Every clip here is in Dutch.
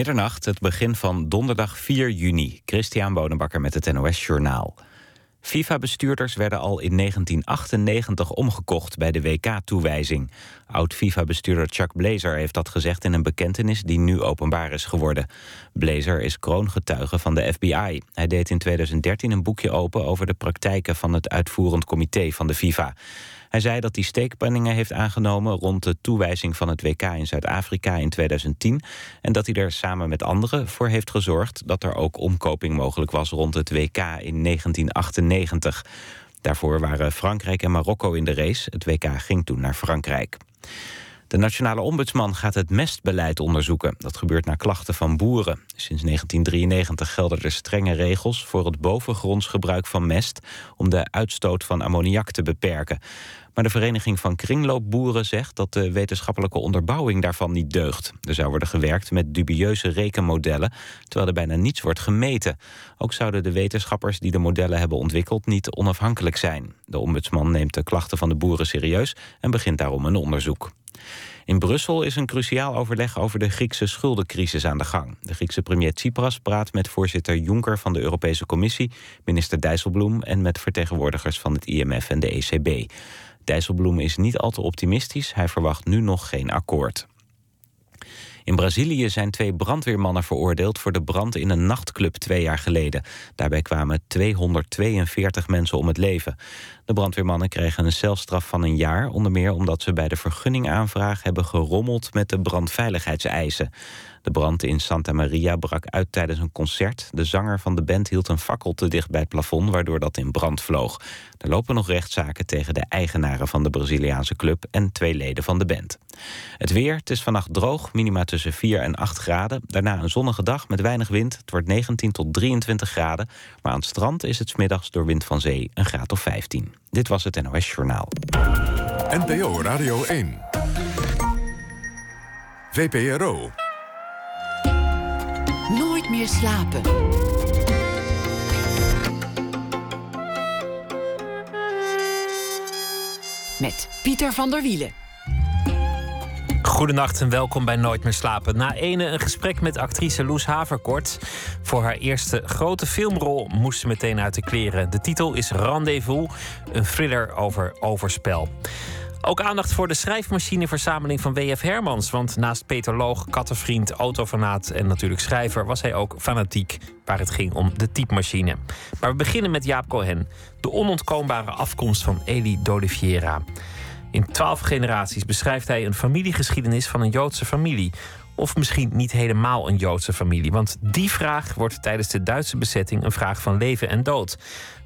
Middernacht, het begin van donderdag 4 juni. Christian Bonenbakker met het NOS Journaal. FIFA-bestuurders werden al in 1998 omgekocht bij de WK-toewijzing. Oud-FIFA-bestuurder Chuck Blazer heeft dat gezegd in een bekentenis die nu openbaar is geworden. Blazer is kroongetuige van de FBI. Hij deed in 2013 een boekje open over de praktijken van het uitvoerend comité van de FIFA. Hij zei dat hij steekpenningen heeft aangenomen rond de toewijzing van het WK in Zuid-Afrika in 2010 en dat hij er samen met anderen voor heeft gezorgd dat er ook omkoping mogelijk was rond het WK in 1998. Daarvoor waren Frankrijk en Marokko in de race. Het WK ging toen naar Frankrijk. De nationale ombudsman gaat het mestbeleid onderzoeken. Dat gebeurt naar klachten van boeren. Sinds 1993 gelden er strenge regels voor het bovengronds gebruik van mest om de uitstoot van ammoniak te beperken. Maar de Vereniging van Kringloopboeren zegt dat de wetenschappelijke onderbouwing daarvan niet deugt. Er zou worden gewerkt met dubieuze rekenmodellen, terwijl er bijna niets wordt gemeten. Ook zouden de wetenschappers die de modellen hebben ontwikkeld niet onafhankelijk zijn. De ombudsman neemt de klachten van de boeren serieus en begint daarom een onderzoek. In Brussel is een cruciaal overleg over de Griekse schuldencrisis aan de gang. De Griekse premier Tsipras praat met voorzitter Juncker van de Europese Commissie, minister Dijsselbloem en met vertegenwoordigers van het IMF en de ECB. Dijsselbloem is niet al te optimistisch. Hij verwacht nu nog geen akkoord. In Brazilië zijn twee brandweermannen veroordeeld voor de brand in een nachtclub twee jaar geleden. Daarbij kwamen 242 mensen om het leven. De brandweermannen kregen een celstraf van een jaar, onder meer omdat ze bij de vergunningaanvraag hebben gerommeld met de brandveiligheidseisen. De brand in Santa Maria brak uit tijdens een concert. De zanger van de band hield een fakkel te dicht bij het plafond, waardoor dat in brand vloog. Er lopen nog rechtszaken tegen de eigenaren van de Braziliaanse club en twee leden van de band. Het weer, het is vannacht droog, minima tussen 4 en 8 graden. Daarna een zonnige dag met weinig wind. Het wordt 19 tot 23 graden. Maar aan het strand is het smiddags door wind van zee een graad of 15. Dit was het NOS Journaal. NPO Radio 1. VPRO. Meer slapen. Met Pieter van der Wielen. Goedenacht en welkom bij Nooit meer slapen. Na ene een gesprek met actrice Loes Haverkort. Voor haar eerste grote filmrol moest ze meteen uit de kleren. De titel is Rendezvous, een thriller over overspel. Ook aandacht voor de schrijfmachineverzameling van W.F. Hermans. Want naast Peter Loog, kattenvriend, autovanaat en natuurlijk schrijver... was hij ook fanatiek waar het ging om de typemachine. Maar we beginnen met Jaap Cohen. De onontkoombare afkomst van Eli d'Oliveira. In twaalf generaties beschrijft hij een familiegeschiedenis van een Joodse familie. Of misschien niet helemaal een Joodse familie. Want die vraag wordt tijdens de Duitse bezetting een vraag van leven en dood.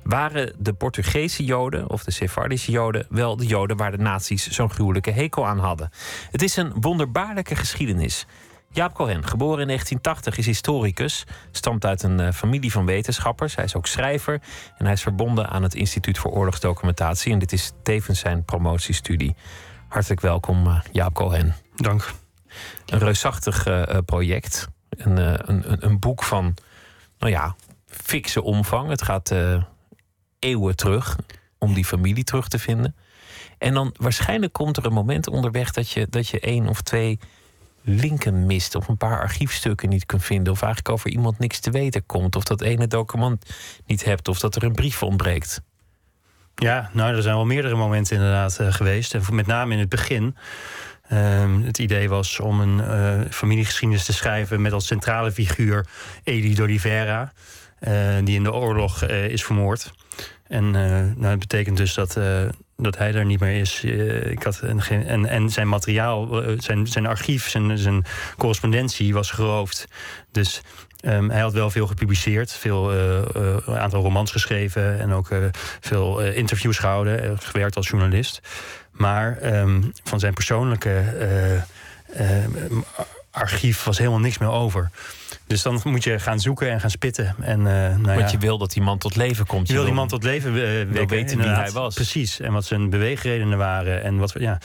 Waren de Portugese Joden of de Sephardische Joden wel de Joden waar de nazi's zo'n gruwelijke hekel aan hadden? Het is een wonderbaarlijke geschiedenis. Jaap Cohen, geboren in 1980, is historicus. Stamt uit een uh, familie van wetenschappers. Hij is ook schrijver. En hij is verbonden aan het Instituut voor Oorlogsdocumentatie. En dit is tevens zijn promotiestudie. Hartelijk welkom, uh, Jaap Cohen. Dank. Een reusachtig uh, project. Een, een, een, boek van, nou ja, fikse omvang. Het gaat eeuwen terug om die familie terug te vinden. En dan waarschijnlijk komt er een moment onderweg dat je, dat je één of twee linken mist. Of een paar archiefstukken niet kunt vinden. Of eigenlijk over iemand niks te weten komt. Of dat ene document niet hebt. Of dat er een brief ontbreekt. Ja, nou, er zijn wel meerdere momenten inderdaad geweest. En met name in het begin. Uh, het idee was om een uh, familiegeschiedenis te schrijven met als centrale figuur Eli d'Oliveira, uh, die in de oorlog is vermoord. En nou, dat betekent dus dat dat hij er niet meer is. Ik had een, en, en zijn materiaal, zijn, zijn archief, zijn, zijn correspondentie was geroofd. Dus um, hij had wel veel gepubliceerd, veel uh, aantal romans geschreven en ook veel interviews gehouden, gewerkt als journalist. Maar um, van zijn persoonlijke archief was helemaal niks meer over. Dus dan moet je gaan zoeken en gaan spitten. En, uh, nou Want ja, je wil dat die man tot leven komt. Je, wil die man tot leven wekken, weten wie hij was. Precies. En wat zijn beweegredenen waren. En wat, ja.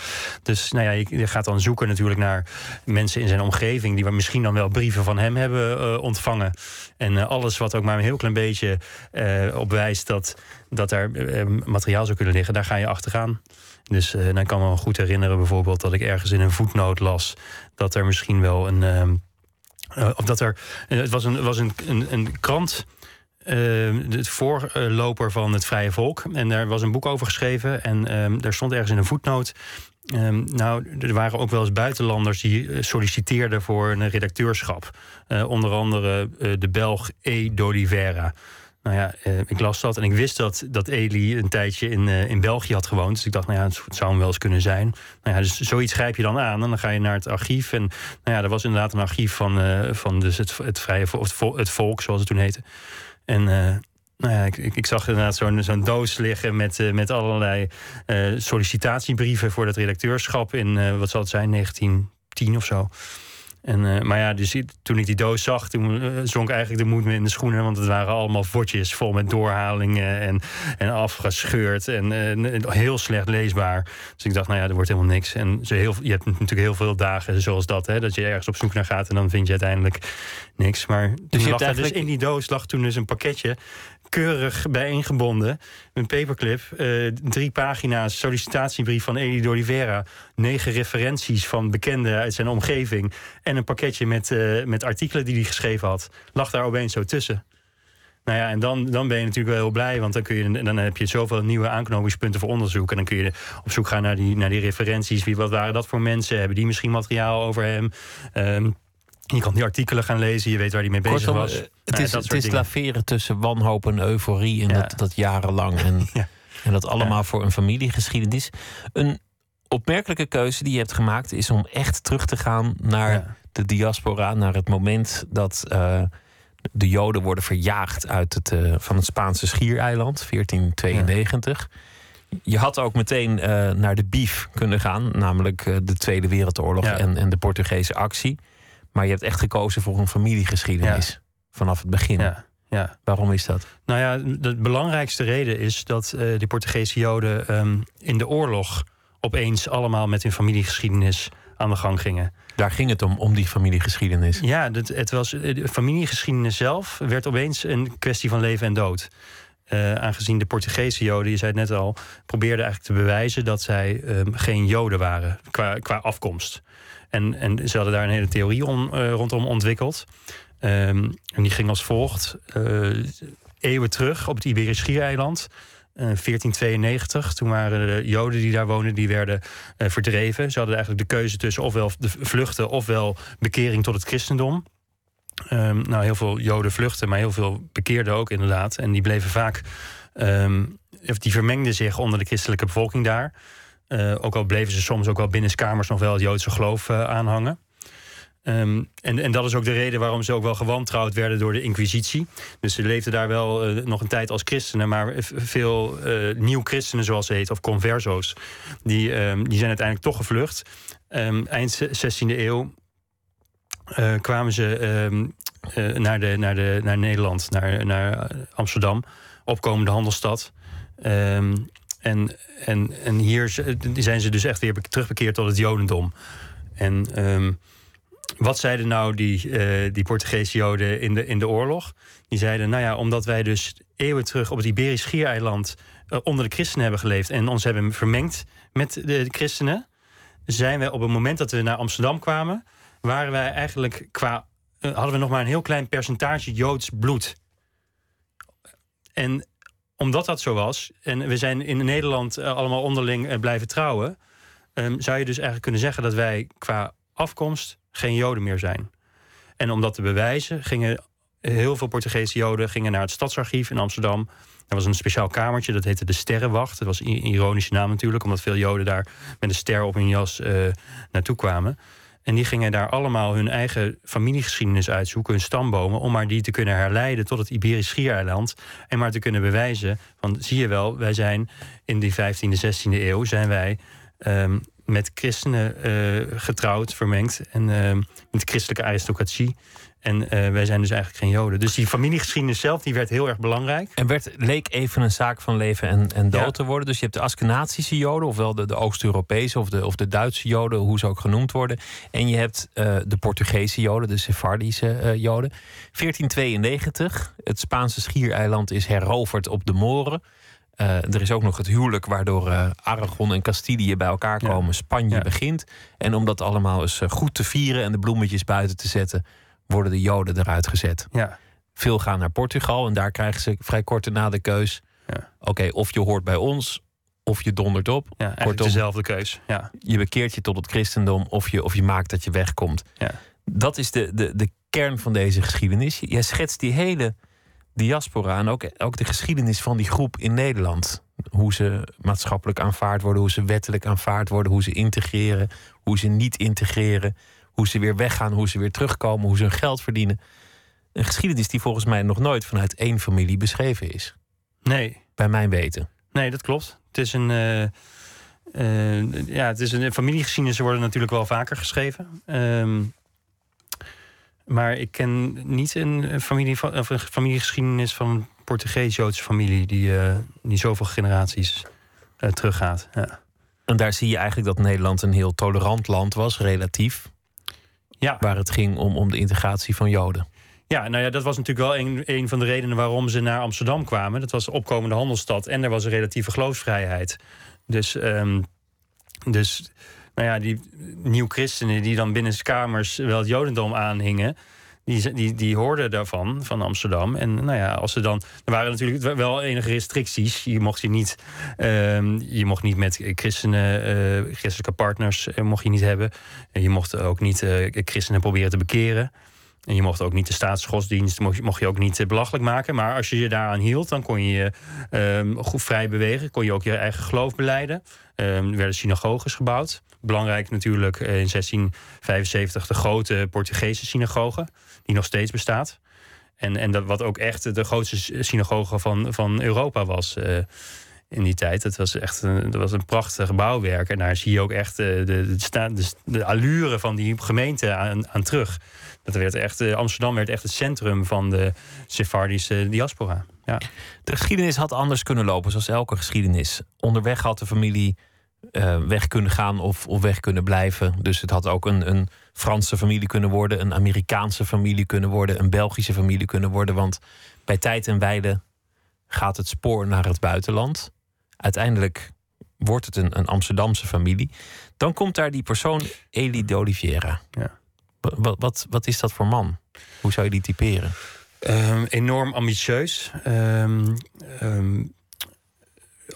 Dus nou ja, je, je, gaat dan zoeken natuurlijk naar mensen in zijn omgeving... die misschien dan wel brieven van hem hebben ontvangen. En alles wat ook maar een heel klein beetje op wijst... dat, dat er materiaal zou kunnen liggen, daar ga je achteraan. Dus uh, dan kan me goed herinneren bijvoorbeeld dat ik ergens in een voetnoot las dat er misschien wel een, of dat er. het was een, was een, een, een krant. Uh, het voorloper van het Vrije Volk. En daar was een boek over geschreven. En uh, daar stond ergens in een voetnoot. Nou, er waren ook wel eens buitenlanders die solliciteerden voor een redacteurschap. onder andere de Belg E. d'Oliveira. Nou ja, uh, ik las dat en ik wist dat, dat Eli een tijdje in, uh, in België had gewoond. Dus ik dacht, nou ja, het zou hem wel eens kunnen zijn. Nou ja, dus zoiets grijp je dan aan en dan ga je naar het archief. En nou ja, er was inderdaad een archief van, uh, van dus het, het Vrije het, het Volk, zoals het toen heette. En nou ja, ik, ik, zag inderdaad zo'n zo'n doos liggen met, met allerlei sollicitatiebrieven voor dat redacteurschap in, wat zal het zijn, 1910 of zo. En, uh, maar ja, dus toen ik die doos zag, toen uh, zonk eigenlijk de moed me in de schoenen. Want het waren allemaal vodjes vol met doorhalingen en, en afgescheurd. En uh, heel slecht leesbaar. Dus ik dacht, nou ja, er wordt helemaal niks. En zo heel, je hebt natuurlijk heel veel dagen zoals dat. Hè, dat je ergens op zoek naar gaat en dan vind je uiteindelijk niks. Maar dus, je lag dus in die doos lag toen dus een pakketje keurig bijeengebonden. Een paperclip, uh, drie pagina's sollicitatiebrief van Eli Oliveira. Negen referenties van bekenden uit zijn omgeving. En een pakketje met, uh, met artikelen die hij geschreven had. Lag daar opeens zo tussen. Nou ja, en dan, dan ben je natuurlijk wel heel blij, want dan, kun je, dan heb je zoveel nieuwe aanknopingspunten voor onderzoek. En dan kun je op zoek gaan naar die, naar die referenties. Wie, wat waren dat voor mensen? Hebben die misschien materiaal over hem? Um, je kan die artikelen gaan lezen, je weet waar hij mee bezig was. Eh, het nou is, het is laveren tussen wanhoop en euforie. En dat, dat jarenlang. En, en dat allemaal voor een familiegeschiedenis. Een opmerkelijke keuze die je hebt gemaakt is om echt terug te gaan naar de diaspora. Naar het moment dat uh, de Joden worden verjaagd uit het, uh, van het Spaanse schiereiland, 1492. Je had ook meteen naar de bief kunnen gaan, namelijk de Tweede Wereldoorlog en, en de Portugese actie. Maar je hebt echt gekozen voor een familiegeschiedenis. Vanaf het begin. Ja. Ja. Waarom is dat? Nou ja, de belangrijkste reden is dat uh, de Portugese Joden ehm, in de oorlog opeens allemaal met hun familiegeschiedenis aan de gang gingen. Daar ging het om, om die familiegeschiedenis. Ja, het, het was, eh, de familiegeschiedenis zelf werd opeens een kwestie van leven en dood. Uh, aangezien de Portugese Joden, je zei het net al, probeerden eigenlijk te bewijzen dat zij um, geen Joden waren qua, qua afkomst. En, en ze hadden daar een hele theorie om, uh, rondom ontwikkeld. Um, en die ging als volgt. Uh, eeuwen terug op het Iberisch Schiereiland. Uh, 1492, toen waren de Joden die daar woonden, die werden verdreven. Ze hadden eigenlijk de keuze tussen ofwel de vluchten ofwel bekering tot het christendom. Um, nou, heel veel Joden vluchten, maar heel veel bekeerden ook inderdaad. En die bleven vaak, um, die vermengden zich onder de christelijke bevolking daar. Uh, ook al bleven ze soms ook wel binnenskamers nog wel het Joodse geloof uh, aanhangen. Um, en, en dat is ook de reden waarom ze ook wel gewantrouwd werden door de Inquisitie. Dus ze leefden daar wel uh, nog een tijd als christenen, maar veel nieuw-christenen, zoals ze heet, of converso's, die, um, die zijn uiteindelijk toch gevlucht. Um, eind 16e eeuw kwamen ze naar, de, naar, de, naar Nederland, naar, naar Amsterdam, opkomende handelsstad. En, en, en hier zijn ze dus echt weer terugbekeerd tot het Jodendom. En um, wat zeiden nou die, uh, die Portugese Joden in de, in de oorlog? Die zeiden, nou ja, omdat wij dus eeuwen terug op het Iberisch Schiereiland uh, onder de christenen hebben geleefd en ons hebben vermengd met de, christenen, zijn we op het moment dat we naar Amsterdam kwamen, waren wij eigenlijk qua. Uh, hadden we nog maar een heel klein percentage Joods bloed. En omdat dat zo was, en we zijn in Nederland uh, allemaal onderling uh, blijven trouwen, um, zou je dus eigenlijk kunnen zeggen dat wij qua afkomst geen Joden meer zijn. En om dat te bewijzen, gingen heel veel Portugese Joden gingen naar het stadsarchief in Amsterdam. Er was een speciaal kamertje, dat heette de Sterrenwacht. Dat was een ironische naam natuurlijk, omdat veel Joden daar met een ster op hun jas uh, naartoe kwamen. En die gingen daar allemaal hun eigen familiegeschiedenis uitzoeken, hun stambomen, om maar die te kunnen herleiden tot het Iberisch Schiereiland. En maar te kunnen bewijzen van, zie je wel, wij zijn in die 15e, 16e eeuw, zijn wij um, met christenen uh, getrouwd, vermengd. En uh, met christelijke aristocratie. En uh, wij zijn dus eigenlijk geen Joden. Dus die familiegeschiedenis zelf die werd heel erg belangrijk. En werd, leek even een zaak van leven en, en dood ja. te worden. Dus je hebt de Askenatische Joden, ofwel de, de Oost-Europese of de, of de Duitse Joden, hoe ze ook genoemd worden. En je hebt uh, de Portugese Joden, de Sephardische uh, Joden. 1492, het Spaanse schiereiland is heroverd op de Moren. Uh, er is ook nog het huwelijk waardoor uh, Aragon en Castilië bij elkaar komen. Ja. Spanje ja. begint. En om dat allemaal eens goed te vieren en de bloemetjes buiten te zetten, worden de Joden eruit gezet. Ja. Veel gaan naar Portugal en daar krijgen ze vrij kort daarna de keus. Ja. Oké, of je hoort bij ons, of je dondert op. Ja, Kortom. dezelfde keus. Ja. Je bekeert je tot het christendom, of je, of je maakt dat je wegkomt. Ja. Dat is de, de, de kern van deze geschiedenis. Jij schetst die hele diaspora en ook, ook de geschiedenis van die groep in Nederland. Hoe ze maatschappelijk aanvaard worden, hoe ze wettelijk aanvaard worden, hoe ze integreren, hoe ze niet integreren, hoe ze weer weggaan, hoe ze weer terugkomen, hoe ze hun geld verdienen. Een geschiedenis die volgens mij nog nooit vanuit één familie beschreven is. Nee, Bij mijn weten. nee, dat klopt. Het is een. eh, ja, het is een familiegeschiedenissen worden natuurlijk wel vaker geschreven. Ehm, maar ik ken niet een, familie van, of een familiegeschiedenis van een Portugees-Joodse familie die, eh, die zoveel generaties teruggaat. Ja. En daar zie je eigenlijk dat Nederland een heel tolerant land was, relatief. Ja. Waar het ging om, om de integratie van Joden. Ja, nou ja, dat was natuurlijk wel een, een van de redenen waarom ze naar Amsterdam kwamen. Dat was een opkomende handelsstad en er was een relatieve geloofsvrijheid. Dus, ehm, dus nou ja, die nieuw-christenen die dan binnen kamers wel het jodendom aanhingen... Die, die, die hoorden daarvan, van Amsterdam. En nou ja, als ze dan. Er waren natuurlijk wel enige restricties. Je mocht je niet, ehm, je mocht niet met christenen, eh, christelijke partners eh, mocht je niet hebben. En je mocht ook niet eh, christenen proberen te bekeren. En je mocht ook niet de staatsgodsdienst, mocht je, mocht je ook niet belachelijk maken. Maar als je je daaraan hield, dan kon je je ehm, goed vrij bewegen. Kon je ook je eigen geloof beleiden. Ehm, er werden synagoges gebouwd. Belangrijk natuurlijk in 1675 de grote Portugese synagoge, die nog steeds bestaat. En, en dat, wat ook echt de grootste synagoge van, van Europa was eh, in die tijd. Het was echt een, dat was een prachtig bouwwerk. En daar zie je ook echt eh, de, de, de, de allure van die gemeente aan, aan terug. Dat werd echt, eh, Amsterdam werd echt het centrum van de Sephardische diaspora. Ja. De geschiedenis had anders kunnen lopen, zoals elke geschiedenis. Onderweg had de familie weg kunnen gaan of, of weg kunnen blijven. Dus het had ook een, een Franse familie kunnen worden, een Amerikaanse familie kunnen worden, een Belgische familie kunnen worden. Want bij tijd en wijle gaat het spoor naar het buitenland. Uiteindelijk wordt het een, een Amsterdamse familie. Dan komt daar die persoon, Elie de Oliveira. Ja. Wat, wat, wat is dat voor man? Hoe zou je die typeren? Ehm, enorm ambitieus. Ehm, ehm,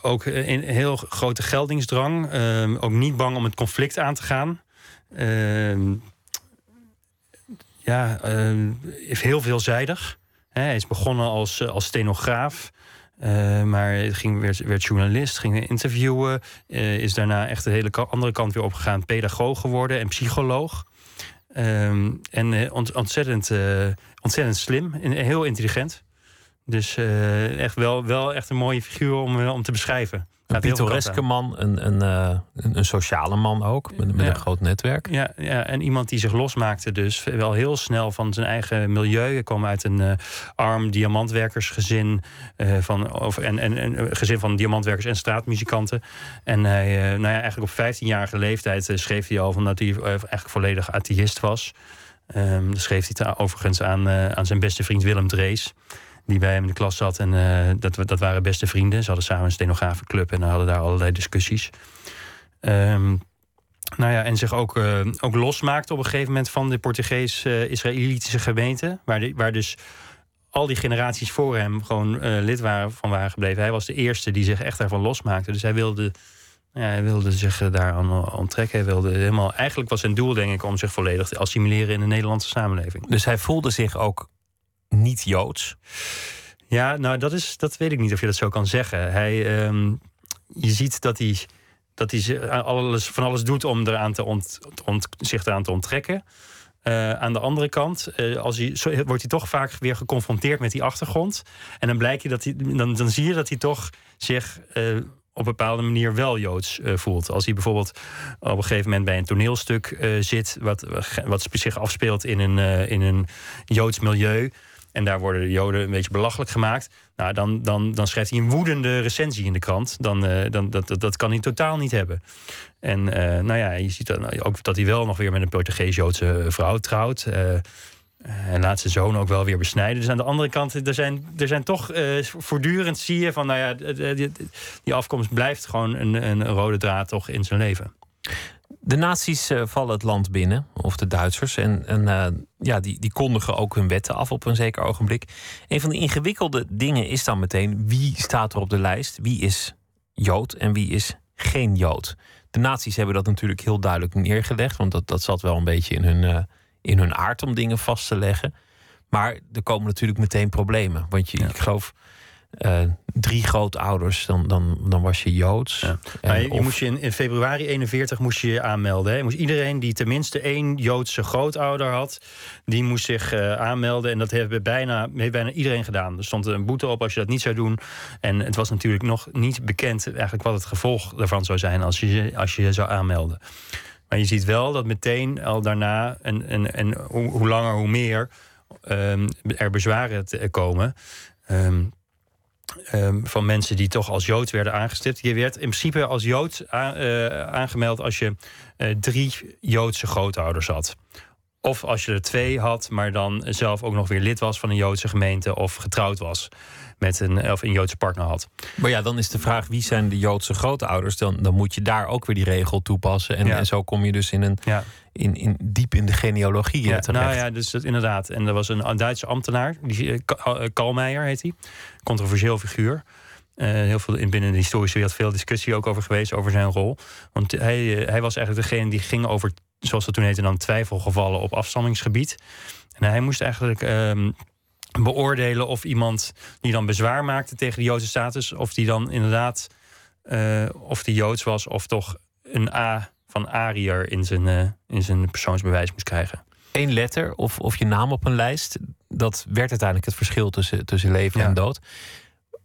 ook een heel grote geldingsdrang. Ook niet bang om het conflict aan te gaan. Ja, ehm, is heel veelzijdig. Hij is begonnen als, eh, als stenograaf. Eh, maar ging, werd, werd journalist, ging interviewen. eh, is daarna echt de hele andere kant weer opgegaan. Pedagoog geworden en psycholoog. Ehm, en ont- ontzettend, ontzettend slim en heel intelligent. Dus echt wel, wel echt een mooie figuur om, om te beschrijven. Een pittoreske man, een, een, eh, een, een sociale man ook, met, met Ja. een groot netwerk. Ja, ja, en iemand die zich losmaakte dus wel heel snel van zijn eigen milieu. Hij kwam uit een eh, arm diamantwerkersgezin. eh van, of, en, en, en een gezin van diamantwerkers en straatmuzikanten. En hij, nou ja, eigenlijk op 15-jarige leeftijd schreef hij al van dat hij eigenlijk volledig atheïst was. Ehm dat schreef hij overigens aan, aan zijn beste vriend Willem Drees. Die bij hem in de klas zat. En eh, dat, dat waren beste vrienden. Ze hadden samen een stenografenclub en hadden daar allerlei discussies. Ehm, nou ja, en zich ook, eh, ook losmaakte op een gegeven moment van de Portugees-Israëlitische gemeente. Waar, de- waar dus al die generaties voor hem gewoon eh, lid waren, van waren gebleven. Hij was de eerste die zich echt daarvan losmaakte. Dus hij wilde, ja, hij wilde zich daaraan onttrekken. Hij wilde helemaal, eigenlijk was zijn doel, denk ik, om zich volledig te assimileren in de Nederlandse samenleving. Dus hij voelde zich ook niet joods. Ja, nou, dat, is, dat weet ik niet of je dat zo kan zeggen. Hij, ehm, je ziet dat hij, dat hij alles, van alles doet om eraan te ont, zich eraan te onttrekken. Eh, aan de andere kant eh, als hij, wordt hij toch vaak weer geconfronteerd met die achtergrond. En dan, blijkt je dat hij, dan, dan zie je dat hij toch zich eh, op een bepaalde manier wel joods voelt. Als hij bijvoorbeeld op een gegeven moment bij een toneelstuk zit, wat, wat zich afspeelt in een, in een joods milieu. En daar worden de Joden een beetje belachelijk gemaakt. Nou, dan, dan, dan schrijft hij een woedende recensie in de krant. Dan, eh, dan, dat, dat, dat kan hij totaal niet hebben. En eh, nou ja, je ziet dan ook dat hij wel nog weer met een Portugees-Joodse vrouw trouwt. Eh, en laat zijn zoon ook wel weer besnijden. Dus aan de andere kant, er zijn, er zijn toch eh, voortdurend zie je van, nou ja, die, die afkomst blijft gewoon een, een rode draad toch in zijn leven. De nazi's eh, vallen het land binnen, of de Duitsers. En, en eh, ja, die, die kondigen ook hun wetten af op een zeker ogenblik. Een van de ingewikkelde dingen is dan meteen wie staat er op de lijst? Wie is Jood en wie is geen Jood? De nazi's hebben dat natuurlijk heel duidelijk neergelegd, want dat, dat zat wel een beetje in hun, uh, in hun aard om dingen vast te leggen. Maar er komen natuurlijk meteen problemen. Want je, ik geloof uh, drie grootouders, dan, dan, dan was je Joods. Ja. je, moest je in, in, februari 41 moest je je aanmelden. Hè? Moest iedereen die tenminste één Joodse grootouder had, die moest zich uh, aanmelden. En dat heeft bijna, heeft bijna iedereen gedaan. Er stond een boete op als je dat niet zou doen. En het was natuurlijk nog niet bekend eigenlijk wat het gevolg daarvan zou zijn als je als je, je zou aanmelden. Maar je ziet wel dat meteen al daarna, en, en, en hoe, hoe langer hoe meer, um, er bezwaren te komen. Um, Um, van mensen die toch als Jood werden aangestipt. Je werd in principe als Jood uh, aangemeld als je uh, drie Joodse grootouders had. Of als je er twee had, maar dan zelf ook nog weer lid was van een Joodse gemeente of getrouwd was met een, of een Joodse partner had. Maar ja, dan is de vraag wie zijn de Joodse grootouders? Dan, dan moet je daar ook weer die regel toepassen. En, en zo kom je dus in een, ja. in, in, diep in de genealogie ja, terecht. Nou ja, dus dat, inderdaad. En er was een, Duitse ambtenaar, die, uh, Kalmeijer heet hij. Controversieel figuur. Uh, heel veel in binnen de historische wereld veel discussie ook over geweest, over zijn rol. Want hij, hij was eigenlijk degene die ging over, zoals dat toen heette, dan twijfelgevallen op afstammingsgebied. En hij moest eigenlijk um, beoordelen of iemand die dan bezwaar maakte tegen de Joodse status, of die dan inderdaad uh, of die Joods was, of toch een A van Ariër in zijn, uh, in zijn persoonsbewijs moest krijgen. Eén letter of, of je naam op een lijst, dat werd uiteindelijk het verschil tussen, tussen leven en dood.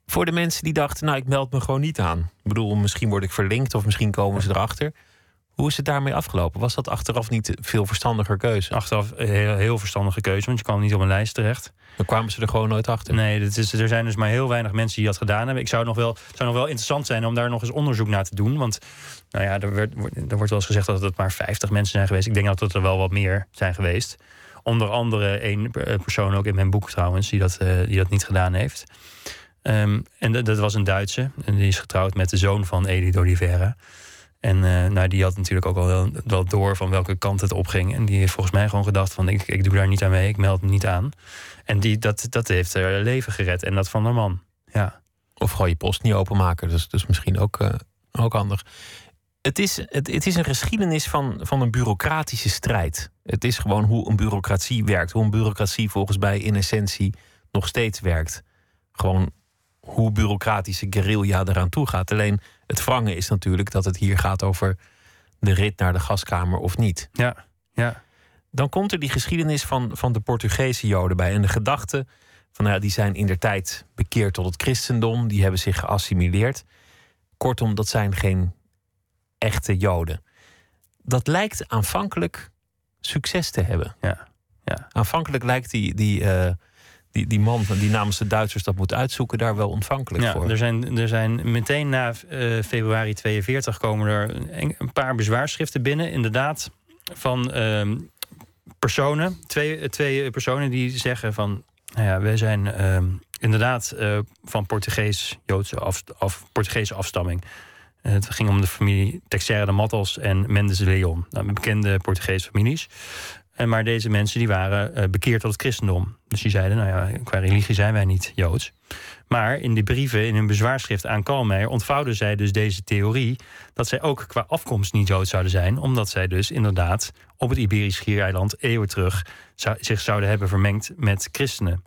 Voor de mensen die dachten, nou ik meld me gewoon niet aan. Ik bedoel, misschien word ik verlinkt of misschien komen ze erachter. Hoe is het daarmee afgelopen? Was dat achteraf niet veel verstandiger keuze? Achteraf heel, heel verstandige keuze, want je kwam niet op een lijst terecht. Dan kwamen ze er gewoon nooit achter. Nee, dat is, er zijn dus maar heel weinig mensen die dat gedaan hebben. Ik zou nog wel, het zou nog wel interessant zijn om daar nog eens onderzoek naar te doen. Want nou ja, er, werd, er wordt wel eens gezegd dat het maar 50 mensen zijn geweest. Ik denk dat het er wel wat meer zijn geweest. Onder andere één persoon ook in mijn boek trouwens, die dat, uh, die dat niet gedaan heeft. Um, en dat, dat was een Duitse. En die is getrouwd met de zoon van Edith Oliveira. En uh, nou, die had natuurlijk ook al wel, wel, door van welke kant het opging. En die heeft volgens mij gewoon gedacht van ik, ik doe daar niet aan mee, ik meld me niet aan. En die, dat, dat heeft haar leven gered. En dat van haar man. Ja. Of gewoon je post niet openmaken. Dus, dus misschien ook, uh, ook handig. Het is, het, het is een geschiedenis van, van een bureaucratische strijd. Het is gewoon hoe een bureaucratie werkt. Hoe een bureaucratie volgens mij in essentie nog steeds werkt. Gewoon hoe bureaucratische guerrilla eraan toe gaat. Alleen het wrange is natuurlijk dat het hier gaat over de rit naar de gaskamer of niet. Ja, ja. Dan komt er die geschiedenis van, van de Portugese Joden bij. En de gedachte van nou ja, die zijn in der tijd bekeerd tot het christendom. Die hebben zich geassimileerd. Kortom, dat zijn geen echte Joden. Dat lijkt aanvankelijk succes te hebben. Ja, ja. Aanvankelijk lijkt die, die, uh, die, die man die namens de Duitsers dat moet uitzoeken, daar wel ontvankelijk ja, voor. Er zijn, er zijn meteen na uh, februari 42 komen er een, een, paar bezwaarschriften binnen, inderdaad, van uh, personen, twee, twee personen die zeggen van, nou ja, wij zijn uh, inderdaad van Portugees-Joodse af, af, Portugese afstamming. Het ging om de familie Texera de Matos en Mendes de Leon. Nou, bekende Portugese families. En maar deze mensen die waren uh, bekeerd tot het christendom. Dus die zeiden, nou ja, qua religie zijn wij niet Joods. Maar in die brieven, in hun bezwaarschrift aan Kalmeijer... ontvouwden zij dus deze theorie... dat zij ook qua afkomst niet Joods zouden zijn... omdat zij dus inderdaad op het Iberisch Schiereiland... eeuwen terug zich zouden hebben vermengd met christenen.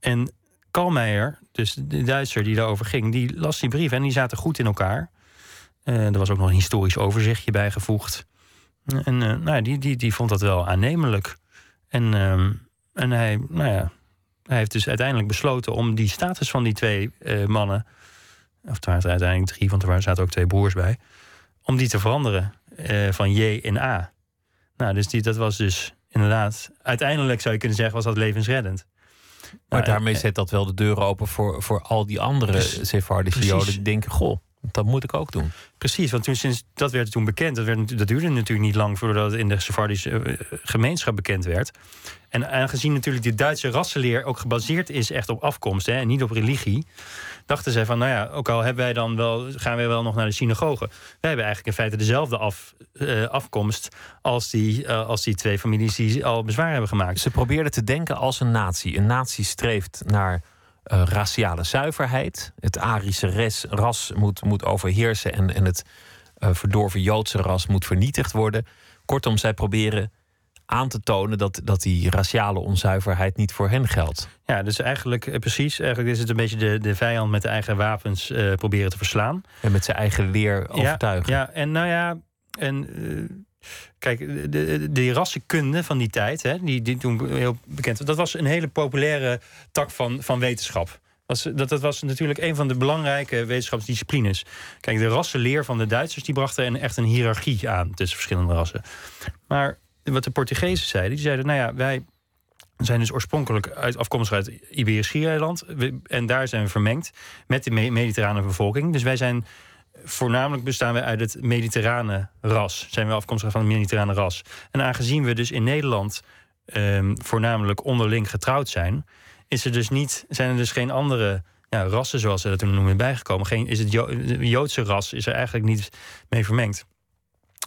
En Kalmeijer, dus de Duitser die daarover ging... die las die brief en die zaten goed in elkaar. Uh, er was ook nog een historisch overzichtje bijgevoegd... En uh, nou, die, die, die vond dat wel aannemelijk. En, uh, en hij, nou ja, hij heeft dus uiteindelijk besloten om die status van die twee uh, mannen, of het waren er uiteindelijk drie, want er zaten ook twee broers bij, om die te veranderen uh, van J in A. Nou, dus die, dat was dus inderdaad, uiteindelijk zou je kunnen zeggen, was dat levensreddend. Maar nou, daarmee zet dat wel de deuren open voor, voor al die andere Sephardische Joden die denken: Goh, dat moet ik ook doen. Precies, want toen, sinds dat werd toen bekend, dat, werd, dat duurde natuurlijk niet lang voordat het in de Sephardische eh, gemeenschap bekend werd. En aangezien natuurlijk die Duitse rassenleer ook gebaseerd is echt op afkomst hè, en niet op religie, dachten zij van, nou ja, ook al hebben wij dan wel, gaan wij wel nog naar de synagoge. Wij hebben eigenlijk in feite dezelfde af, uh, afkomst als die, uh, als die twee families die al bezwaar hebben gemaakt. Ze probeerden te denken als een natie. Een natie streeft naar uh, raciale zuiverheid. Het Arische res, ras moet, moet overheersen en, en het uh, verdorven Joodse ras moet vernietigd worden. Kortom, zij proberen aan te tonen dat, dat die raciale onzuiverheid niet voor hen geldt. Ja, dus eigenlijk uh, precies. Eigenlijk is het een beetje de, de vijand met de eigen wapens proberen te verslaan. En met zijn eigen leer overtuigen. Ja, ja en nou ja, en kijk, de, de, de rassenkunde van die tijd, hè, die, die toen heel bekend dat was een hele populaire tak van, van wetenschap. Dat, dat was natuurlijk een van de belangrijke wetenschapsdisciplines. Kijk, de rassenleer van de Duitsers die brachten een, echt een hiërarchie aan tussen verschillende rassen. Maar wat de Portugezen zeiden, die zeiden: nou ja, wij zijn dus oorspronkelijk uit, afkomstig uit Iberisch Schiereiland. En daar zijn we vermengd met de mediterrane bevolking. Dus wij zijn voornamelijk bestaan we uit het mediterrane ras. Zijn we afkomstig van het mediterrane ras. En aangezien we dus in Nederland um, voornamelijk onderling getrouwd zijn, is er dus niet, zijn er dus geen andere ja, rassen, zoals ze dat toen noemen, bijgekomen. Geen, is het jo Joodse ras is er eigenlijk niet mee vermengd.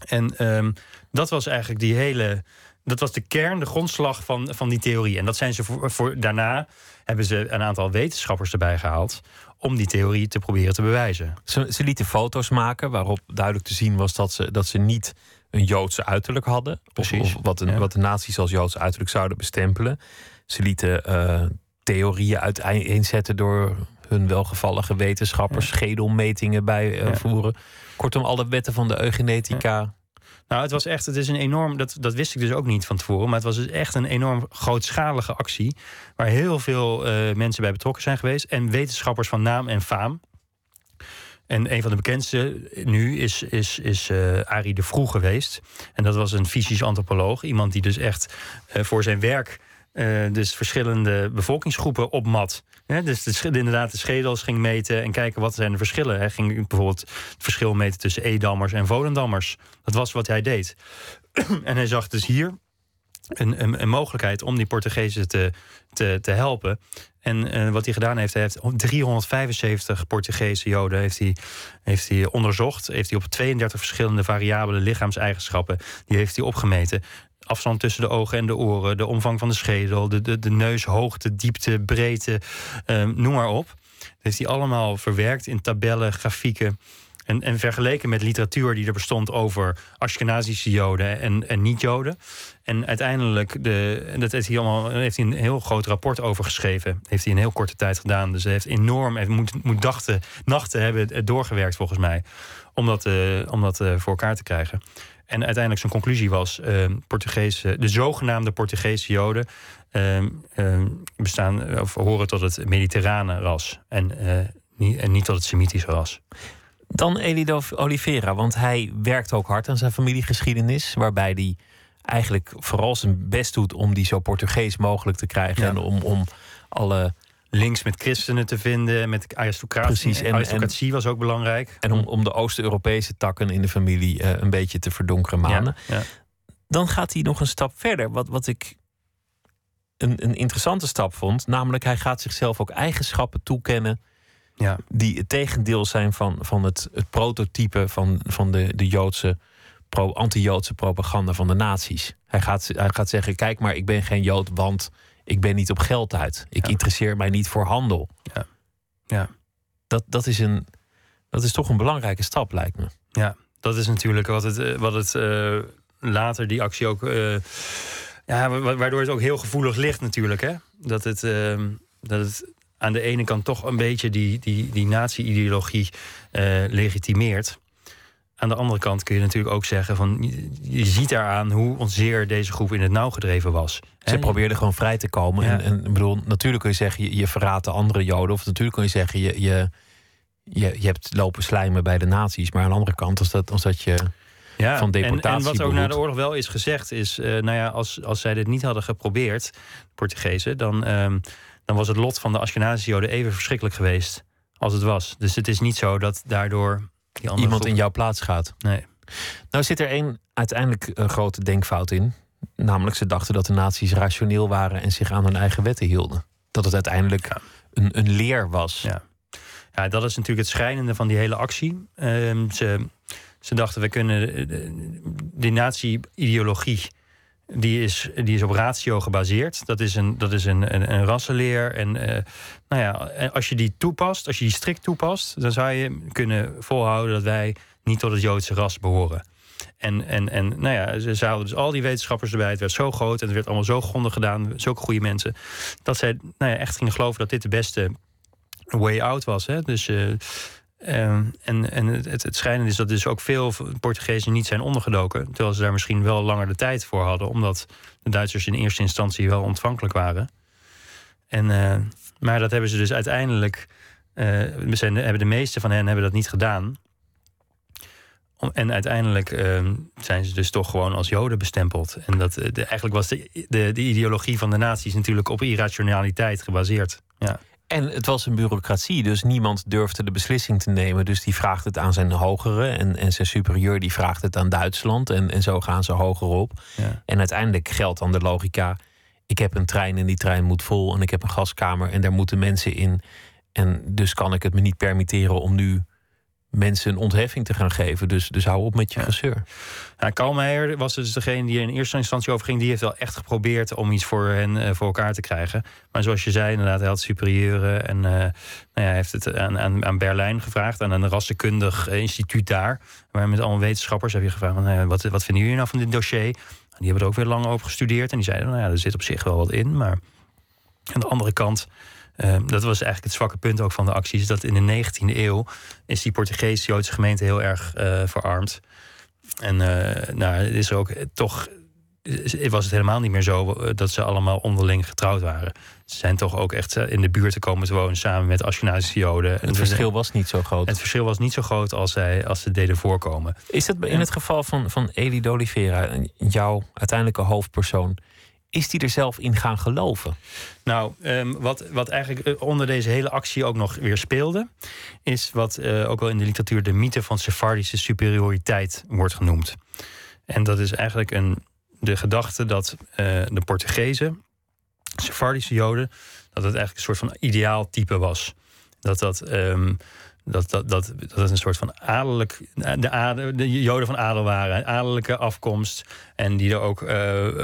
En um, dat was eigenlijk die hele. Dat was de kern, de grondslag van, van die theorie. En dat zijn ze voor daarna hebben ze een aantal wetenschappers erbij gehaald om die theorie te proberen te bewijzen. Ze, ze lieten foto's maken waarop duidelijk te zien was dat ze, dat ze niet een Joodse uiterlijk hadden. Precies. Of, of wat, een, ja. wat de nazi's als Joods uiterlijk zouden bestempelen. Ze lieten uh, theorieën uiteenzetten door hun welgevallige wetenschappers, ja. schedelmetingen bijvoeren. Uh, ja. Kortom, alle wetten van de eugenetica. Nou, het was echt, het is een enorm, dat, dat wist ik dus ook niet van tevoren, maar het was dus echt een enorm grootschalige actie. Waar heel veel uh, mensen bij betrokken zijn geweest. En wetenschappers van naam en faam. En een van de bekendste nu is, is, is uh, Arie de Vroeg geweest. En dat was een fysisch antropoloog. Iemand die dus echt uh, voor zijn werk uh, dus verschillende bevolkingsgroepen opmat. Ja, dus de, inderdaad de schedels ging meten en kijken wat zijn de verschillen. Hij ging bijvoorbeeld het verschil meten tussen Edammers en Volendammers. Dat was wat hij deed. en hij zag dus hier een, een, een, mogelijkheid om die Portugezen te, te, te helpen. En uh, wat hij gedaan heeft, hij heeft 375 Portugese Joden heeft hij, heeft hij onderzocht. Heeft hij op 32 verschillende variabele lichaamseigenschappen. Die heeft hij opgemeten afstand tussen de ogen en de oren, de omvang van de schedel, de, de, de neushoogte, diepte, breedte, um, noem maar op. Dat heeft hij allemaal verwerkt in tabellen, grafieken. En, en vergeleken met literatuur die er bestond over Ashkenazische Joden en, en niet-Joden. En uiteindelijk, de, dat heeft hij, allemaal, heeft hij een heel groot rapport over geschreven. Heeft hij in heel korte tijd gedaan. Dus hij heeft enorm, hij moet, moet dachten, nachten hebben doorgewerkt volgens mij. Om dat, dat uh, voor elkaar te krijgen. En uiteindelijk zijn conclusie was: uh, Portugese, de zogenaamde Portugese Joden uh, uh, bestaan of horen tot het mediterrane ras en, niet, en niet tot het Semitische ras. Dan Elido Oliveira, want hij werkt ook hard aan zijn familiegeschiedenis, waarbij hij eigenlijk vooral zijn best doet om die zo Portugees mogelijk te krijgen ja. en om, om alle links met christenen te vinden, met aristocratie. Precies, en aristocratie en, was ook belangrijk. En om, om de Oost-Europese takken in de familie uh, een beetje te verdonkeren manen. Ja, ja. Dan gaat hij nog een stap verder. Wat, wat ik een, een interessante stap vond. Namelijk, hij gaat zichzelf ook eigenschappen toekennen. Ja. die het tegendeel zijn van, van het, het prototype van, van de, de Joodse. Pro, anti-Joodse propaganda van de nazi's. Hij gaat, hij gaat zeggen: Kijk maar, ik ben geen Jood, want ik ben niet op geld uit. Ik ja. interesseer mij niet voor handel. Ja. ja. Dat, dat, is een, dat is toch een belangrijke stap, lijkt me. Ja, dat is natuurlijk wat het, wat het uh, later die actie ook. Uh, ja, waardoor het ook heel gevoelig ligt, natuurlijk. Hè? Dat, het, uh, dat het aan de ene kant toch een beetje die, die, die nazi-ideologie legitimeert. Aan de andere kant kun je natuurlijk ook zeggen van je ziet daaraan hoe onzeer deze groep in het nauw gedreven was. Ze He? probeerden gewoon vrij te komen. Ja. En, en bedoel, natuurlijk kun je zeggen, je, je verraadt de andere Joden. Of natuurlijk kun je zeggen, je, je, je, je hebt lopen slijmen bij de nazi's. Maar aan de andere kant, als dat, als dat je ja, van deportatie en, en wat behoed. ook na de oorlog wel is gezegd, is: uh, nou ja, als, als zij dit niet hadden geprobeerd, Portugezen, dan, um, dan was het lot van de Ashkenazische Joden even verschrikkelijk geweest als het was. Dus het is niet zo dat daardoor Iemand groep- in jouw plaats gaat. Nee. Nou zit er één uiteindelijk een grote denkfout in. Namelijk, ze dachten dat de nazi's rationeel waren en zich aan hun eigen wetten hielden. Dat het uiteindelijk een, een leer was. Ja. Ja, dat is natuurlijk het schrijnende van die hele actie. Ehm, ze, ze dachten, we kunnen eh, de, die nazi-ideologie. Die is, die is op ratio gebaseerd. Dat is een, dat is een, een, een rassenleer. En eh, nou ja, als je die toepast, als je die strikt toepast, dan zou je kunnen volhouden dat wij niet tot het Joodse ras behoren. En, en, en nou ja, ze zouden dus al die wetenschappers erbij. Het werd zo groot en het werd allemaal zo grondig gedaan. Zulke goede mensen. Dat zij nou ja, echt gingen geloven dat dit de beste way out was. Hè? Dus, eh, ehm, en en het, het, schijnende is dat dus ook veel Portugezen niet zijn ondergedoken. Terwijl ze daar misschien wel langer de tijd voor hadden. Omdat de Duitsers in eerste instantie wel ontvankelijk waren. En, eh, maar dat hebben ze dus uiteindelijk. we zijn, hebben de meeste van hen hebben dat niet gedaan. En uiteindelijk ehm, zijn ze dus toch gewoon als Joden bestempeld. En dat, eh, eigenlijk was de, de, de ideologie van de naties natuurlijk op irrationaliteit gebaseerd. Ja. En het was een bureaucratie, dus niemand durfde de beslissing te nemen. Dus die vraagt het aan zijn hogere en, en zijn superieur die vraagt het aan Duitsland. En, en zo gaan ze hoger op. Ja. En uiteindelijk geldt dan de logica: ik heb een trein en die trein moet vol. En ik heb een gaskamer en daar moeten mensen in. En dus kan ik het me niet permitteren om nu mensen een ontheffing te gaan geven. Dus, dus hou op met je gezeur. Nou, Kalmeijer was dus degene die er in eerste instantie over ging. Die heeft wel echt geprobeerd om iets voor hen eh, voor elkaar te krijgen. Maar zoals je zei, inderdaad, hij had superieuren. En eh, nou ja, hij heeft het aan, aan, aan Berlijn gevraagd. Aan een rassenkundig eh, instituut daar. Waar met allemaal wetenschappers heb je gevraagd. Van, ja, wat, wat vinden jullie nou van dit dossier? Die hebben er ook weer lang over gestudeerd. En die zeiden, nou ja, er zit op zich wel wat in. Maar aan de andere kant... eh, dat was eigenlijk het zwakke punt ook van de acties. Dat in de 19e eeuw is die Portugees-Joodse gemeente heel erg eh, verarmd. En eh, nou, is er ook toch. Was het helemaal niet meer zo eh, dat ze allemaal onderling getrouwd waren. Ze zijn toch ook echt in de buurt te komen te wonen samen met Ashkenazische Joden. En Het verschil was niet zo groot. het verschil was niet zo groot als, zij, als ze deden voorkomen. Is dat in het geval van, van Eli Oliveira, jouw uiteindelijke hoofdpersoon, is die er zelf in gaan geloven? Nou, ehm, wat, wat eigenlijk eh, onder deze hele actie ook nog weer speelde, is wat eh, ook wel in de literatuur de mythe van Sephardische superioriteit wordt genoemd. En dat is eigenlijk een, de gedachte dat eh, de Portugezen, Sephardische Joden, dat het eigenlijk een soort van ideaal type was. Dat dat. ehm, dat, dat, dat, dat een soort van adellijk. De, Joden van adel waren. Adellijke afkomst. En die er ook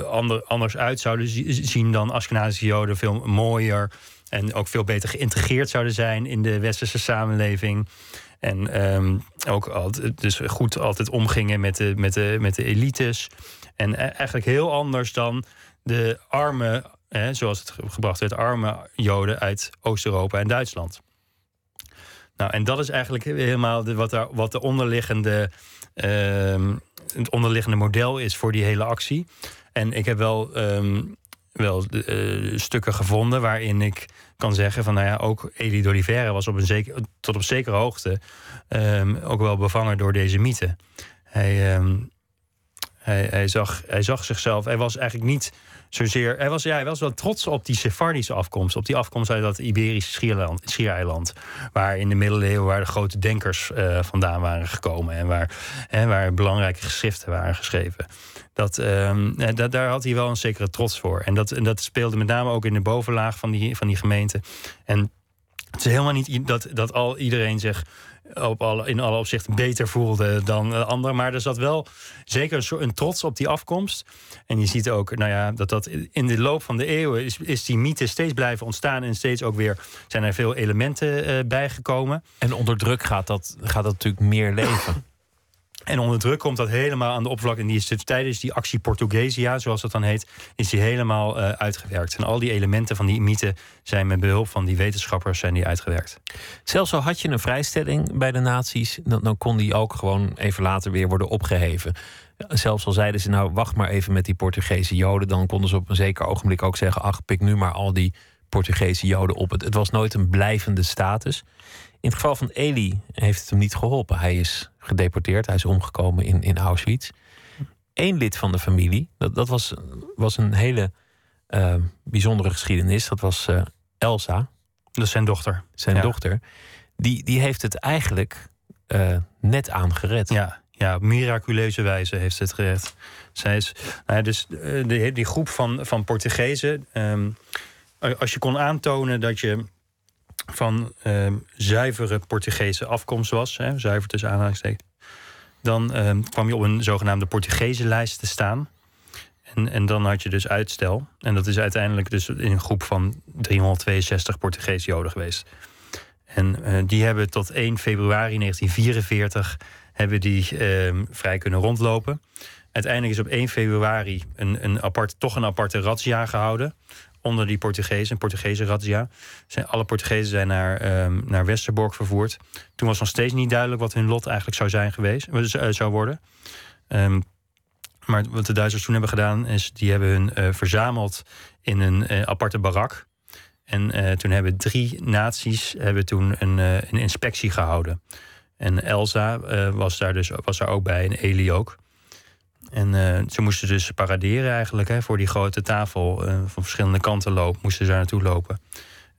ander, anders uit zouden zi- zien dan Ashkenazische Joden. Veel mooier. En ook veel beter geïntegreerd zouden zijn in de westerse samenleving. En ehm, ook altijd, dus goed altijd omgingen met de, met, de, met de elites. En e- eigenlijk heel anders dan de arme, hè, zoals het ge- gebracht werd, arme Joden uit Oost-Europa en Duitsland. Nou, en dat is eigenlijk helemaal de, wat, wat de onderliggende, ehm, het onderliggende model is voor die hele actie. En ik heb wel, ehm, wel eh, stukken gevonden waarin ik kan zeggen van, nou ja, ook Elie d'Oliveira was op een zeker, tot op zekere hoogte ehm, ook wel bevangen door deze mythe. Hij, hij, hij, zag, hij zag zichzelf, hij was eigenlijk niet zozeer. Hij was, ja, hij was wel trots op die Sephardische afkomst. Op die afkomst uit dat Iberische schiereiland. Waar in de middeleeuwen waar de grote denkers eh, vandaan waren gekomen. En waar, hè, waar belangrijke geschriften waren geschreven. Dat, ehm, eh, da- daar had hij wel een zekere trots voor. En dat, en dat speelde met name ook in de bovenlaag van die, van die gemeente. En het is helemaal niet dat, dat al iedereen zich op alle, in alle opzichten beter voelde dan de ander. Maar er zat wel zeker een, soort, een trots op die afkomst. En je ziet ook nou ja, dat dat in de loop van de eeuwen is, is die mythe steeds blijven ontstaan. En steeds ook weer zijn er veel elementen eh, bijgekomen. En onder druk gaat dat, gaat dat natuurlijk meer leven. En onder druk komt dat helemaal aan de oppervlakte. En die is tijdens die actie Portugesia, zoals dat dan heet, is die helemaal eh, uitgewerkt. En al die elementen van die mythe zijn met behulp van die wetenschappers zijn die uitgewerkt. Zelfs al had je een vrijstelling bij de nazi's, dan, kon die ook gewoon even later weer worden opgeheven. Zelfs al zeiden ze nou, wacht maar even met die Portugese Joden, dan konden ze op een zeker ogenblik ook zeggen, ach, pik nu maar al die Portugese Joden op. Het, het was nooit een blijvende status. In het geval van Eli heeft het hem niet geholpen. Hij is gedeporteerd, hij is omgekomen in, in Auschwitz. Eén lid van de familie, dat, dat was, was een hele eh, bijzondere geschiedenis. Dat was eh, Elsa, Dat is zijn dochter. zijn Ja. dochter. die, die heeft het eigenlijk uh, net aangered. Ja, ja, op miraculeuze wijze heeft ze het gered. Zij is, nou ja, dus de, die groep van, van Portugezen. Um, als je kon aantonen dat je van um, zuivere Portugese afkomst was, hè, zuiver tussen aanhalingstekens, dan um, kwam je op een zogenaamde Portugezenlijst te staan. En, en dan had je dus uitstel. En dat is uiteindelijk dus in een groep van 362 Portugese Joden geweest. En uh, die hebben tot 1 februari 1944 hebben die, uh, vrij kunnen rondlopen. Uiteindelijk is op 1 februari een, een apart, toch een aparte razzia gehouden onder die Portugezen, een Portugese razzia. Zijn, alle Portugezen zijn naar, um, naar Westerbork vervoerd. Toen was nog steeds niet duidelijk wat hun lot eigenlijk zou zijn geweest, uh, zou worden. Um, maar wat de Duitsers toen hebben gedaan, is die hebben hun uh, verzameld in een aparte barak. En toen hebben drie naties hebben toen een, een inspectie gehouden. En Elsa was daar dus was daar ook bij, en Eli ook. En uh, ze moesten dus paraderen eigenlijk hè, voor die grote tafel. Uh, van verschillende kanten lopen, moesten ze daar naartoe lopen.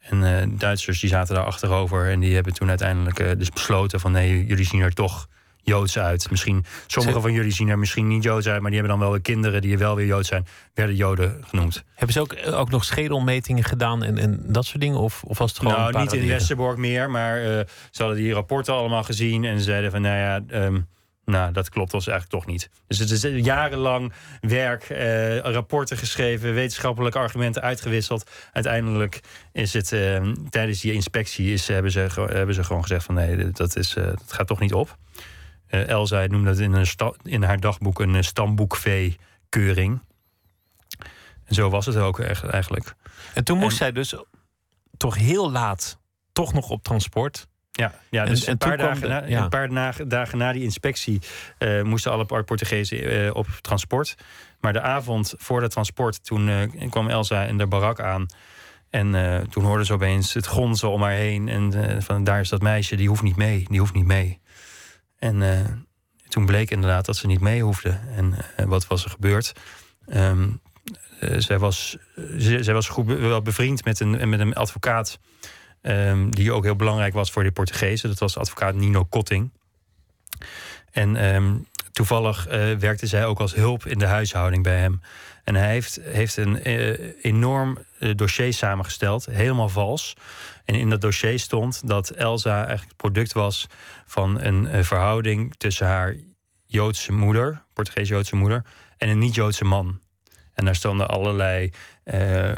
En uh, Duitsers die zaten daar achterover. En die hebben toen uiteindelijk dus besloten van... nee, jullie zien er toch Joods uit. Misschien, sommige van jullie zien er misschien niet Joods uit... maar die hebben dan wel weer kinderen die wel weer Joods zijn. Werden Joden genoemd. Hebben ze ook, ook nog schedelmetingen gedaan en, en dat soort dingen? Of, of was het gewoon Nou, niet in Westerbork meer. Maar ze hadden die rapporten allemaal gezien. En zeiden van, nou ja... Um, nou, dat klopt ons eigenlijk toch niet. Dus het is jarenlang werk, eh, rapporten geschreven, wetenschappelijke argumenten uitgewisseld. Uiteindelijk is het eh, tijdens die inspectie is, hebben, ze, hebben ze gewoon gezegd van nee, dat, is, uh, dat gaat toch niet op. Uh, Elsa noemde dat in, een in haar dagboek een stamboekvee-keuring. En zo was het ook echt, eigenlijk. En toen moest zij dus toch heel laat toch nog op transport. Ja, ja dus en, een, paar dagen na, een paar dagen na die inspectie uh, moesten alle Portugezen uh, op transport. Maar de avond voor het transport, toen uh, kwam Elsa in de barak aan. En toen hoorde ze opeens het gonzen om haar heen. En van daar is dat meisje, die hoeft niet mee. Die hoeft niet mee. En toen bleek inderdaad dat ze niet mee hoefde. En wat was er gebeurd? Um, zij was, zij was goed wel bevriend met een, met een advocaat Um, die ook heel belangrijk was voor de Portugezen. Dat was advocaat Nino Kotting. En um, toevallig uh, werkte zij ook als hulp in de huishouding bij hem. En hij heeft, heeft een uh, enorm uh, dossier samengesteld, helemaal vals. En in dat dossier stond dat Elsa eigenlijk het product was van een verhouding tussen haar Joodse moeder, Portugees-Joodse moeder, en een niet-Joodse man. En daar stonden allerlei uh,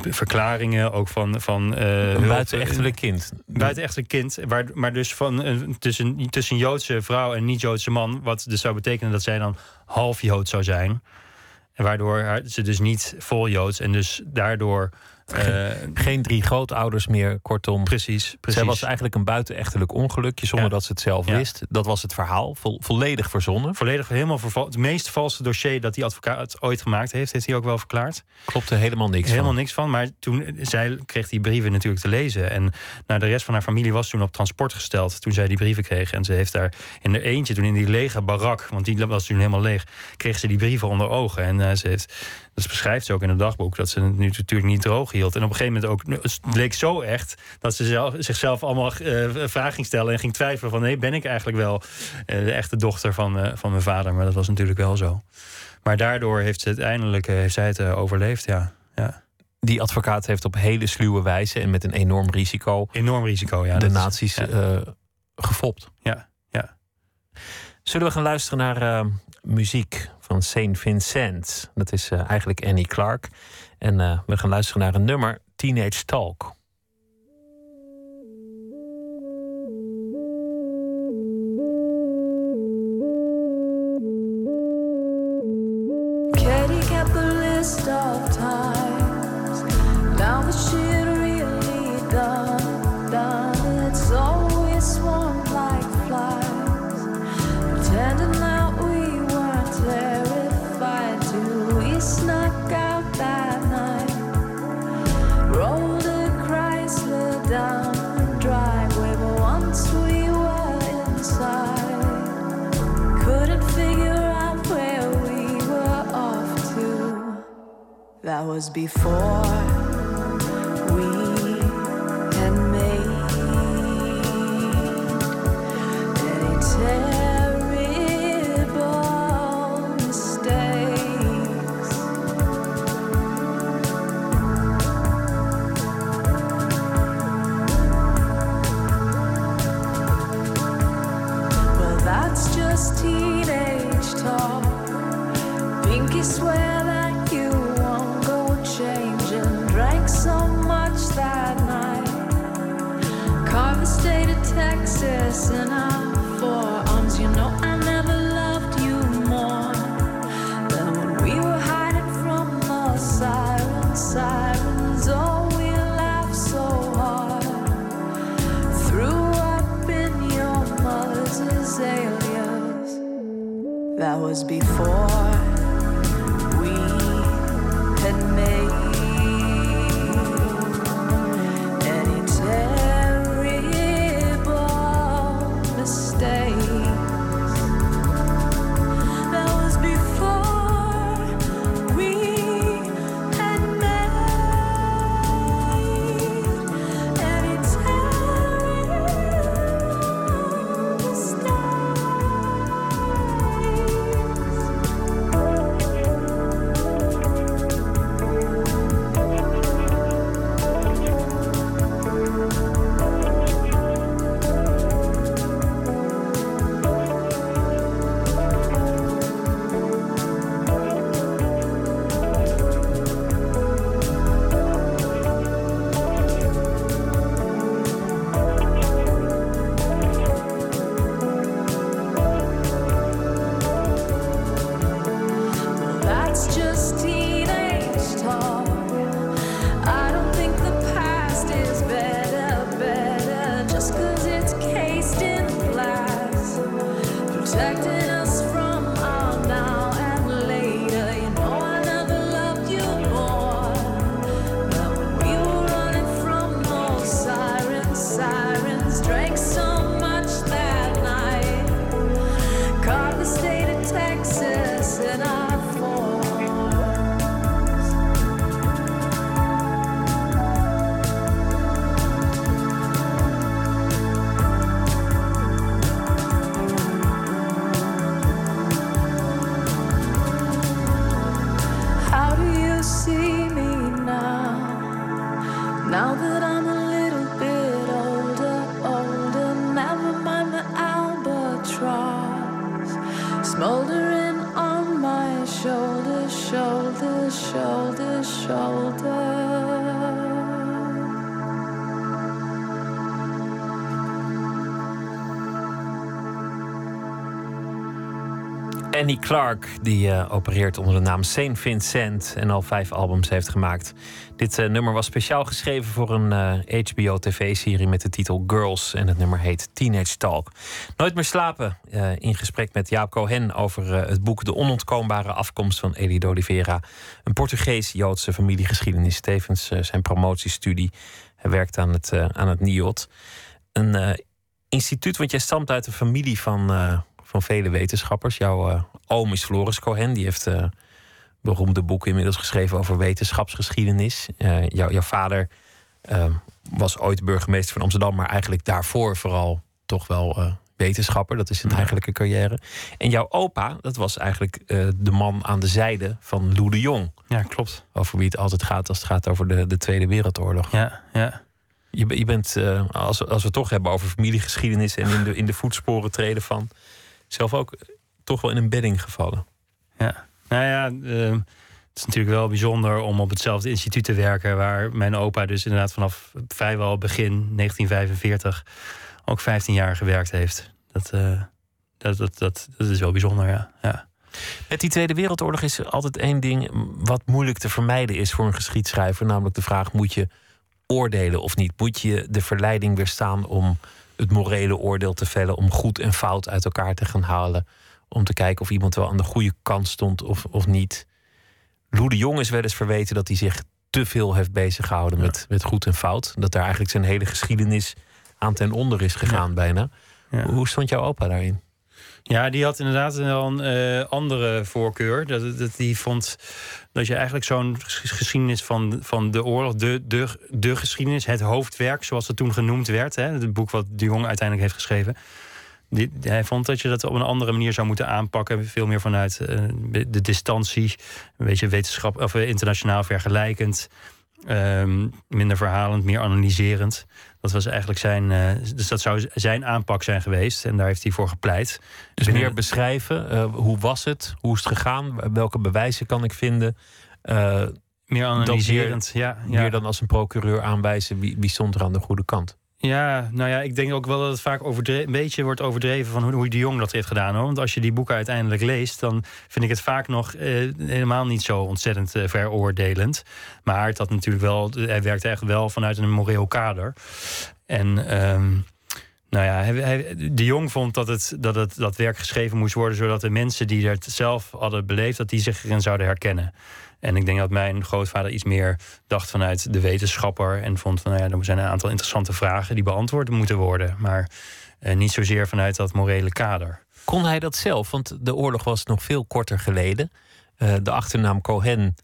verklaringen ook van. van uh, een buitenechtelijk kind. Buitenechtelijk kind, waar, maar dus van, tussen, tussen een Joodse vrouw en niet-Joodse man. Wat dus zou betekenen dat zij dan half Jood zou zijn. En waardoor ze dus niet vol Joods en dus daardoor uh, Geen drie grootouders meer, kortom. Precies, precies. Zij was eigenlijk een buitenechtelijk ongelukje zonder dat ze het zelf wist. Dat was het verhaal, volledig verzonnen. Volledig, helemaal. Het meest valse dossier dat die advocaat ooit gemaakt heeft, heeft hij ook wel verklaard. Klopte helemaal niks helemaal niks van. Maar toen, zij kreeg die brieven natuurlijk te lezen. En nou, de rest van haar familie was toen op transport gesteld toen zij die brieven kreeg. En ze heeft daar in de eentje, toen in die lege barak, want die was toen helemaal leeg, kreeg ze die brieven onder ogen. En uh, ze heeft dat beschrijft ze ook in het dagboek, dat ze het nu natuurlijk niet droog hield. En op een gegeven moment ook, het leek zo echt, dat ze zelf, zichzelf allemaal uh, vragen ging stellen en ging twijfelen van, nee, ben ik eigenlijk wel uh, de echte dochter van, uh, van mijn vader? Maar dat was natuurlijk wel zo. Maar daardoor heeft ze uiteindelijk heeft zij het overleefd, ja. ja. Die advocaat heeft op hele sluwe wijze en met een enorm risico. Enorm risico, ja. De nazi's ja. gefopt. Ja, ja. Zullen we gaan luisteren naar muziek van Saint Vincent. Dat is uh, eigenlijk Annie Clark. En uh, we gaan luisteren naar een nummer, Teenage Talk. Shoulder, Annie Clark, die eh, opereert onder de naam Saint Vincent en al vijf albums heeft gemaakt. Dit eh, nummer was speciaal geschreven voor een eh, HBO-tv-serie met de titel Girls. En het nummer heet Teenage Talk. Nooit meer slapen. eh, in gesprek met Jaap Cohen over eh, het boek De Onontkoombare Afkomst van Elie Oliveira. Een Portugees-Joodse familiegeschiedenis. Tevens eh, zijn promotiestudie. Hij werkt aan het, eh, aan het NIOT. Een eh, instituut, want jij stamt uit een familie van, eh, van vele wetenschappers. Jouw eh, oom is Floris Cohen. Die heeft eh, beroemde boeken inmiddels geschreven over wetenschapsgeschiedenis. Eh, jouw jouw vader eh, was ooit burgemeester van Amsterdam, maar eigenlijk daarvoor vooral toch wel wetenschapper. Dat is zijn eigenlijke carrière. En jouw opa, dat was eigenlijk de man aan de zijde van Lou de Jong. Ja, klopt. Over wie het altijd gaat als het gaat over de, de Tweede Wereldoorlog. Ja, ja. Je, be- je bent, als, we- als we het toch hebben over familiegeschiedenis en in de, in de voetsporen treden van, zelf ook toch wel in een bedding gevallen. Ja, nou ja, ehm, het is natuurlijk wel bijzonder om op hetzelfde instituut te werken. waar mijn opa dus inderdaad vanaf vrijwel begin 1945 ook 15 jaar gewerkt heeft. Dat, eh, dat, dat, dat, dat is wel bijzonder, ja. ja. Met die Tweede Wereldoorlog is er altijd één ding wat moeilijk te vermijden is voor een geschiedschrijver. Namelijk de vraag: moet je oordelen of niet? Moet je de verleiding weerstaan om het morele oordeel te vellen, om goed en fout uit elkaar te gaan halen, om te kijken of iemand wel aan de goede kant stond of, of niet? Lou de Jong is wel eens verweten dat hij zich te veel heeft bezig gehouden met, met goed en fout. Dat daar eigenlijk zijn hele geschiedenis aan ten onder is gegaan, bijna. Ja. Hoe stond jouw opa daarin? Ja, die had inderdaad een eh, andere voorkeur. Dat, dat, die vond dat je eigenlijk zo'n ges- geschiedenis van, van de oorlog, de, de, de geschiedenis, het hoofdwerk, zoals het toen genoemd werd, hè, het boek wat de Jong uiteindelijk heeft geschreven. Die, hij vond dat je dat op een andere manier zou moeten aanpakken. Veel meer vanuit eh, de distantie, een beetje wetenschap of eh, internationaal vergelijkend. Ehm, minder verhalend, meer analyserend. Dat was eigenlijk zijn. eh, dus dat zou zijn aanpak zijn geweest. En daar heeft hij voor gepleit. Dus Binnen- meer beschrijven, eh, hoe was het, hoe is het gegaan, welke bewijzen kan ik vinden. Eh, Meer analyserend, ja. ja. Meer dan als een procureur aanwijzen wie, wie stond er aan de goede kant. Ja, nou ja, ik denk ook wel dat het vaak een beetje wordt overdreven van hoe, hoe de Jong dat heeft gedaan. Hoor. Want als je die boeken uiteindelijk leest, dan vind ik het vaak nog eh, helemaal niet zo ontzettend eh, veroordelend. Maar had natuurlijk wel, hij werkte echt wel vanuit een moreel kader. En ehm, nou ja, hij, hij- de Jong vond dat, het, dat het, dat werk geschreven moest worden, zodat de mensen die het zelf hadden beleefd, dat die zich erin zouden herkennen. En ik denk dat mijn grootvader iets meer dacht vanuit de wetenschapper. En vond van, nou ja, er zijn een aantal interessante vragen die beantwoord moeten worden. Maar eh, niet zozeer vanuit dat morele kader. Kon hij dat zelf? Want de oorlog was nog veel korter geleden. Eh, de achternaam Cohen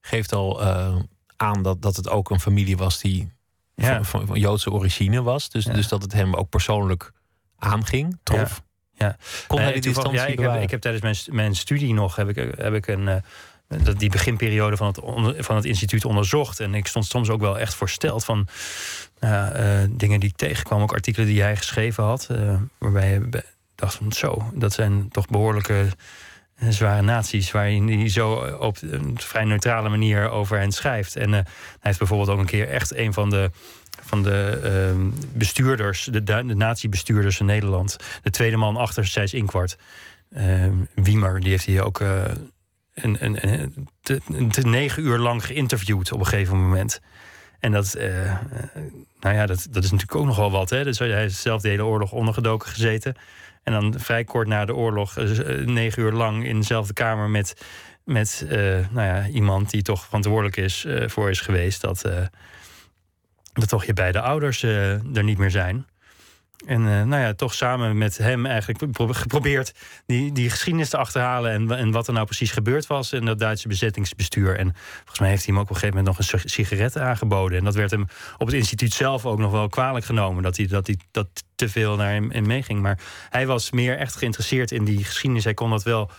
geeft al eh, aan dat, dat het ook een familie was die Ja. van, van, van Joodse origine was. Dus, Ja. dus dat het hem ook persoonlijk aanging, trof. Ja. Kon hij Nee, die distantie ja, ik, heb, bewaren? ik heb tijdens mijn, mijn studie nog heb ik, heb ik een, eh, dat die beginperiode van het, van het instituut onderzocht. En ik stond soms ook wel echt voorsteld van nou eh, dingen die ik tegenkwam. Ook artikelen die hij geschreven had. eh, waarbij je dacht van zo, dat zijn toch behoorlijke eh, zware naties. Waarin hij zo op een vrij neutrale manier over hen schrijft. En hij heeft bijvoorbeeld ook een keer echt een van de van de ehm, bestuurders, de, de nazi-bestuurders in Nederland. De tweede man achter Sijs Inkwart. Ehm, Wiemer, die heeft hij ook een, te, negen uur lang geïnterviewd op een gegeven moment. En dat, eh, eh, nou ja, dat, dat is natuurlijk ook nogal wat. Hè? Dus hij heeft zelf de hele oorlog ondergedoken gezeten. En dan vrij kort na de oorlog, eh, negen uur lang in dezelfde kamer met, met nou ja, iemand die toch verantwoordelijk is voor is geweest. Dat, dat toch je beide ouders er niet meer zijn. En eh, nou ja, toch samen met hem eigenlijk pro- geprobeerd die, die geschiedenis te achterhalen. En, en wat er nou precies gebeurd was in dat Duitse bezettingsbestuur. En volgens mij heeft hij hem ook op een gegeven moment nog een sig- sigaret aangeboden. En dat werd hem op het instituut zelf ook nog wel kwalijk genomen. Dat hij dat, hij, dat te veel naar hem in meeging. Maar hij was meer echt geïnteresseerd in die geschiedenis. Hij kon dat wel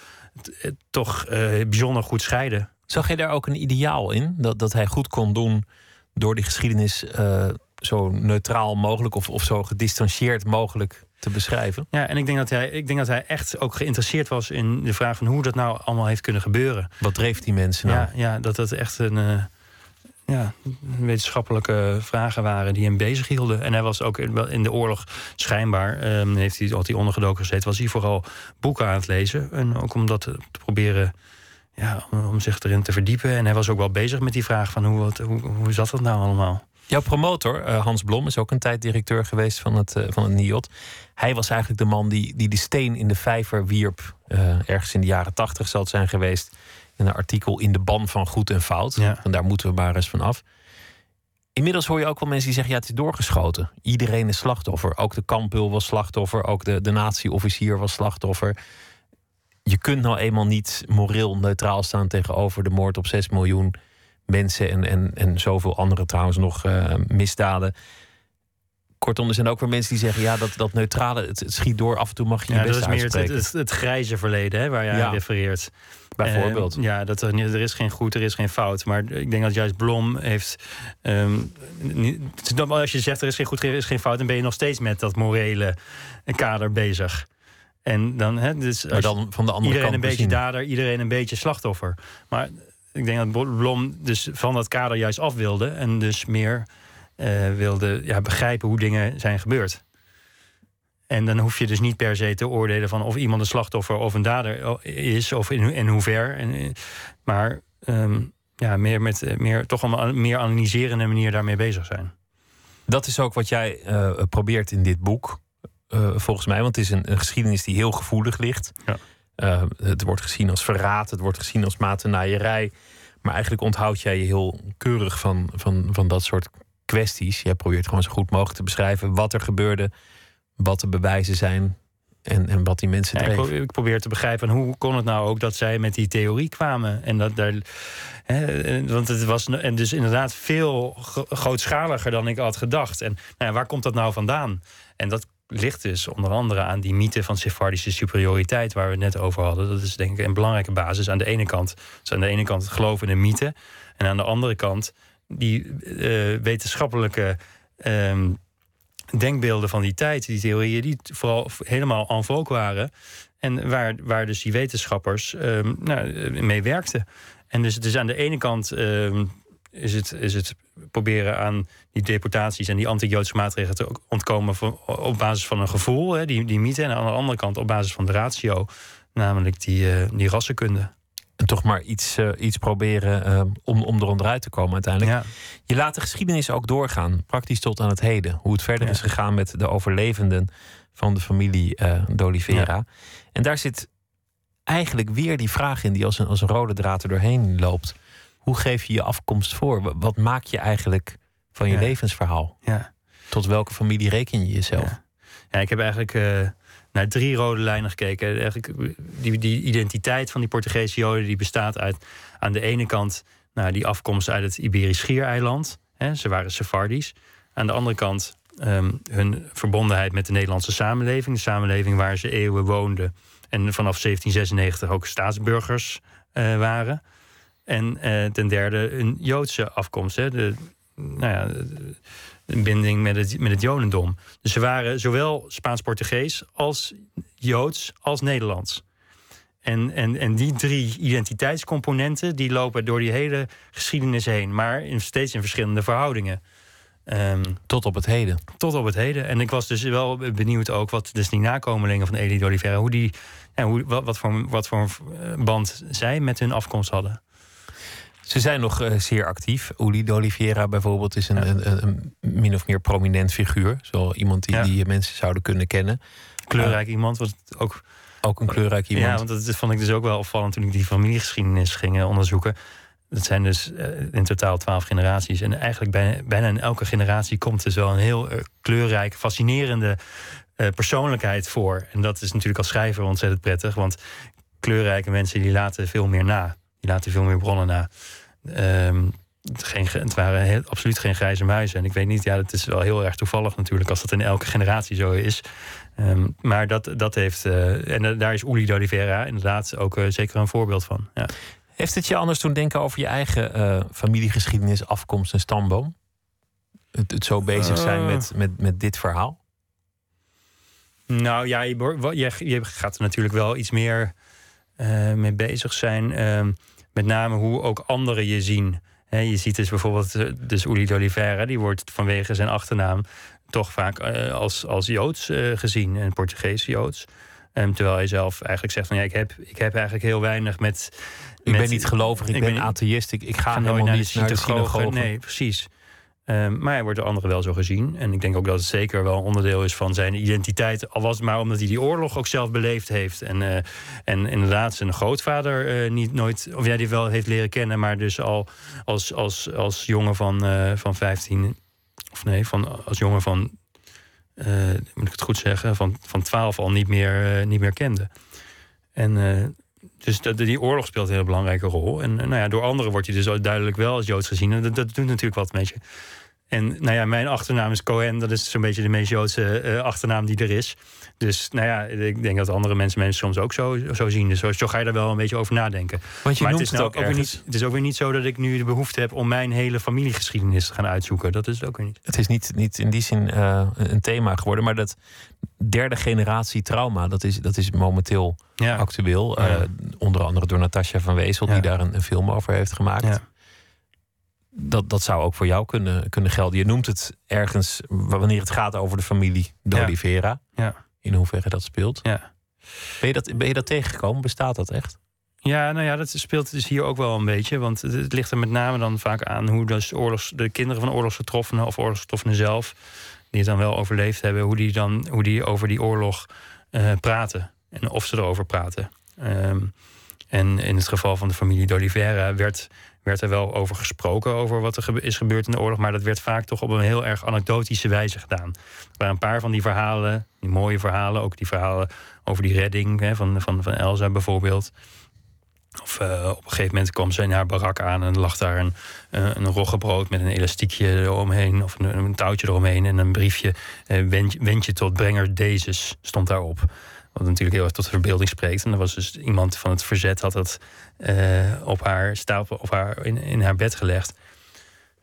eh, toch eh, bijzonder goed scheiden. Zag je daar ook een ideaal in? Dat, dat hij goed kon doen door die geschiedenis zo neutraal mogelijk of, of zo gedistanceerd mogelijk te beschrijven? Ja, en ik denk, dat hij, ik denk dat hij echt ook geïnteresseerd was in de vraag van hoe dat nou allemaal heeft kunnen gebeuren. Wat dreef die mensen nou? Ja, ja, dat het echt een, eh, ja, wetenschappelijke vragen waren die hem bezig hielden. En hij was ook in, wel in de oorlog schijnbaar, ehm, heeft hij, had hij ondergedoken gezeten, was hij vooral boeken aan het lezen. En ook om dat te, te proberen, ja, om, om zich erin te verdiepen. En hij was ook wel bezig met die vraag van hoe, wat, hoe, hoe zat dat nou allemaal? Jouw promotor, eh, Hans Blom, is ook een tijd directeur geweest van het, eh, van het NIOD. Hij was eigenlijk de man die, die de steen in de vijver wierp. eh, ergens in de jaren tachtig zal het zijn geweest. In een artikel in de ban van goed en fout. Ja. En daar moeten we maar eens van af. Inmiddels hoor je ook wel mensen die zeggen: ja, het is doorgeschoten. Iedereen is slachtoffer. Ook de kampul was slachtoffer. Ook de, de nazi-officier was slachtoffer. Je kunt nou eenmaal niet moreel neutraal staan tegenover de moord op 6 miljoen mensen en, en, en zoveel andere trouwens nog eh, misdaden. Kortom, er zijn ook weer mensen die zeggen: ja, dat, dat neutrale, het, het schiet door. Af en toe mag je je Ja, dat best is meer het, het, het grijze verleden hè, waar je Ja. aan refereert. Bijvoorbeeld. Eh, ja, dat er, er is geen goed, er is geen fout. Maar ik denk dat juist Blom heeft. ehm, niet- wel als je zegt er is geen goed, er is geen fout, dan ben je nog steeds met dat morele kader bezig. En dan, hè, dus maar dan van de andere iedereen kant een beetje dader, iedereen een beetje slachtoffer. Maar ik denk dat Blom dus van dat kader juist af wilde en dus meer eh, wilde ja, begrijpen hoe dingen zijn gebeurd. En dan hoef je dus niet per se te oordelen van of iemand een slachtoffer of een dader is, of in, in hoever. En, eh, maar ehm, ja, meer met eh, meer, toch een meer analyserende manier daarmee bezig zijn. Dat is ook wat jij eh, probeert in dit boek, eh, volgens mij. Want het is een, een geschiedenis die heel gevoelig ligt. Ja. Eh, het wordt gezien als verraad, het wordt gezien als matennaaierij. Maar eigenlijk onthoud jij je heel keurig van, van, van dat soort kwesties. Jij probeert gewoon zo goed mogelijk te beschrijven wat er gebeurde, wat de bewijzen zijn en, en wat die mensen Ja, ik, ik probeer te begrijpen hoe kon het nou ook dat zij met die theorie kwamen. En dat daar. Hè, eh, want het was en dus inderdaad veel gro- grootschaliger dan ik had gedacht. En nou ja, waar komt dat nou vandaan? En dat ligt dus onder andere aan die mythe van Sephardische superioriteit, waar we het net over hadden. Dat is denk ik een belangrijke basis. Aan de ene kant, dus aan de ene kant het geloof in een mythe. En aan de andere kant die eh, wetenschappelijke. ehm, denkbeelden van die tijd, die theorieën, die vooral helemaal en vogue waren. En waar, waar dus die wetenschappers ehm, nou, eh, mee werkten. En dus het is aan de ene kant ehm, is het, is het proberen aan die deportaties en die anti-Joodse maatregelen te ontkomen op basis van een gevoel, hè, die, die mythe. En aan de andere kant op basis van de ratio, namelijk die, eh, die rassenkunde. En toch maar iets, eh, iets proberen eh, om, om er onderuit te komen uiteindelijk. Ja. Je laat de geschiedenis ook doorgaan, praktisch tot aan het heden. Hoe het verder Ja. is gegaan met de overlevenden van de familie d'Oliveira. En daar zit eigenlijk weer die vraag in die als een, als een rode draad er doorheen loopt. Hoe geef je je afkomst voor? Wa- Wat maak je eigenlijk van je Ja. levensverhaal? Ja. Tot welke familie reken je jezelf? Ja. Ja, ik heb eigenlijk eh, naar drie rode lijnen gekeken. Eigenlijk, die, die identiteit van die Portugese Joden die bestaat uit aan de ene kant nou, die afkomst uit het Iberisch Schiereiland. Hè, ze waren Sephardisch. Aan de andere kant ehm, hun verbondenheid met de Nederlandse samenleving. De samenleving waar ze eeuwen woonden. En vanaf 1796 ook staatsburgers eh, waren. En eh, ten derde een Joodse afkomst. Hè, de, nou ja, een binding met het, met het Jodendom. Dus ze waren zowel Spaans-Portugees als Joods als Nederlands. En, en, en die drie identiteitscomponenten die lopen door die hele geschiedenis heen, maar in, steeds in verschillende verhoudingen. Ehm, Tot op het heden. tot op het heden. En ik was dus wel benieuwd ook wat dus die nakomelingen van Elie de Oliveira, hoe die, ja, hoe, wat, wat, voor, wat voor eh, band zij met hun afkomst hadden. Ze zijn nog eh, zeer actief. Uli de Oliveira bijvoorbeeld is een, een, een, een min of meer prominent figuur. Zo iemand die, Ja. die mensen zouden kunnen kennen. Kleurrijk iemand, wat ook Ook een kleurrijk iemand. Ja, want dat vond ik dus ook wel opvallend toen ik die familiegeschiedenis ging eh, onderzoeken. Dat zijn dus eh, in totaal twaalf generaties. En eigenlijk bijna, bijna in elke generatie komt dus wel een heel eh, kleurrijke, fascinerende eh, persoonlijkheid voor. En dat is natuurlijk als schrijver ontzettend prettig. Want kleurrijke mensen die laten veel meer na. Die laten veel meer bronnen na. Ehm, het, geen, het waren heel, absoluut geen grijze muizen. En ik weet niet, ja, dat is wel heel erg toevallig natuurlijk... als dat in elke generatie zo is. Ehm, maar dat, dat heeft... eh, en eh, daar is Uli de Oliveira inderdaad ook eh, zeker een voorbeeld van. Ja. Heeft het je anders doen denken over je eigen familiegeschiedenis, afkomst en stamboom? Het, het zo bezig zijn met, met, met dit verhaal? Nou ja, je, je, je gaat er natuurlijk wel iets meer mee bezig zijn. Met name hoe ook anderen je zien. Je ziet dus bijvoorbeeld, eh, dus Uli Oliveira, die wordt vanwege zijn achternaam toch vaak eh, als, als Joods eh, gezien, een Portugees Joods. Ehm, terwijl hij zelf eigenlijk zegt van ja, ik heb, ik heb eigenlijk heel weinig met. Ik met- ben niet gelovig, ik, ik ben atheïst, ik, ik ga ga helemaal nooit naar de niet naar de synagoge. Nee, precies. Ehm, maar hij wordt door anderen wel zo gezien. En ik denk ook dat het zeker wel onderdeel is van zijn identiteit. Al was het maar omdat hij die oorlog ook zelf beleefd heeft. En, eh, en inderdaad zijn grootvader eh, niet nooit... Of ja, die wel heeft leren kennen, maar dus al als, als, als jongen van, eh, van 15... Of nee, van, als jongen van... moet ik het goed zeggen? Van, van 12 al niet meer, niet meer kende. En... dus die oorlog speelt een hele belangrijke rol. En nou ja, door anderen wordt hij dus duidelijk wel als Joods gezien. En dat, dat doet natuurlijk wat met je. En nou ja, mijn achternaam is Cohen. Dat is zo'n beetje de meest Joodse eh, achternaam die er is. Dus nou ja, ik denk dat andere mensen mensen soms ook zo, zo zien. Dus zo, ga je daar wel een beetje over nadenken. Want je maar het noemt is, het nou ook ook weer niet, het is ook weer niet zo dat ik nu de behoefte heb om mijn hele familiegeschiedenis te gaan uitzoeken. Dat is het ook weer niet. Het is niet, niet in die zin eh, een thema geworden, maar dat derde generatie trauma, dat is, dat is momenteel Ja, actueel. Ja. Eh, onder andere door Natasja van Wezel, die daar een, een film over heeft gemaakt. Dat, dat zou ook voor jou kunnen, kunnen gelden. Je noemt het ergens wanneer het gaat over de familie de Ja. Oliveira. Ja. In hoeverre dat speelt. ja. Ben, je dat, ben je dat tegengekomen? Bestaat dat echt? Ja, nou ja, dat speelt dus hier ook wel een beetje. Want het, ligt er met name dan vaak aan hoe dus oorlogs, de kinderen van oorlogsgetroffenen of oorlogsgetroffenen zelf, die het dan wel overleefd hebben, hoe die dan hoe die over die oorlog eh, praten. En of ze erover praten. Ehm, en in het geval van de familie d'Oliveira werd, werd er wel over gesproken, over wat er is gebeurd in de oorlog. Maar dat werd vaak toch op een heel erg anekdotische wijze gedaan. Er waren een paar van die verhalen, die mooie verhalen, ook die verhalen over die redding hè, van, van, van Elsa bijvoorbeeld. Of eh, op een gegeven moment kwam ze in haar barak aan en lag daar een, eh, een roggebrood met een elastiekje eromheen. Of een, een touwtje eromheen en een briefje. wend, wend je tot brenger Dezes stond daarop. Wat natuurlijk heel erg tot de verbeelding spreekt. En er was dus iemand van het verzet had dat eh, op haar stapel, op haar, in, in haar bed gelegd.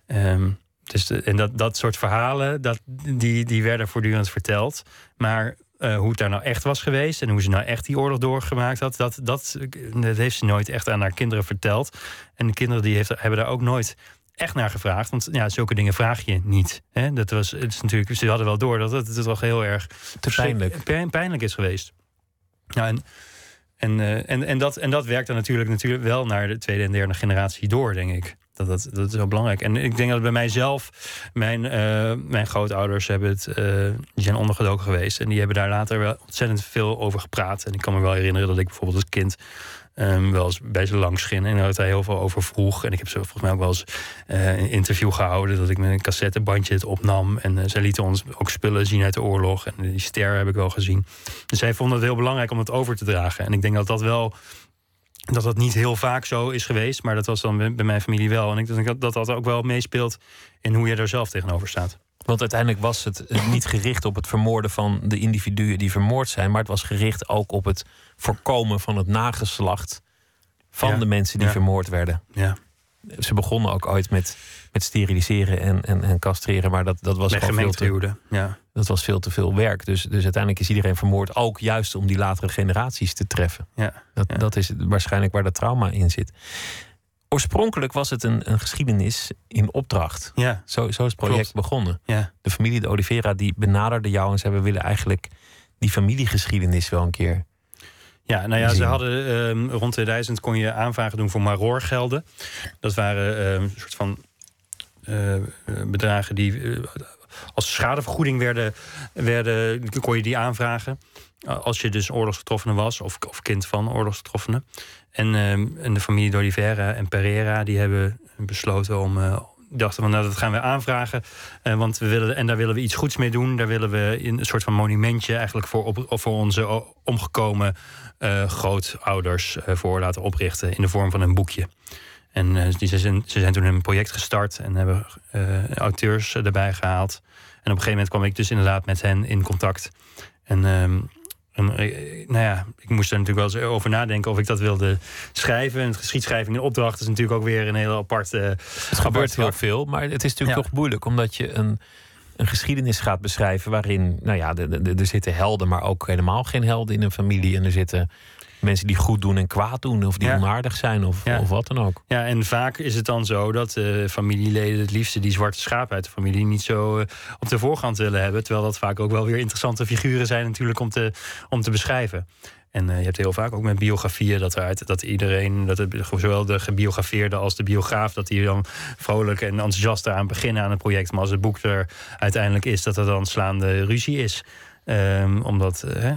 Ehm, dus de- en dat, dat soort verhalen, dat, die, die werden voortdurend verteld. Maar eh, hoe het daar nou echt was geweest en hoe ze nou echt die oorlog doorgemaakt had, dat, dat, dat heeft ze nooit echt aan haar kinderen verteld. En de kinderen die heeft, hebben daar ook nooit echt naar gevraagd. Want ja, zulke dingen vraag je niet. Hè? Dat was, het is natuurlijk, ze hadden wel door dat het, het toch heel erg Te pijnlijk. pijn- pijnlijk is geweest. Ja, en, en, eh, en, en, dat, en dat werkt dan natuurlijk, natuurlijk wel naar de tweede en derde generatie door, denk ik. Dat, dat, dat is wel belangrijk. En ik denk dat bij mijzelf, mijn, eh, mijn grootouders hebben het, eh, die zijn ondergedoken geweest. En die hebben daar later wel ontzettend veel over gepraat. En ik kan me wel herinneren dat ik bijvoorbeeld als kind ehm, wel eens bij ze langs ging. En daar hij heel veel over vroeg. En ik heb ze volgens mij ook wel eens eh, een interview gehouden. Dat ik met een cassettebandje het opnam. En eh, zij lieten ons ook spullen zien uit de oorlog. En die ster heb ik wel gezien. Dus zij vonden het heel belangrijk om het over te dragen. En ik denk dat dat wel dat dat niet heel vaak zo is geweest, maar dat was dan bij mijn familie wel. En ik denk dat dat, dat ook wel meespeelt in hoe je er zelf tegenover staat. Want uiteindelijk was het niet gericht op het vermoorden van de individuen die vermoord zijn, maar het was gericht ook op het voorkomen van het nageslacht van Ja, de mensen die ja. vermoord werden. Ja. Ze begonnen ook ooit met, met steriliseren en, en, en castreren, maar dat, dat, was veel te. Ja. dat was veel te veel werk. Dus, dus uiteindelijk is iedereen vermoord, ook juist om die latere generaties te treffen. Ja. Dat, dat is waarschijnlijk waar dat trauma in zit. Oorspronkelijk was het een, een geschiedenis in opdracht. Ja. Zo, zo is het project Klopt. begonnen. Ja. De familie de Oliveira die benaderde jou en zei: We willen eigenlijk die familiegeschiedenis wel een keer. Ja, nou ja, ze hadden ehm, rond 2000 kon je aanvragen doen voor maroorgelden. Dat waren ehm, een soort van eh, bedragen die eh, als schadevergoeding werden, werden, kon je die aanvragen. Als je dus oorlogsgetroffene was, of, of kind van oorlogsgetroffenen. En, ehm, en de familie de Oliveira en Pereira, die hebben besloten om. eh, dachten van nou, dat gaan we aanvragen. Eh, want we willen, en daar willen we iets goeds mee doen. Daar willen we een soort van monumentje eigenlijk voor, op, voor onze o- omgekomen eh, grootouders eh, voor laten oprichten. In de vorm van een boekje. En eh, die, ze, zijn, ze zijn toen een project gestart en hebben eh, auteurs erbij gehaald. En op een gegeven moment kwam ik dus inderdaad met hen in contact. En, ehm, en eh, nou ja, moest er natuurlijk wel eens over nadenken of ik dat wilde schrijven. En geschiedschrijving in opdracht is natuurlijk ook weer een heel apart. eh, Het gebeurt heel veel, maar het is natuurlijk Ja. toch moeilijk omdat je een, een geschiedenis gaat beschrijven waarin, nou ja, er zitten helden, maar ook helemaal geen helden in een familie. En er zitten mensen die goed doen en kwaad doen, of die Ja. onaardig zijn, of, Ja. of wat dan ook. Ja, en vaak is het dan zo dat eh, familieleden het liefste die zwarte schaap uit de familie niet zo eh, op de voorgrond willen hebben. Terwijl dat vaak ook wel weer interessante figuren zijn natuurlijk om te, om te beschrijven. En eh, je hebt heel vaak ook met biografieën dat eruit dat iedereen, dat het, zowel de gebiografeerde als de biograaf, dat die dan vrolijk en enthousiast eraan beginnen aan het project. Maar als het boek er uiteindelijk is, dat er dan slaande ruzie is. Ehm, omdat eh,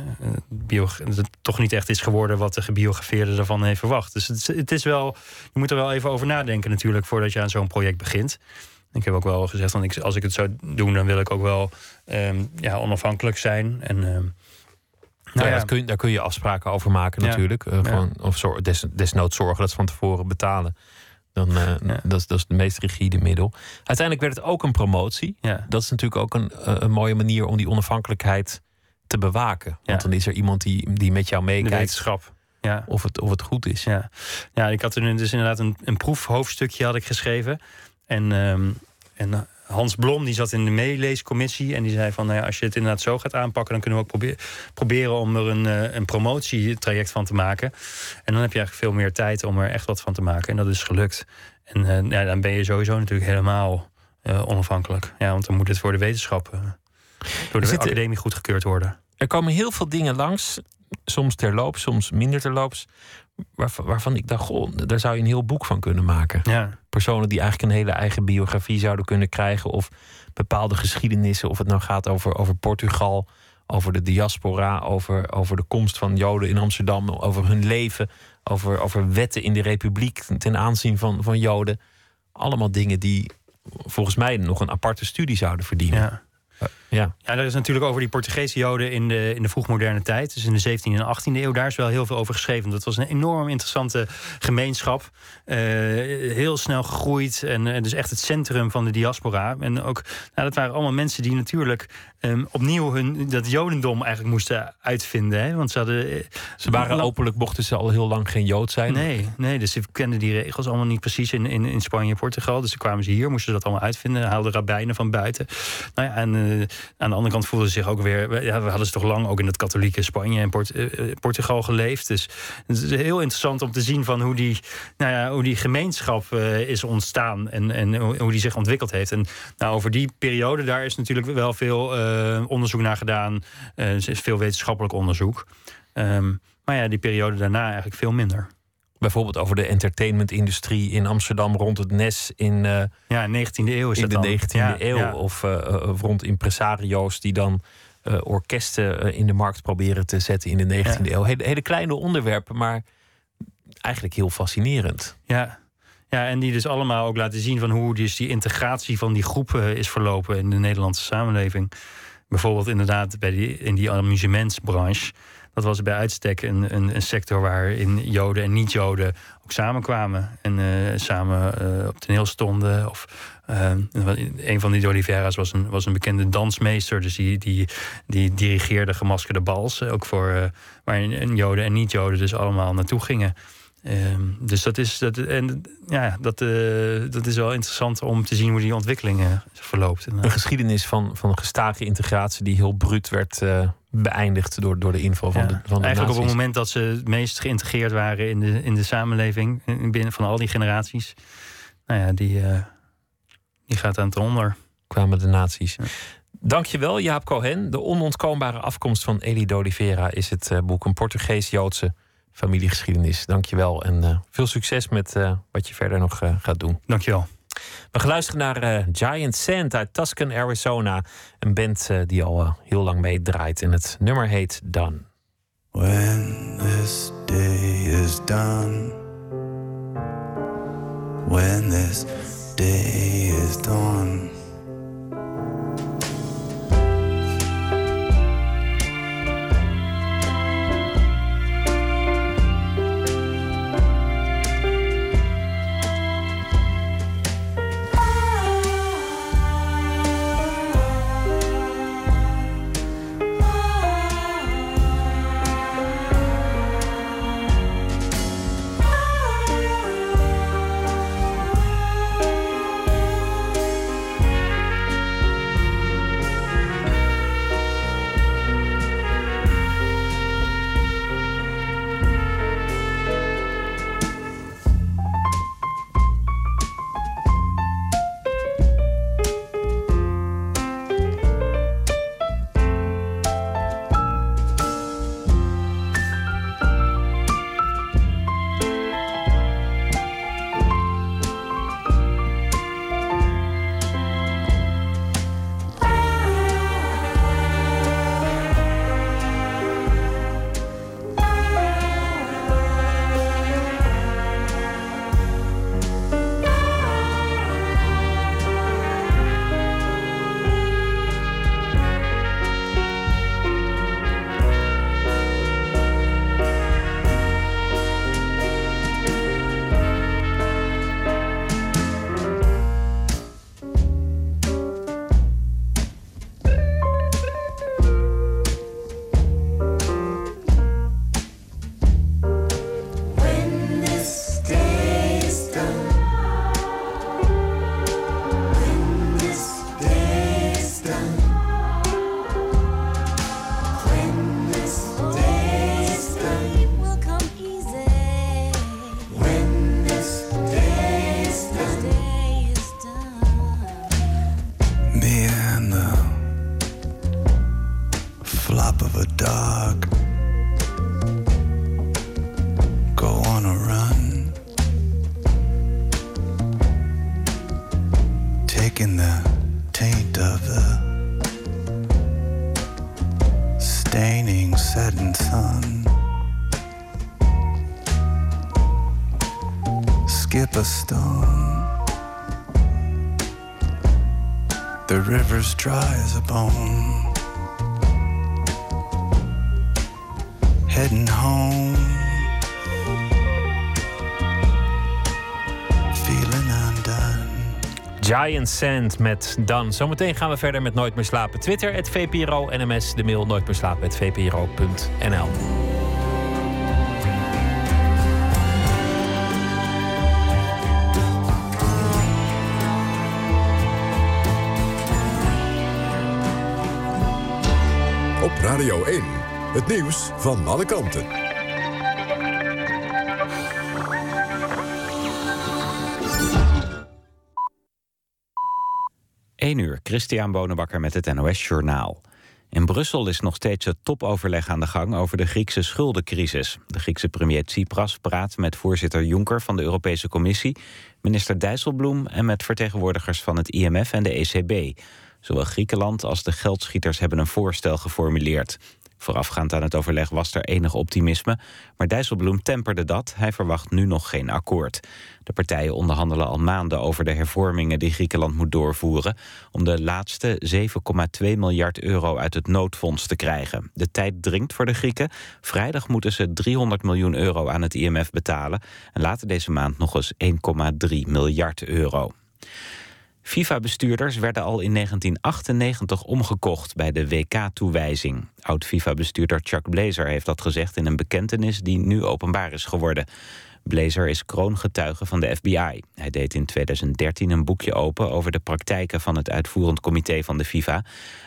het toch niet echt is geworden wat de gebiografeerde ervan heeft verwacht. Dus het, is- wel, je moet er wel even over nadenken natuurlijk voordat je aan zo'n project begint. Ik heb ook wel gezegd, als ik het zou doen, dan wil ik ook wel ehm, ja, onafhankelijk zijn. En, ehm, Nou nou ja, kun je, daar kun je afspraken over maken natuurlijk. Ja. gewoon, of zor- des, desnoods zorgen dat ze van tevoren betalen. Dan, eh, Ja. dat, is- dat is het meest rigide middel. Uiteindelijk werd het ook een promotie. ja, Dat is natuurlijk ook een, eh, een mooie manier om die onafhankelijkheid te bewaken. Want dan is er iemand die, die met jou meekijkt of het, of het goed is. Ja, ja ik had er nu dus inderdaad een, een proefhoofdstukje had ik geschreven. En, ehm, en Hans Blom die zat in de meeleescommissie. En die zei van nou ja, als je het inderdaad zo gaat aanpakken, dan kunnen we ook probeer, proberen om er een, eh, een promotietraject van te maken. En dan heb je eigenlijk veel meer tijd om er echt wat van te maken. En dat is gelukt. En eh, ja, dan ben je sowieso natuurlijk helemaal eh, onafhankelijk. Ja, want dan moet het voor de wetenschap, door de zitten- academie goedgekeurd worden. Er komen heel veel dingen langs, soms terloops, soms minder terloops. Waarvan, waarvan ik dacht, goh, daar zou je een heel boek van kunnen maken. Ja, Personen die eigenlijk een hele eigen biografie zouden kunnen krijgen. Of bepaalde geschiedenissen. Of het nou gaat over, over Portugal, over de diaspora, over, over de komst van Joden in Amsterdam, over hun leven, over, over wetten in de Republiek ten aanzien van, van Joden. Allemaal dingen die volgens mij nog een aparte studie zouden verdienen. ja. Ja. Ja, er is natuurlijk over die Portugese Joden in de, in de vroegmoderne tijd. Dus in de 17e en 18e eeuw. Daar is wel heel veel over geschreven. Dat was een enorm interessante gemeenschap. Eh, heel snel gegroeid. En uh, dus echt het centrum van de diaspora. En ook, nou, dat waren allemaal mensen die natuurlijk ehm, opnieuw hun, dat jodendom eigenlijk moesten uitvinden. Hè? Want ze hadden... eh, Ze waren openlijk, mochten ze al heel lang geen Jood zijn. Nee, nee, dus ze kenden die regels allemaal niet precies in, in, in Spanje en Portugal. Dus toen kwamen ze hier, moesten ze dat allemaal uitvinden. Haalden rabbijnen van buiten. Nou ja, en eh, aan de andere kant voelden ze zich ook weer... Ja, we hadden ze toch lang ook in het katholieke Spanje en Port- eh, Portugal geleefd. Dus het is heel interessant om te zien van hoe die, nou ja, hoe die gemeenschap is ontstaan. En, en hoe hoe die zich ontwikkeld heeft. En nou, over die periode, daar is natuurlijk wel veel onderzoek naar gedaan. Eh, er is veel wetenschappelijk onderzoek. Ehm, maar ja, die periode daarna eigenlijk veel minder. Bijvoorbeeld over de entertainmentindustrie in Amsterdam rond het NES in, eh, Ja, 19e eeuw is in de dan. 19e Ja, eeuw. ja. Of eh, eh, rond impresario's die dan eh, orkesten eh, in de markt proberen te zetten in de 19e Ja. eeuw. Hele, hele kleine onderwerpen, maar eigenlijk heel fascinerend. Ja. ja, en die dus allemaal ook laten zien van hoe dus die integratie van die groepen is verlopen in de Nederlandse samenleving. Bijvoorbeeld inderdaad bij die, in die amusementsbranche. Dat was bij uitstek een, een, een sector waarin Joden en niet-Joden ook samenkwamen. En eh, samen eh, op toneel stonden. Of, eh, een van die de Oliveira's was een, was een bekende dansmeester. Dus die, die, die dirigeerde gemaskerde bals. Ook voor, waarin Joden en niet-Joden dus allemaal naartoe gingen. Ehm, dus dat is, dat, en, ja, dat, eh, dat is wel interessant om te zien hoe die ontwikkeling eh, verloopt. Een geschiedenis van, van gestage integratie die heel bruut werd eh, beëindigd door, door de inval van Ja, de, van de Eigenlijk op het moment dat ze het meest geïntegreerd waren in de, in de samenleving, in- binnen van al die generaties, nou ja, die, eh, die gaat aan het onder. kwamen de nazi's. Dankjewel, Jaap Cohen. De onontkoombare afkomst van Eli de Oliveira is het eh, boek Een Portugees-Joodse familiegeschiedenis. Dankjewel en eh, veel succes met eh, wat je verder nog eh, gaat doen. Dankjewel. We gaan luisteren naar eh, Giant Sand uit Tuscan, Arizona. Een band eh, die al heel lang meedraait en het nummer heet Done. When this day is done, when this day is done. Giant Sand met Dan. Zometeen gaan we verder met Nooit meer slapen. Twitter, het VPRO, NMS, de mail nooit meer slapen, het. Op Radio 1. Het nieuws van alle kanten. 1 uur, Christian Bonenbakker met het NOS Journaal. In Brussel is nog steeds het topoverleg aan de gang over de Griekse schuldencrisis. De Griekse premier Tsipras praat met voorzitter Juncker van de Europese Commissie, minister Dijsselbloem en met vertegenwoordigers van het IMF en de ECB. Zowel Griekenland als de geldschieters hebben een voorstel geformuleerd. Voorafgaand aan het overleg was er enig optimisme, maar Dijsselbloem temperde dat. Hij verwacht nu nog geen akkoord. De partijen onderhandelen al maanden over de hervormingen die Griekenland moet doorvoeren om de laatste 7,2 miljard euro uit het noodfonds te krijgen. De tijd dringt voor de Grieken. Vrijdag moeten ze 300 miljoen euro aan het IMF betalen en later deze maand nog eens 1,3 miljard euro. FIFA-bestuurders werden al in 1998 omgekocht bij de WK-toewijzing. Oud-FIFA-bestuurder Chuck Blazer heeft dat gezegd in een bekentenis die nu openbaar is geworden. Blazer is kroongetuige van de FBI. Hij deed in 2013 een boekje open over de praktijken van het uitvoerend comité van de FIFA.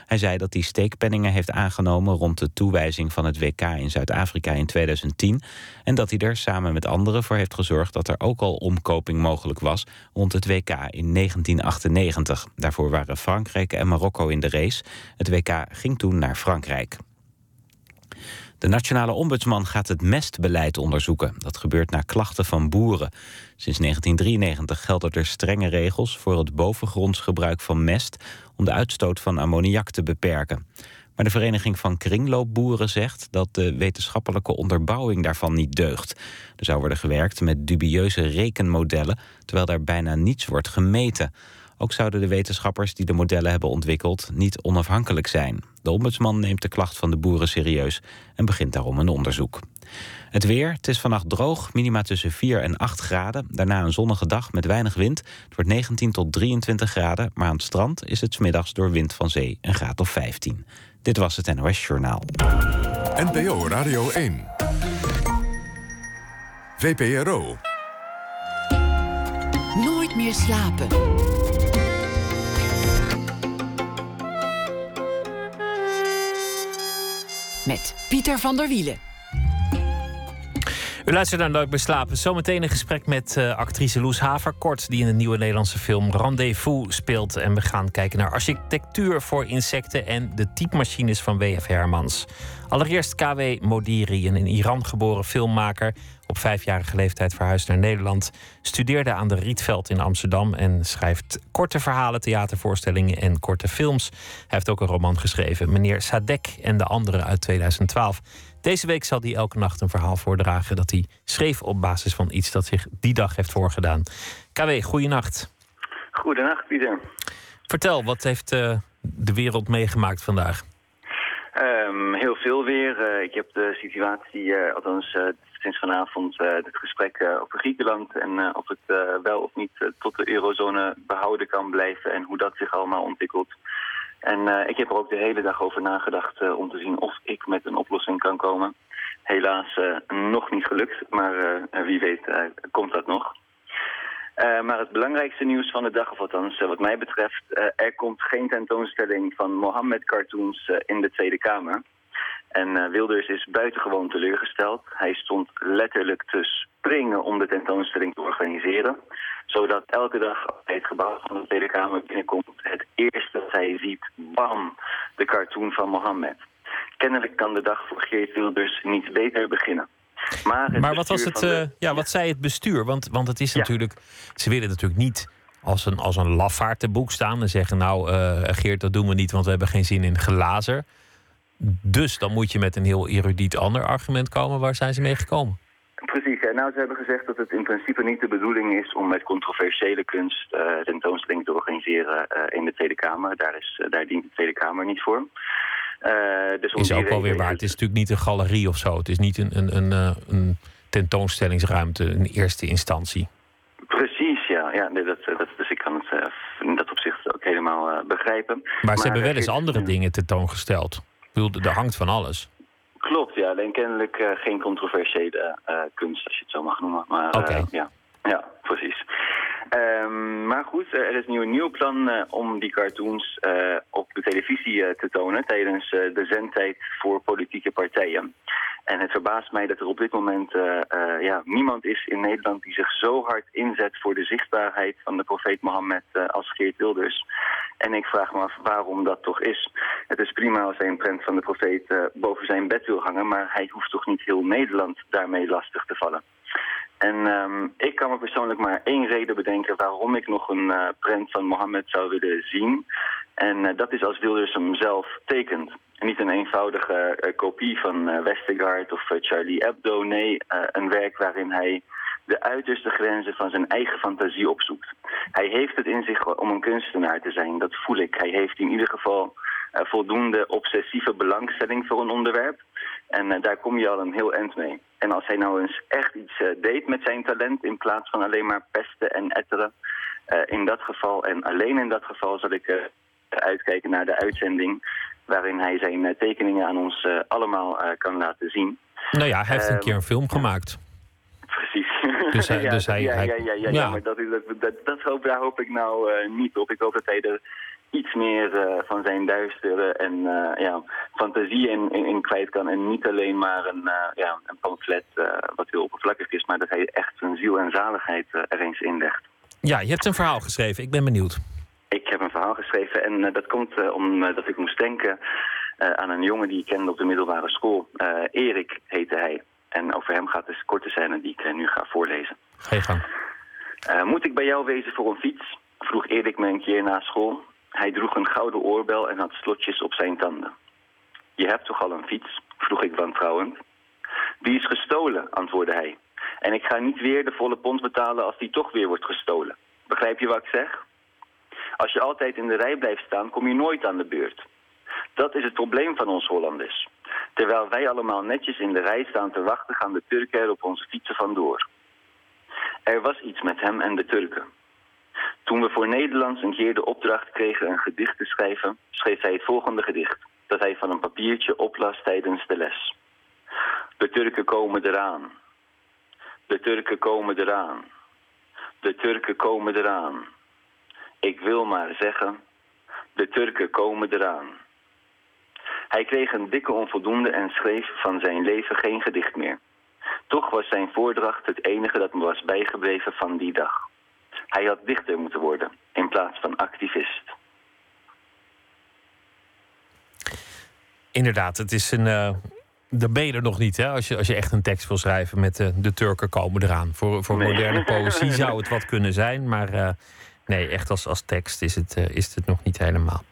Hij zei dat hij steekpenningen heeft aangenomen rond de toewijzing van het WK in Zuid-Afrika in 2010 en dat hij er samen met anderen voor heeft gezorgd dat er ook al omkoping mogelijk was rond het WK in 1998. Daarvoor waren Frankrijk en Marokko in de race. Het WK ging toen naar Frankrijk. De nationale ombudsman gaat het mestbeleid onderzoeken. Dat gebeurt na klachten van boeren. Sinds 1993 gelden er strenge regels voor het bovengronds gebruik van mest om de uitstoot van ammoniak te beperken. Maar de Vereniging van Kringloopboeren zegt dat de wetenschappelijke onderbouwing daarvan niet deugt. Er zou worden gewerkt met dubieuze rekenmodellen, terwijl daar bijna niets wordt gemeten. Ook zouden de wetenschappers die de modellen hebben ontwikkeld niet onafhankelijk zijn. De ombudsman neemt de klacht van de boeren serieus en begint daarom een onderzoek. Het weer, het is vannacht droog, minima tussen 4 en 8 graden. Daarna een zonnige dag met weinig wind. Het wordt 19 tot 23 graden, maar aan het strand is het smiddags door wind van zee een graad of 15. Dit was het NOS Journaal. NPO Radio 1. VPRO. Meer slapen. Met Pieter van der Wielen. U luistert naar Nooit meer slapen. Zometeen een gesprek met uh, actrice Loes Haverkort... die in de nieuwe Nederlandse film Rendezvous speelt. En we gaan kijken naar architectuur voor insecten... en de typemachines van W.F. Hermans. Allereerst KW Modiri, een in Iran geboren filmmaker... op vijfjarige leeftijd verhuisd naar Nederland... studeerde aan de Rietveld in Amsterdam... en schrijft korte verhalen, theatervoorstellingen en korte films. Hij heeft ook een roman geschreven, Meneer Sadek en de anderen uit 2012... Deze week zal hij elke nacht een verhaal voordragen dat hij schreef op basis van iets dat zich die dag heeft voorgedaan. KW, goeienacht. Goedenacht, Pieter. Vertel, wat heeft uh, de wereld meegemaakt vandaag? Um, heel veel weer. Uh, ik heb de situatie, uh, althans sinds vanavond, het gesprek over Griekenland en of het wel of niet tot de eurozone behouden kan blijven en hoe dat zich allemaal ontwikkelt. En ik heb er ook de hele dag over nagedacht om te zien of ik met een oplossing kan komen. Helaas nog niet gelukt, maar wie weet komt dat nog. maar het belangrijkste nieuws van de dag, of althans wat mij betreft... er komt geen tentoonstelling van Mohammed-cartoons in de Tweede Kamer. En Wilders is buitengewoon teleurgesteld. Hij stond letterlijk te springen om de tentoonstelling te organiseren zodat elke dag bij het gebouw van de Tweede Kamer binnenkomt het eerste dat hij ziet, bam, de cartoon van Mohammed. Kennelijk kan de dag voor Geert Wilders niet beter beginnen. Maar, maar wat was het, uh, ja, wat zei het bestuur? Want, want het is natuurlijk, ze willen natuurlijk niet als een, als een lafaartenboek staan en zeggen: Nou, uh, Geert, dat doen we niet, want we hebben geen zin in glazer. Dus dan moet je met een heel erudiet ander argument komen. Waar zijn ze mee gekomen? Precies, ja. nou ze hebben gezegd dat het in principe niet de bedoeling is om met controversiële kunst uh, tentoonstellingen te organiseren uh, in de Tweede Kamer. Daar, is, uh, daar dient de Tweede Kamer niet voor. dus is ook wel weer waar. Het is natuurlijk niet een galerie of zo. Het is niet een, een, een, een tentoonstellingsruimte in eerste instantie. Precies, ja. ja nee, dat, dat, dus ik kan het in dat opzicht ook helemaal eh, begrijpen. Maar ze hebben wel eens andere dingen tentoongesteld. Bedoel, er hangt van alles. Klopt, ja. Alleen kennelijk eh, geen controversiële eh, kunst, als je het zo mag noemen. Maar eh, ja. Ja, precies. Ehm, maar goed, er is nu een nieuw plan eh, om die cartoons eh, op de televisie eh, te tonen tijdens de zendtijd voor politieke partijen. En het verbaast mij dat er op dit moment ja, niemand is in Nederland die zich zo hard inzet voor de zichtbaarheid van de profeet Mohammed als Geert Wilders. En ik vraag me af waarom dat toch is. Het is prima als hij een prent van de profeet boven zijn bed wil hangen, maar hij hoeft toch niet heel Nederland daarmee lastig te vallen. En ehm, ik kan me persoonlijk maar één reden bedenken waarom ik nog een eh, prent van Mohammed zou willen zien. En eh, dat is als Wilders hem zelf tekent. En niet een eenvoudige eh, kopie van Westergaard of Charlie Hebdo. Nee, een werk waarin hij de uiterste grenzen van zijn eigen fantasie opzoekt. Hij heeft het in zich om een kunstenaar te zijn, dat voel ik. Hij heeft in ieder geval voldoende obsessieve belangstelling voor een onderwerp. En eh, daar kom je al een heel eind mee. En als hij nou eens echt iets eh, deed met zijn talent... in plaats van alleen maar pesten en etteren... eh, in dat geval en alleen in dat geval zal ik uitkijken naar de uitzending... waarin hij zijn tekeningen aan ons allemaal kan laten zien. Nou ja, hij heeft een Ehm, keer een film gemaakt. Precies. Dus hij- ja, dus hij- ja, ja, ja, ja, maar dat, dat, hoop, daar hoop ik nou niet op. Ik hoop dat hij er iets meer eh, van zijn duistere en eh, ja, fantasie in, in, in kwijt kan. En niet alleen maar een, eh, ja, een pamflet wat heel oppervlakkig is, maar dat hij echt zijn ziel en zaligheid er eens inlegt. Ja, je hebt een verhaal geschreven. Ik ben benieuwd. Ik heb een verhaal geschreven en dat komt omdat dat ik moest denken aan een jongen die ik kende op de middelbare school. Erik heette hij. En over hem gaat de korte scène die ik nu ga voorlezen. Ga je gang. Moet ik bij jou wezen voor een fiets? vroeg Erik me een keer na school. Hij droeg een gouden oorbel en had slotjes op zijn tanden. Je hebt toch al een fiets? vroeg ik wantrouwend. Die is gestolen, antwoordde hij. En ik ga niet weer de volle pond betalen als die toch weer wordt gestolen. Begrijp je wat ik zeg? Als je altijd in de rij blijft staan, kom je nooit aan de beurt. Dat is het probleem van ons Hollanders. Terwijl wij allemaal netjes in de rij staan te wachten, gaan de Turken er op onze fietsen vandoor. Er was iets met hem en de Turken. Toen we voor Nederlands een keer de opdracht kregen een gedicht te schrijven, schreef hij het volgende gedicht, dat hij van een papiertje oplas tijdens de les. De Turken komen eraan. De Turken komen eraan. De Turken komen eraan. Ik wil maar zeggen, de Turken komen eraan. Hij kreeg een dikke onvoldoende en schreef van zijn leven geen gedicht meer. Toch was zijn voordracht het enige dat me was bijgebleven van die dag. Hij had dichter moeten worden in plaats van activist. Inderdaad, het is een. eh dan ben je er nog niet, hè? Als je, als je echt een tekst wil schrijven met eh, de Turken komen eraan. Voor, voor Nee. moderne poëzie zou het wat kunnen zijn, maar eh, nee, echt als, als tekst is het, is het nog niet helemaal.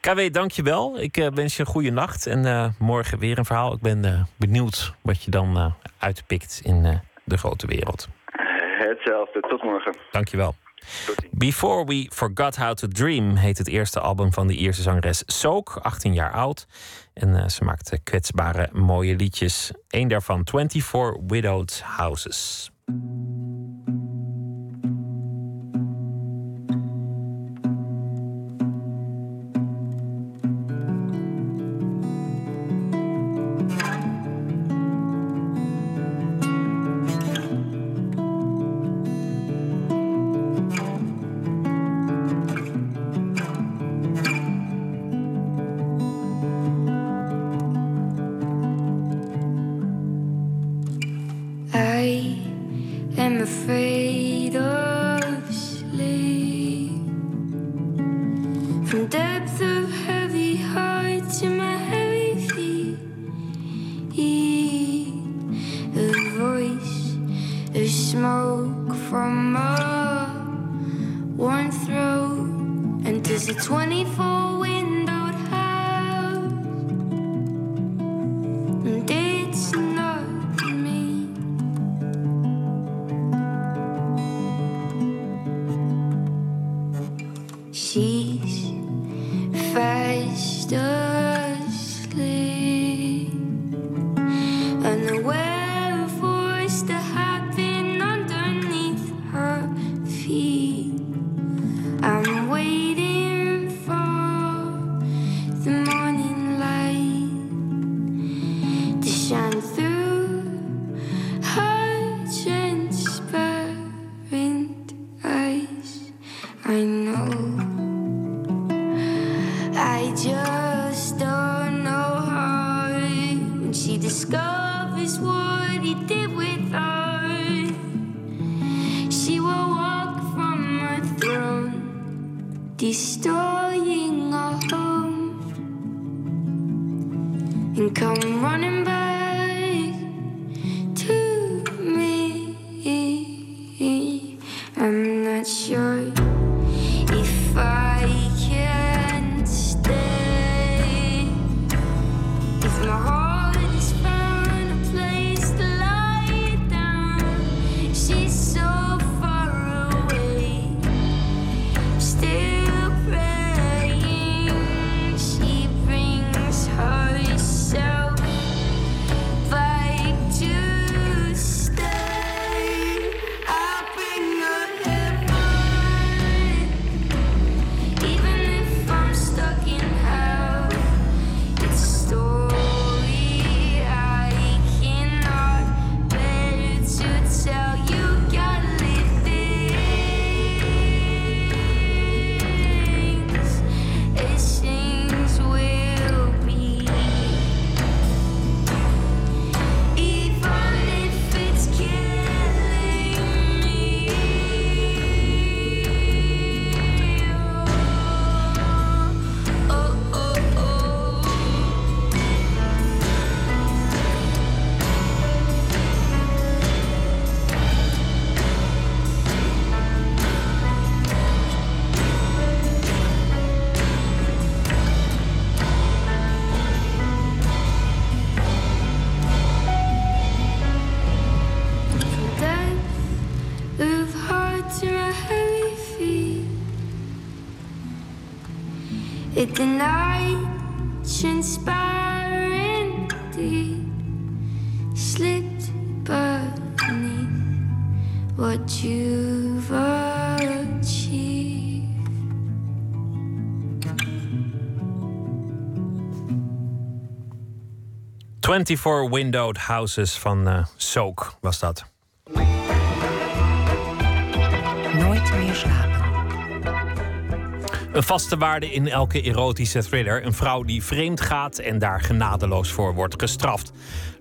KW, dankjewel. Ik wens je een goede nacht en morgen weer een verhaal. Ik ben benieuwd wat je dan uitpikt in de grote wereld. Hetzelfde, tot morgen. Dankjewel. Before We Forgot How to Dream heet het eerste album van de Ierse zangeres Soak, 18 jaar oud. En eh, ze maakt eh, kwetsbare, mooie liedjes. Eén daarvan, 24 Widowed Houses. 24 Windowed Houses van eh Soak was dat. Nooit meer slapen. Een vaste waarde in elke erotische thriller. Een vrouw die vreemd gaat en daar genadeloos voor wordt gestraft.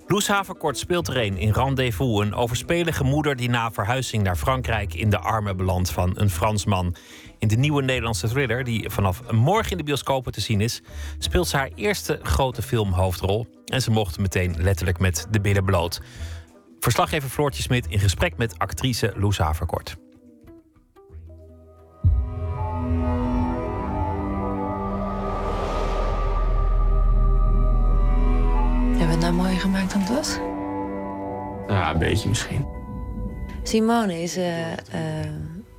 Loes Haverkort speelt er een in Rendezvous. Een overspelige moeder die na verhuizing naar Frankrijk in de armen belandt van een Fransman. In de nieuwe Nederlandse thriller, die vanaf morgen in de bioscopen te zien is, speelt ze haar eerste grote filmhoofdrol. En ze mocht meteen letterlijk met de billen bloot. Verslaggever Floortje Smit in gesprek met actrice Loes Haverkort. Hebben we het nou mooier gemaakt dan het was? Ja, een beetje misschien. Simone is eh, eh,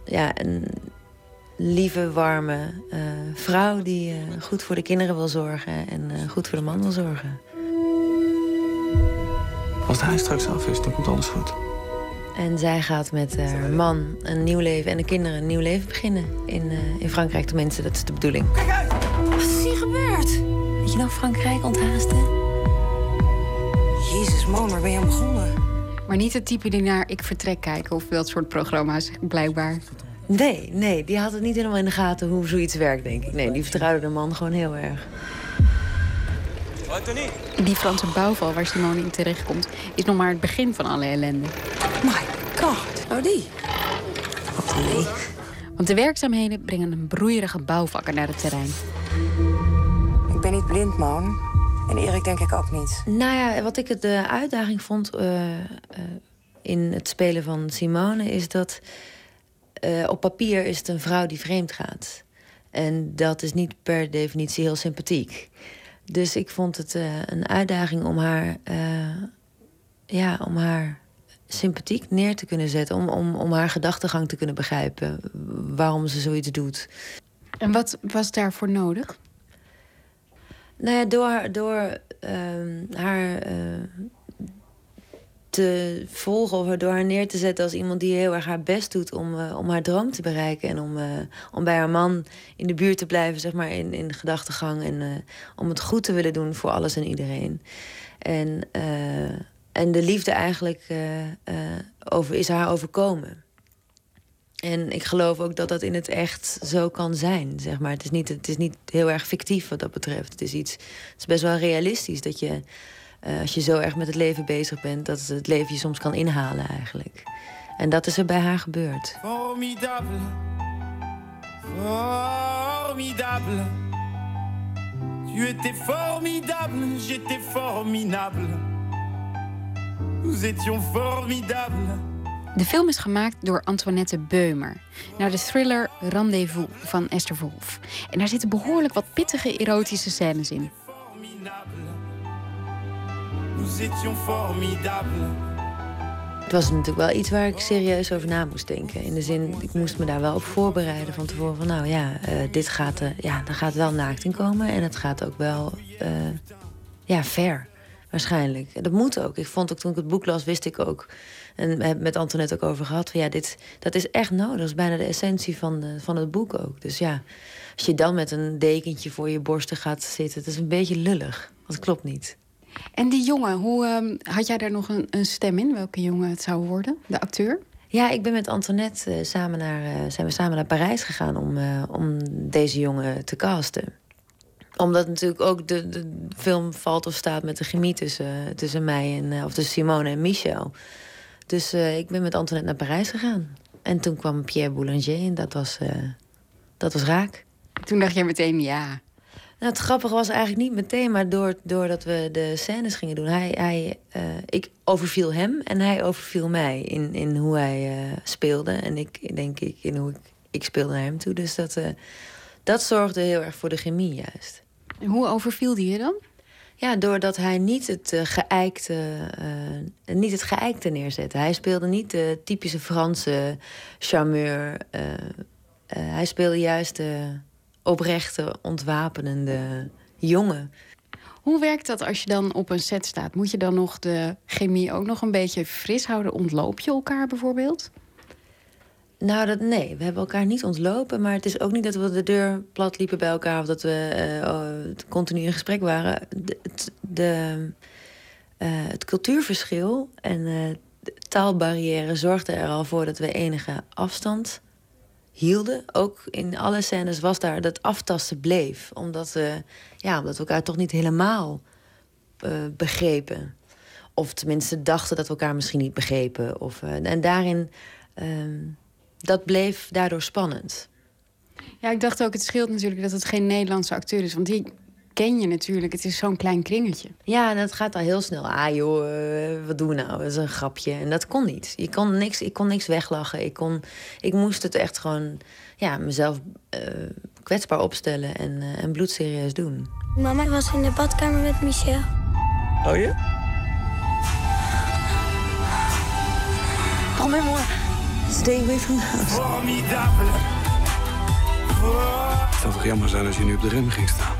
ja, een lieve, warme eh, vrouw die eh, goed voor de kinderen wil zorgen en eh, goed voor de man wil zorgen. Als hij straks af is, dan komt alles goed. En zij gaat met haar man een nieuw leven en de kinderen een nieuw leven beginnen in, eh, in Frankrijk. Tenminste, dat is de bedoeling. Wat is hier gebeurd? Weet je nog Frankrijk onthaasten? Jezus, man, waar ben je aan begonnen? Maar niet het type die naar Ik Vertrek kijken of dat soort programma's, blijkbaar. Nee, nee, die had het niet helemaal in de gaten hoe zoiets werkt, denk ik. Nee, die vertrouwde de man gewoon heel erg. Die Franse bouwval waar Simone in terechtkomt, is nog maar het begin van alle ellende. My god, oh die. Wat leuk. Want de werkzaamheden brengen een broeierige bouwvakker naar het terrein. Ik ben niet blind, man. En Erik denk ik ook niet. Nou ja, wat ik het de uitdaging vond eh, eh, in het spelen van Simone is dat eh, op papier is het een vrouw die vreemd gaat. En dat is niet per definitie heel sympathiek. Dus ik vond het eh, een uitdaging om haar, eh, ja, om haar sympathiek neer te kunnen zetten. Om, om, om haar gedachtegang te kunnen begrijpen. Waarom ze zoiets doet. En wat was daarvoor nodig? Nou ja, door, door ehm, haar eh, te volgen of door haar neer te zetten als iemand die heel erg haar best doet om, eh, om haar droom te bereiken. En om, eh, om bij haar man in de buurt te blijven, zeg maar, in, in de gedachtegang. En om het goed te willen doen voor alles en iedereen. En, en de liefde eigenlijk over, is haar overkomen. En ik geloof ook dat dat in het echt zo kan zijn. Zeg maar. het, is niet, het is niet heel erg fictief wat dat betreft. Het is, iets, het is best wel realistisch dat je eh, als je zo erg met het leven bezig bent, dat het leven je soms kan inhalen eigenlijk. En dat is er bij haar gebeurd. Formidable, formidable. Tu étais formidable, j'étais formidable. Nous étions formidables. De film is gemaakt door Antoinette Beumer. Naar de thriller Rendezvous van Esther Wolf. En daar zitten behoorlijk wat pittige erotische scènes in. Nous étions formidables. Het was natuurlijk wel iets waar ik serieus over na moest denken. In de zin, ik moest me daar wel op voorbereiden van tevoren. Van nou ja, eh, dit gaat, eh, ja, er gaat wel naakt in komen. En het gaat ook wel, eh, ja, ver. Waarschijnlijk. Dat moet ook. Ik vond ook toen ik het boek las, wist ik ook. En hebben met Antoinette ook over gehad. Van ja, dit, dat is echt nodig. Dat is bijna de essentie van, de, van het boek ook. Dus ja, als je dan met een dekentje voor je borsten gaat zitten, het is een beetje lullig. Dat klopt niet. En die jongen, hoe ehm, had jij daar nog een, een stem in? Welke jongen het zou worden? De acteur? Ja, ik ben met Antoinette eh, samen naar, eh, zijn we samen naar Parijs gegaan om, eh, om deze jongen te casten. Omdat natuurlijk ook de, de film valt of staat met de chemie tussen, tussen mij en of tussen Simone en Michel. Dus eh, ik ben met Antoinette naar Parijs gegaan. En toen kwam Pierre Boulanger en dat was, eh, dat was raak. Toen dacht jij meteen ja. Nou, het grappige was eigenlijk niet meteen, maar door, doordat we de scènes gingen doen. Hij, hij, eh, ik overviel hem en hij overviel mij in, in hoe hij eh, speelde. En ik denk ik in hoe ik, ik speelde naar hem toe. Dus dat, eh, dat zorgde heel erg voor de chemie juist. En hoe overviel die je dan? Ja, doordat hij niet het, eh, geëikte, eh, niet het geëikte neerzette. Hij speelde niet de typische Franse charmeur. eh, hij speelde juist de oprechte, ontwapenende jongen. Hoe werkt dat als je dan op een set staat? Moet je dan nog de chemie ook nog een beetje fris houden? Ontloop je elkaar bijvoorbeeld? Nou, dat, nee, we hebben elkaar niet ontlopen. Maar het is ook niet dat we de deur plat liepen bij elkaar... of dat we eh, oh, continu in gesprek waren. De, het, eh, cultuurverschil en eh, de taalbarrière zorgden er al voor... dat we enige afstand hielden. Ook in alle scènes was daar dat aftasten bleef. Omdat we, ja, omdat we elkaar toch niet helemaal begrepen. Of tenminste dachten dat we elkaar misschien niet begrepen. Of, en daarin, ehm, dat bleef daardoor spannend. Ja, ik dacht ook, het scheelt natuurlijk dat het geen Nederlandse acteur is. Want die ken je natuurlijk. Het is zo'n klein kringetje. Ja, en dat gaat al heel snel. Ah joh, eh, wat doen we nou? Dat is een grapje. En dat kon niet. Je kon niks, ik kon niks weglachen. Ik, kon, ik moest het echt gewoon ja, mezelf eh, kwetsbaar opstellen en, eh, en bloedserieus doen. Mama was in de badkamer met Michel. Oh ja? Promets-moi, stay away from the house. Formidable. Het zou toch jammer zijn als je nu op de rem ging staan?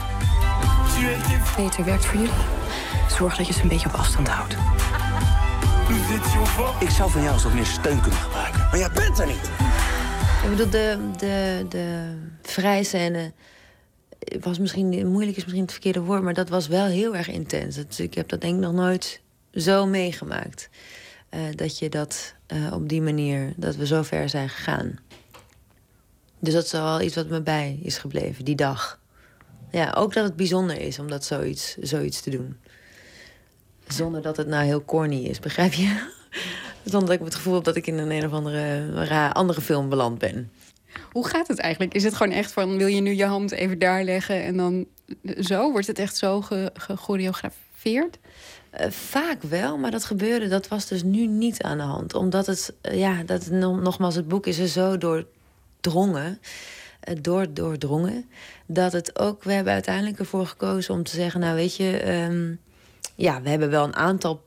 Peter werkt voor jullie. Zorg dat je ze een beetje op afstand houdt. Ik zou van jou eens wat meer steun kunnen gebruiken. Maar jij bent er niet. Ik bedoel, de, de, de vrijscène was misschien moeilijk is misschien het verkeerde woord, maar dat was wel heel erg intens. Dat- ik heb dat denk ik nog nooit zo meegemaakt. Eh, dat je dat eh, op die manier, dat we zo ver zijn gegaan. Dus dat is wel iets wat me bij is gebleven, die dag. Ja, ook dat het bijzonder is om dat zoiets, zoiets te doen. Zonder dat het nou heel corny is, begrijp je? Zonder dat ik het gevoel heb dat ik in een, een of andere, andere film beland ben. Hoe gaat het eigenlijk? Is het gewoon echt van, wil je nu je hand even daar leggen en dan zo? Wordt het echt zo ge-? Eh, vaak wel, maar dat gebeurde, dat was dus nu niet aan de hand. Omdat het, eh, ja, dat nogmaals, het boek is er zo doordrongen, eh, door, doordrongen, dat het ook, we hebben uiteindelijk ervoor gekozen om te zeggen, nou weet je, ehm, ja, we hebben wel een aantal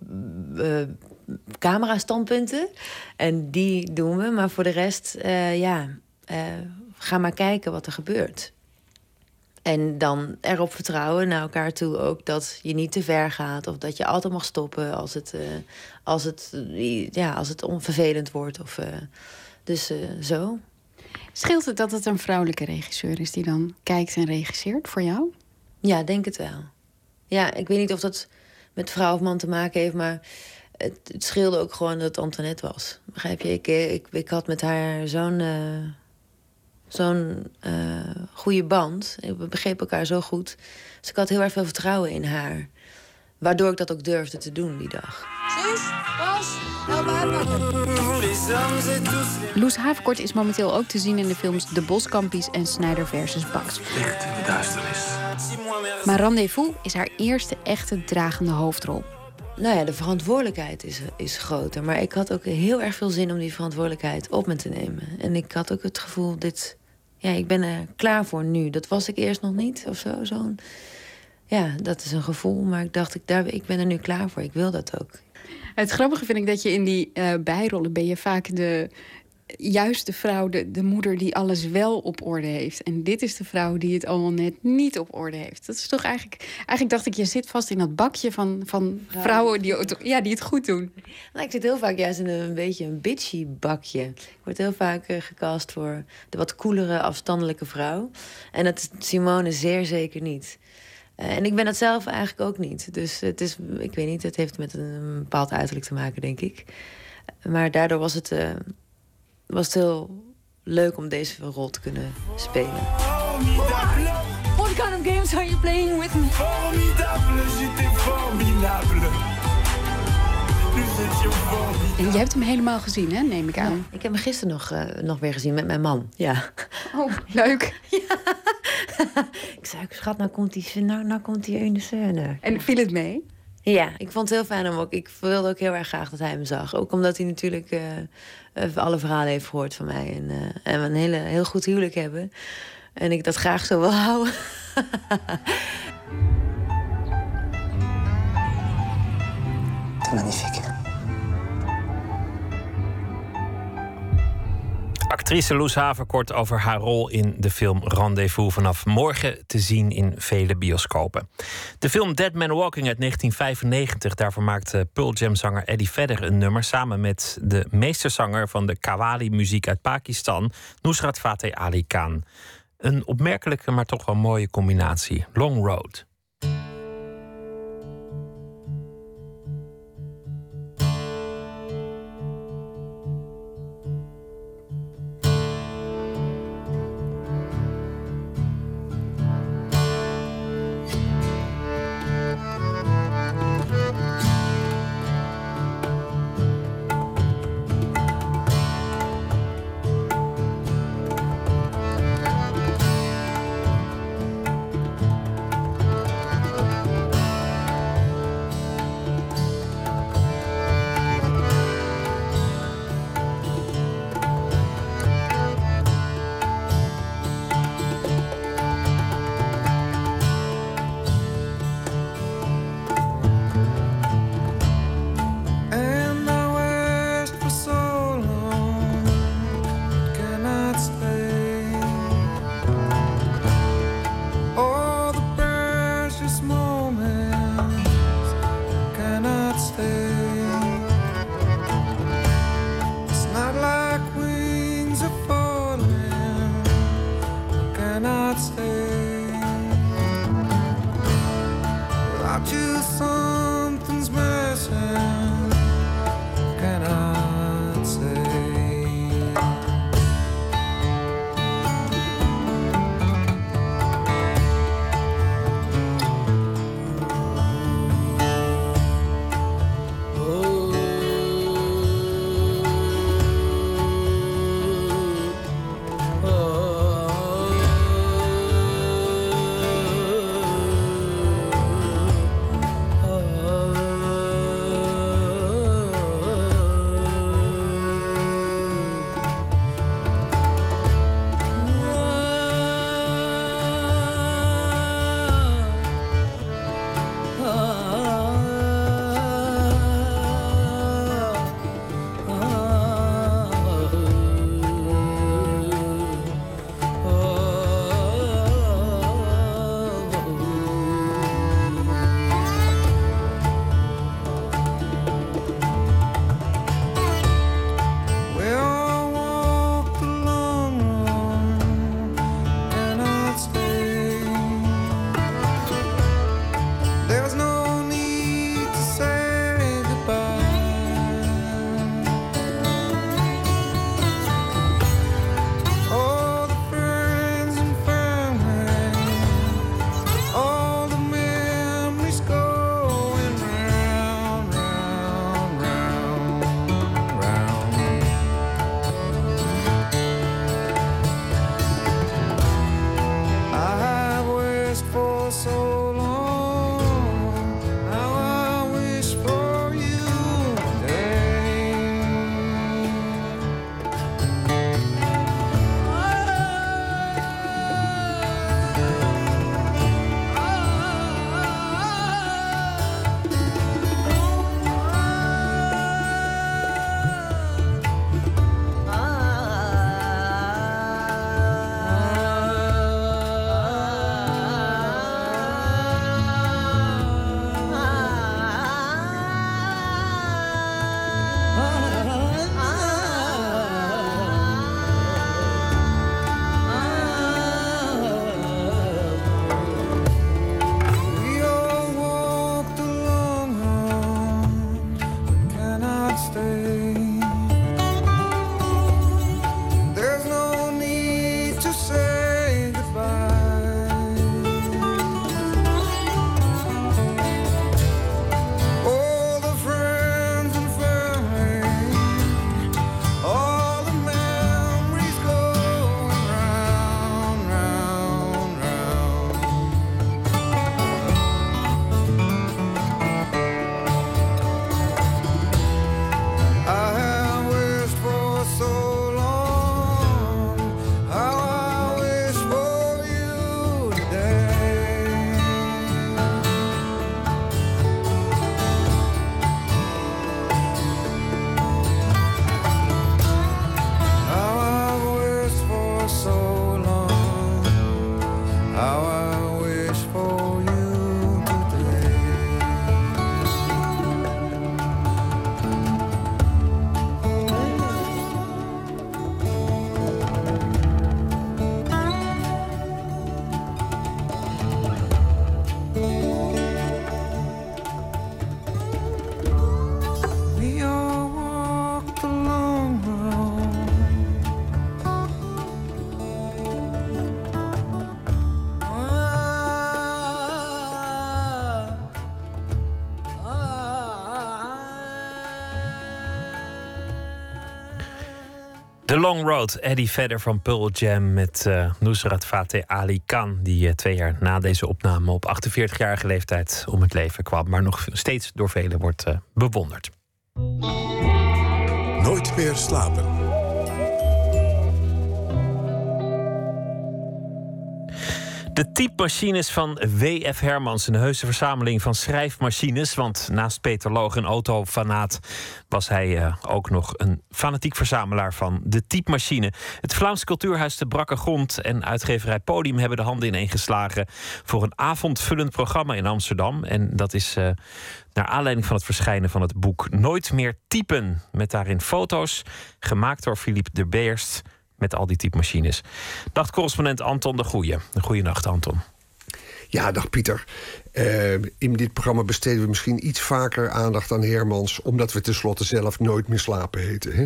camera-standpunten en die doen we, maar voor de rest, ja, ga maar kijken wat er gebeurt. En dan erop vertrouwen naar elkaar toe ook dat je niet te ver gaat. Of dat je altijd mag stoppen als het, eh, als het, eh, ja, als het onvervelend wordt. Of, eh, dus zo. Scheelt het dat het een vrouwelijke regisseur is die dan kijkt en regisseert voor jou? Ja, denk het wel. Ja, ik weet niet of dat met vrouw of man te maken heeft, maar het, het scheelde ook gewoon dat het Antoinette was. Begrijp je? Ik, ik, ik had met haar zo'n zo'n eh, goede band. We begrepen elkaar zo goed. Dus ik had heel erg veel vertrouwen in haar. waardoor ik dat ook durfde te doen die dag. Loes Haverkort is momenteel ook te zien in de films De Boskampies en Snyder versus Bax. Licht in de duisternis. Maar Rendezvous is haar eerste echte dragende hoofdrol. Nou ja, de verantwoordelijkheid is, is groter. Maar ik had ook heel erg veel zin om die verantwoordelijkheid op me te nemen. En ik had ook het gevoel, dit, ja, ik ben er klaar voor nu. Dat was ik eerst nog niet of zo. Zo'n, ja, dat is een gevoel. Maar ik dacht, ik, daar, ik ben er nu klaar voor. Ik wil dat ook. Het grappige vind ik dat je in die uh, bijrollen ben je vaak de juiste vrouw, de, de moeder die alles wel op orde heeft. En dit is de vrouw die het allemaal net niet op orde heeft. Dat is toch eigenlijk. Eigenlijk dacht ik, je zit vast in dat bakje van, van vrouwen die, ja, die het goed doen. Nou, ik zit heel vaak juist in een, beetje een bitchy bakje. Ik word heel vaak uh, gecast voor de wat koelere, afstandelijke vrouw. En dat is Simone zeer zeker niet. Uh, en ik ben dat zelf eigenlijk ook niet. Dus het is, ik weet niet, het heeft met een bepaald uiterlijk te maken, denk ik. Maar daardoor was het, uh, was het heel leuk om deze rol te kunnen spelen. What kind of games are you playing with me? Formidable, j'étais formidable. En je hebt hem helemaal gezien, hè? neem ik aan. Ja, ik heb hem gisteren nog, uh, nog weer gezien met mijn man. Ja. Oh, leuk. ja. ik zei, schat, nou komt die, nou, nou komt die ene scène. En viel het mee? Ja, ik vond het heel fijn om ook. Ik wilde ook heel erg graag dat hij hem zag. Ook omdat hij natuurlijk uh, alle verhalen heeft gehoord van mij. En, uh, en we een hele, heel goed huwelijk hebben. En ik dat graag zo wil houden. Magnifique. Actrice Loes Haverkort over haar rol in de film Rendezvous vanaf morgen te zien in vele bioscopen. De film Dead Man Walking uit 1995, daarvoor maakte Pearl Jam zanger Eddie Vedder een nummer samen met de meesterzanger van de Qawwali muziek uit Pakistan, Nusrat Fateh Ali Khan. Een opmerkelijke, maar toch wel mooie combinatie. Long Road. Long Road, Eddie Vedder van Pearl Jam met uh, Nusrat Fateh Ali Khan, die uh, twee jaar na deze opname op 48-jarige leeftijd om het leven kwam, maar nog steeds door velen wordt uh, bewonderd. Nooit meer slapen. De typemachines van W.F. Hermans, een heuse verzameling van schrijfmachines. Want naast Peter Loog, een autofanaat, was hij uh, ook nog een fanatiek verzamelaar van de typemachine. Het Vlaams Cultuurhuis De Brakke Grond en uitgeverij Podium hebben de handen ineengeslagen voor een avondvullend programma in Amsterdam. En dat is uh, naar aanleiding van het verschijnen van het boek Nooit meer typen. Met daarin foto's, gemaakt door Philippe de Beerst met al die typemachines. Dag correspondent Anton de Goeie. Goeienacht, Anton. Ja, dag Pieter. Uh, in dit programma besteden we misschien iets vaker aandacht aan Hermans... omdat we tenslotte zelf nooit meer slapen heten. Hè?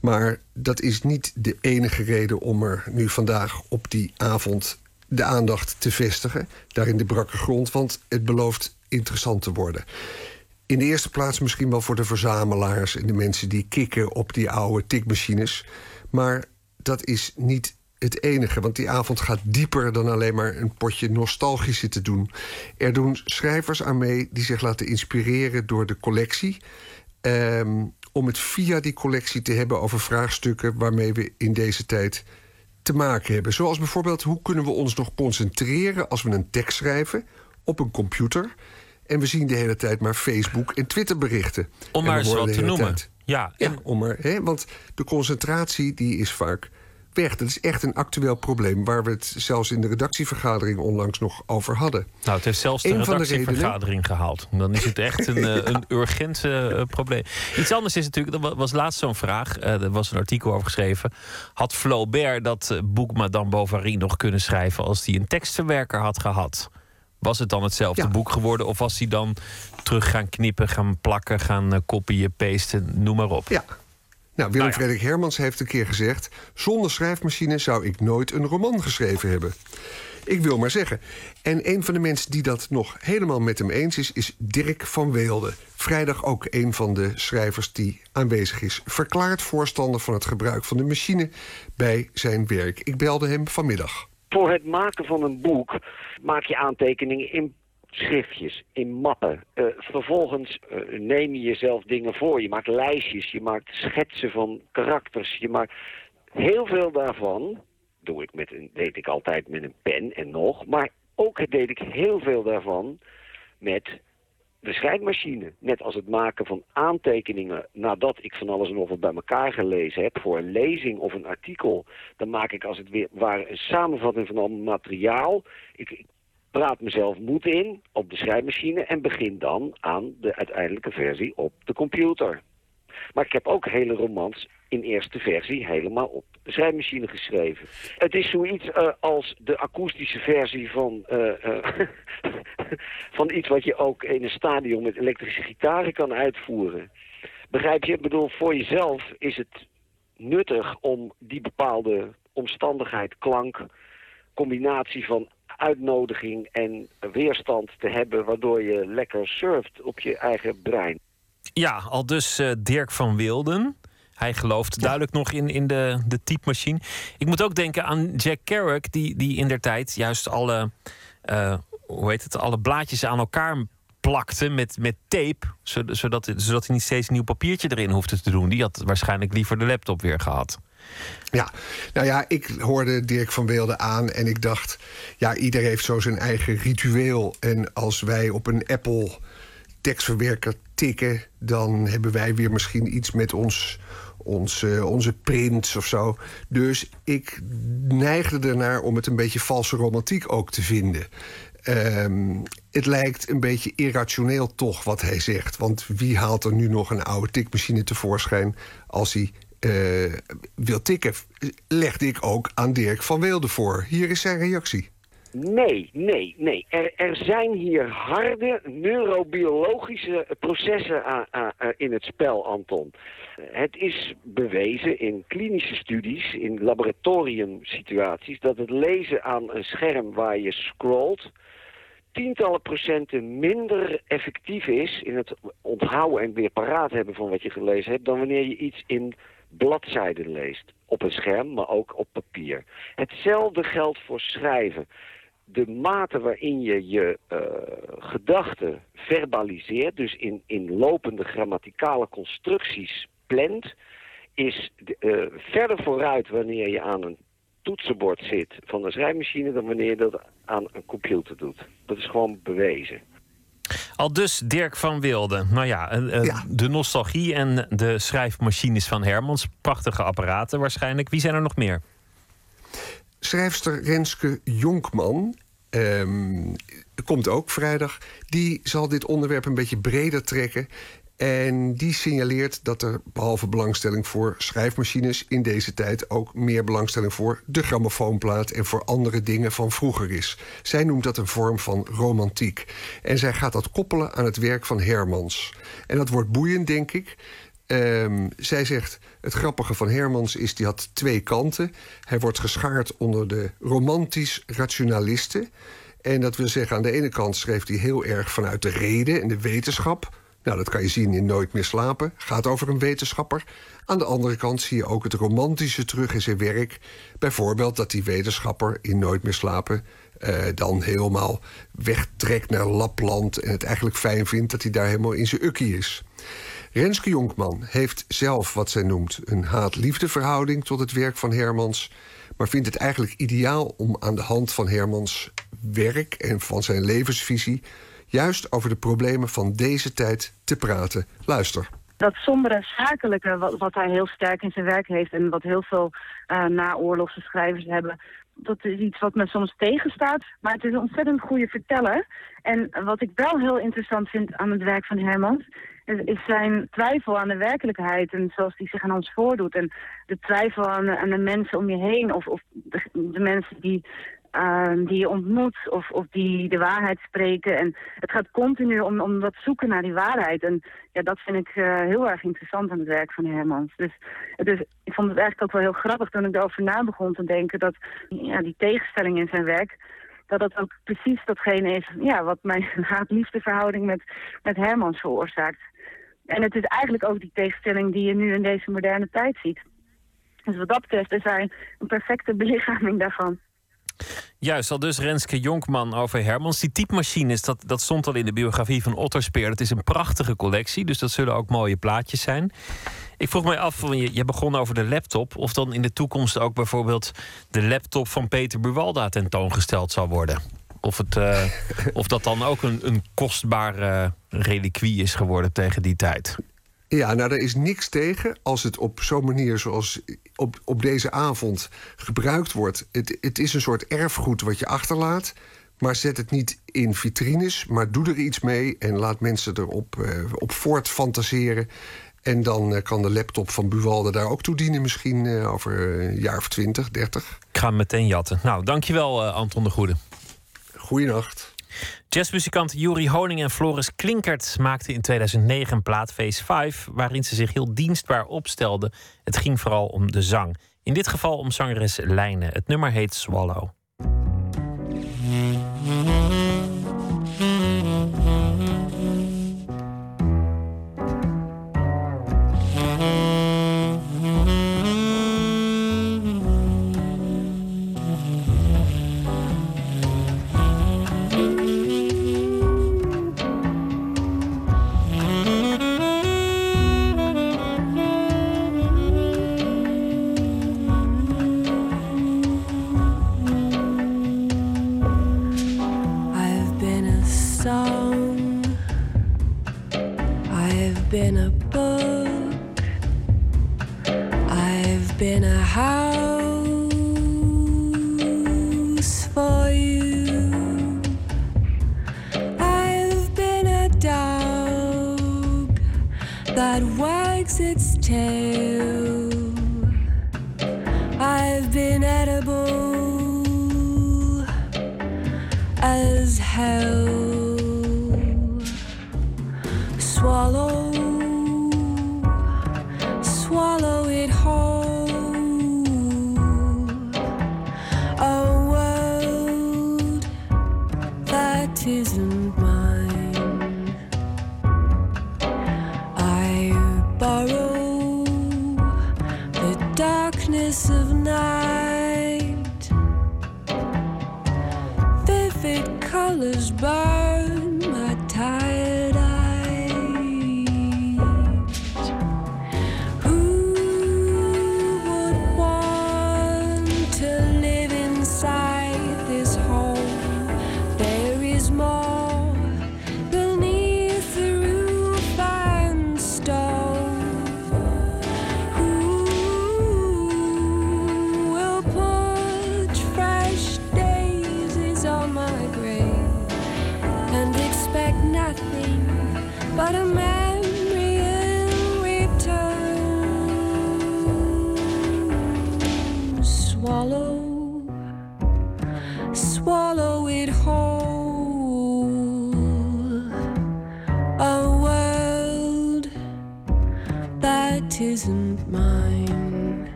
Maar dat is niet de enige reden om er nu vandaag op die avond... de aandacht te vestigen, daar in de brakke grond... want het belooft interessant te worden. In de eerste plaats misschien wel voor de verzamelaars... en de mensen die kikken op die oude tikmachines... Maar dat is niet het enige, want die avond gaat dieper dan alleen maar een potje nostalgisch zitten doen. Er doen schrijvers aan mee die zich laten inspireren door de collectie. Um, om het via die collectie te hebben over vraagstukken waarmee we in deze tijd te maken hebben. Zoals bijvoorbeeld, hoe kunnen we ons nog concentreren als we een tekst schrijven op een computer. En we zien de hele tijd maar Facebook en Twitter berichten. Om maar eens wat te noemen. Tijd, ja, en... ja om hè, want de concentratie die is vaak weg. Dat is echt een actueel probleem waar we het zelfs in de redactievergadering onlangs nog over hadden. Nou, het heeft zelfs de redactievergadering redenen... gehaald. Dan is het echt een, ja. een urgent uh, probleem. Iets anders is natuurlijk, er was laatst zo'n vraag, uh, er was een artikel over geschreven. Had Flaubert dat boek Madame Bovary nog kunnen schrijven als hij een tekstverwerker had gehad? Was het dan hetzelfde ja. boek geworden? Of was hij dan terug gaan knippen, gaan plakken, gaan uh, kopieën, pasten, noem maar op? Ja. Nou, Willem nou ja. Frederik Hermans heeft een keer gezegd... zonder schrijfmachine zou ik nooit een roman geschreven hebben. Ik wil maar zeggen. En een van de mensen die dat nog helemaal met hem eens is... is Dirk van Weelde. Vrijdag ook een van de schrijvers die aanwezig is. Verklaard voorstander van het gebruik van de machine bij zijn werk. Ik belde hem vanmiddag. Voor het maken van een boek maak je aantekeningen in schriftjes, in mappen. Uh, vervolgens uh, neem je jezelf dingen voor. Je maakt lijstjes, je maakt schetsen van karakters. Je maakt heel veel daarvan, doe ik met een, deed ik altijd met een pen en nog. Maar ook deed ik heel veel daarvan met de schrijfmachine. Net als het maken van aantekeningen nadat ik van alles en nog wat bij elkaar gelezen heb... voor een lezing of een artikel. Dan maak ik als het weer een samenvatting van al materiaal. Ik, ik praat mezelf moed in op de schrijfmachine... en begin dan aan de uiteindelijke versie op de computer. Maar ik heb ook hele romans in eerste versie helemaal op de schrijfmachine geschreven. Het is zoiets uh, als de akoestische versie van, uh, uh, van iets wat je ook in een stadion met elektrische gitaren kan uitvoeren. Begrijp je? Ik bedoel, voor jezelf is het nuttig om die bepaalde omstandigheid, klank, combinatie van uitnodiging en weerstand te hebben... waardoor je lekker surft op je eigen brein. Ja, al dus uh, Dirk van Wilden. Hij gelooft ja. duidelijk nog in, in de, de typemachine. Ik moet ook denken aan Jack Kerouac, die, die in der tijd juist alle, uh, hoe heet het, alle blaadjes aan elkaar plakte met, met tape, zodat, zodat hij niet steeds een nieuw papiertje erin hoefde te doen. Die had waarschijnlijk liever de laptop weer gehad. Ja, nou ja, ik hoorde Dirk van Weelde aan en ik dacht... ja, ieder heeft zo zijn eigen ritueel. En als wij op een Apple tekstverwerker tikken... dan hebben wij weer misschien iets met ons, ons, uh, onze prints of zo. Dus ik neigde ernaar om het een beetje valse romantiek ook te vinden. Um, het lijkt een beetje irrationeel toch wat hij zegt. Want wie haalt er nu nog een oude tikmachine tevoorschijn... als hij uh, wil tikken, legde ik ook aan Dirk van Weelde voor. Hier is zijn reactie. Nee, nee, nee. Er, er zijn hier harde neurobiologische processen in het spel, Anton. Het is bewezen in klinische studies, in laboratoriumsituaties... dat het lezen aan een scherm waar je scrolt tientallen procenten minder effectief is... in het onthouden en weer paraat hebben van wat je gelezen hebt... dan wanneer je iets in bladzijden leest. Op een scherm, maar ook op papier. Hetzelfde geldt voor schrijven. De mate waarin je je eh, gedachten verbaliseert, dus in, in lopende grammaticale constructies plant, is eh, verder vooruit wanneer je aan een toetsenbord zit van een schrijfmachine dan wanneer je dat aan een computer doet. Dat is gewoon bewezen. Al dus Dirk van Wilde. Nou ja, eh, eh, de nostalgie en de schrijfmachines van Hermans. Prachtige apparaten waarschijnlijk. Wie zijn er nog meer? Schrijfster Renske Jonkman ehm, komt ook vrijdag. Die zal dit onderwerp een beetje breder trekken. En die signaleert dat er behalve belangstelling voor schrijfmachines in deze tijd ook meer belangstelling voor de grammofoonplaat en voor andere dingen van vroeger is. Zij noemt dat een vorm van romantiek. En zij gaat dat koppelen aan het werk van Hermans. En dat wordt boeiend, denk ik. Ehm, zij zegt, het grappige van Hermans is, die had twee kanten. Hij wordt geschaard onder de romantisch rationalisten. En dat wil zeggen, aan de ene kant schreef hij heel erg vanuit de reden en de wetenschap. Nou, dat kan je zien in Nooit meer slapen. Gaat over een wetenschapper. Aan de andere kant zie je ook het romantische terug in zijn werk. Bijvoorbeeld dat die wetenschapper in Nooit meer slapen... eh, dan helemaal wegtrekt naar Lapland... en het eigenlijk fijn vindt dat hij daar helemaal in zijn ukkie is. Renske Jonkman heeft zelf wat zij noemt... een haat-liefde verhouding tot het werk van Hermans... maar vindt het eigenlijk ideaal om aan de hand van Hermans werk... en van zijn levensvisie juist over de problemen van deze tijd te praten. Luister. Dat sombere zakelijke, wat, hij heel sterk in zijn werk heeft... en wat heel veel uh, naoorlogse schrijvers hebben... dat is iets wat me soms tegenstaat. Maar het is een ontzettend goede verteller. En wat ik wel heel interessant vind aan het werk van Hermans... is, zijn twijfel aan de werkelijkheid en zoals die zich aan ons voordoet. En de twijfel aan, de mensen om je heen... of, of de mensen die uh, die je ontmoet of, of die de waarheid spreken. En het gaat continu om, om dat zoeken naar die waarheid. En ja, dat vind ik uh, heel erg interessant aan het werk van Hermans. Dus, dus ik vond het eigenlijk ook wel heel grappig toen ik erover na begon te denken... dat ja, die tegenstelling in zijn werk dat dat ook precies datgene is ja, wat mijn haat-liefdeverhouding met, met Hermans veroorzaakt. En het is eigenlijk ook die tegenstelling die je nu in deze moderne tijd ziet. Dus wat dat betreft is hij een perfecte belichaming daarvan. Juist, al dus Renske Jonkman over Hermans. Die typemachines, dat, dat stond al in de biografie van Otterspeer. Dat is een prachtige collectie, dus dat zullen ook mooie plaatjes zijn. Ik vroeg mij af, je, je begon over de laptop... of dan in de toekomst ook bijvoorbeeld de laptop van Peter Buwalda tentoongesteld zal worden. Of, het, uh, of dat dan ook een, een kostbare reliquie is geworden tegen die tijd. Ja, nou, er is niks tegen als het op zo'n manier zoals op, op deze avond gebruikt wordt. Het, het is een soort erfgoed wat je achterlaat. Maar zet het niet in vitrines, maar doe er iets mee en laat mensen erop uh, op voort fantaseren. En dan uh, kan de laptop van Buwalde daar ook toe dienen, misschien uh, over een jaar of 20, 30. Ik ga hem meteen jatten. Nou, dankjewel, Anton de Goede. Goeienacht. Jazzmuzikant Juri Honing en Floris Klinkert maakten in 2009 een plaat Face 5, waarin ze zich heel dienstbaar opstelden. Het ging vooral om de zang. In dit geval om zangeres Lijne. Het nummer heet Swallow. House for you, I've been a dog that wags its tail, I've been edible as hell. Bright colors burn my tired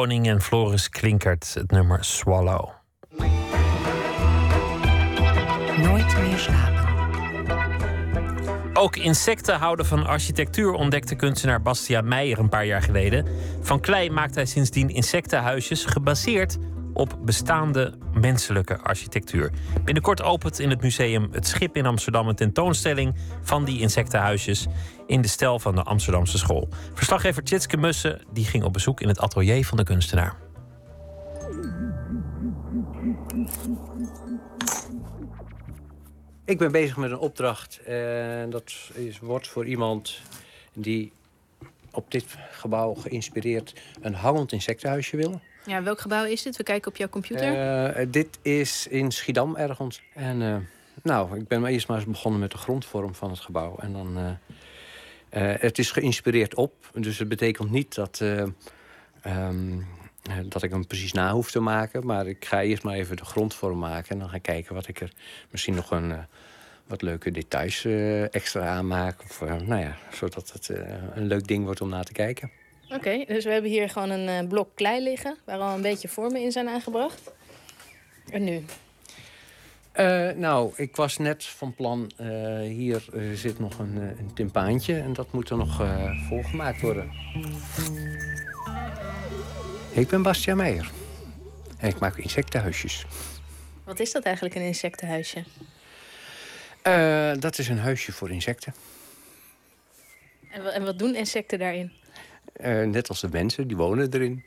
En Floris Klinkert, het nummer Swallow. Nooit meer slapen. Ook insecten houden van architectuur, ontdekte kunstenaar Bastiaan Meijer een paar jaar geleden. Van klei maakt hij sindsdien insectenhuisjes gebaseerd op bestaande menselijke architectuur. Binnenkort opent in het museum Het Schip in Amsterdam een tentoonstelling van die insectenhuisjes in de stijl van de Amsterdamse school. Verslaggever Tjitske Mussen die ging op bezoek in het atelier van de kunstenaar. Ik ben bezig met een opdracht en dat is, wordt voor iemand die op dit gebouw geïnspireerd een hangend insectenhuisje wil. Ja, welk gebouw is dit? We kijken op jouw computer. Eh, dit is in Schiedam ergens. En eh, nou, ik ben eerst maar eens begonnen met de grondvorm van het gebouw. En dan, eh, het is geïnspireerd op, dus het betekent niet dat, eh, ehm, eh, dat ik hem precies na hoef te maken. Maar ik ga eerst maar even de grondvorm maken. En dan ga ik kijken wat ik er misschien nog een, wat leuke details extra aan maak. Of, nou ja, zodat het een leuk ding wordt om naar te kijken. Oké, dus we hebben hier gewoon een eh, blok klei liggen... waar al een beetje vormen in zijn aangebracht. En nu? Eh, nou, ik was net van plan, eh, hier zit nog een, een timpaantje en dat moet er nog volgemaakt worden. Ik ben Bastiaan Meijer en ik maak insectenhuisjes. Wat is dat eigenlijk, een insectenhuisje? Dat is een huisje voor insecten. En wat doen insecten daarin? Eh, net als de mensen, die wonen erin.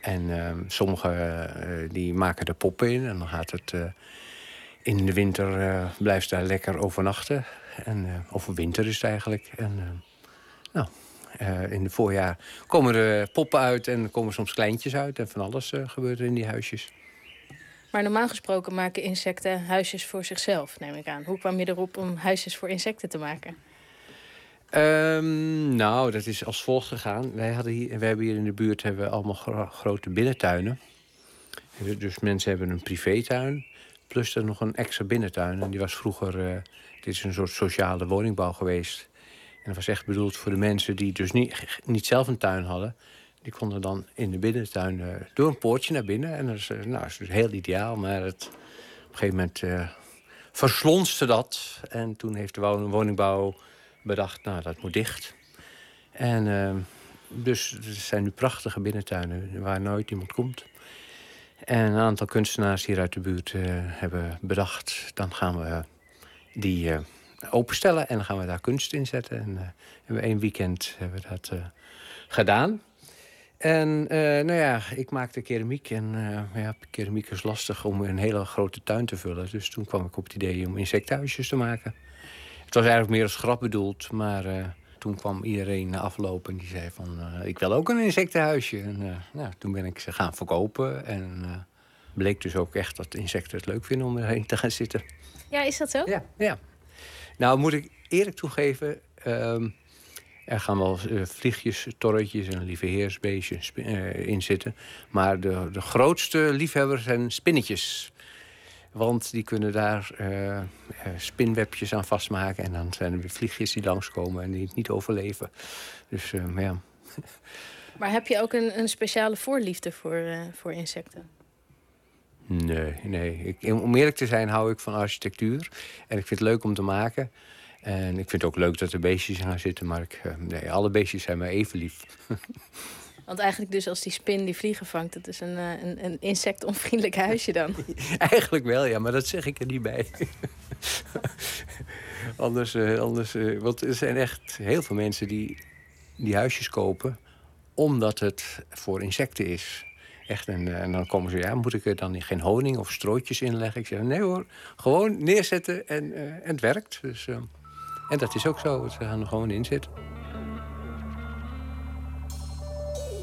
En ehm sommigen eh, die maken er poppen in en dan gaat het... eh, in de winter blijft daar lekker overnachten. En, of winter is het eigenlijk. En, nou, in het voorjaar komen er poppen uit en komen soms kleintjes uit. En van alles gebeurt er in die huisjes. Maar normaal gesproken maken insecten huisjes voor zichzelf, neem ik aan. Hoe kwam je erop om huisjes voor insecten te maken? Ehm, nou, dat is als volgt gegaan. Wij, hadden hier, wij hebben hier in de buurt hebben we allemaal gro- grote binnentuinen. Dus mensen hebben een privétuin. Plus er nog een extra binnentuin. En die was vroeger... eh, dit is een soort sociale woningbouw geweest. En dat was echt bedoeld voor de mensen die dus niet, niet zelf een tuin hadden. Die konden dan in de binnentuin eh, door een poortje naar binnen. En dat is, eh, nou, is dus heel ideaal. Maar het, op een gegeven moment verslonste dat. En toen heeft de wo- woningbouw bedacht, nou, dat moet dicht. En eh, dus er zijn nu prachtige binnentuinen waar nooit iemand komt. En een aantal kunstenaars hier uit de buurt eh, hebben bedacht... dan gaan we die eh, openstellen en dan gaan we daar kunst in zetten. En hebben één weekend hebben we dat gedaan. En nou ja, ik maakte keramiek. En ja, keramiek is lastig om een hele grote tuin te vullen. Dus toen kwam ik op het idee om insectenhuisjes te maken. Het was eigenlijk meer als grap bedoeld, maar eh, toen kwam iedereen aflopen en die zei van... eh, ik wil ook een insectenhuisje. En eh, nou, toen ben ik ze gaan verkopen en bleek dus ook echt dat insecten het leuk vinden om erheen te gaan zitten. Ja, is dat zo? Ja, ja. Nou, moet ik eerlijk toegeven... ehm, er gaan wel vliegjes, torretjes en lieveheersbeestjes eh, in zitten. Maar de, de grootste liefhebbers zijn spinnetjes. Want die kunnen daar eh, spinwebjes aan vastmaken. En dan zijn er weer vliegjes die langskomen en die het niet overleven. Dus eh, maar ja, Maar heb je ook een, een speciale voorliefde voor, voor insecten? nee, nee. Ik, om eerlijk te zijn hou ik van architectuur. En ik vind het leuk om te maken. En ik vind het ook leuk dat er beestjes gaan zitten. Maar ik, nee, alle beestjes zijn mij even lief. Want eigenlijk dus als die spin die vliegen vangt... het is een, eh, een, een insectonvriendelijk huisje dan. Eigenlijk wel, ja, maar dat zeg ik er niet bij. anders, eh, anders eh, want er zijn echt heel veel mensen die die huisjes kopen omdat het voor insecten is. Echt, en, en dan komen ze, ja, moet ik er dan geen honing of strooitjes in leggen? Ik zeg, nee hoor, gewoon neerzetten en, en het werkt. Dus, en dat is ook zo, ze gaan er gewoon in zitten.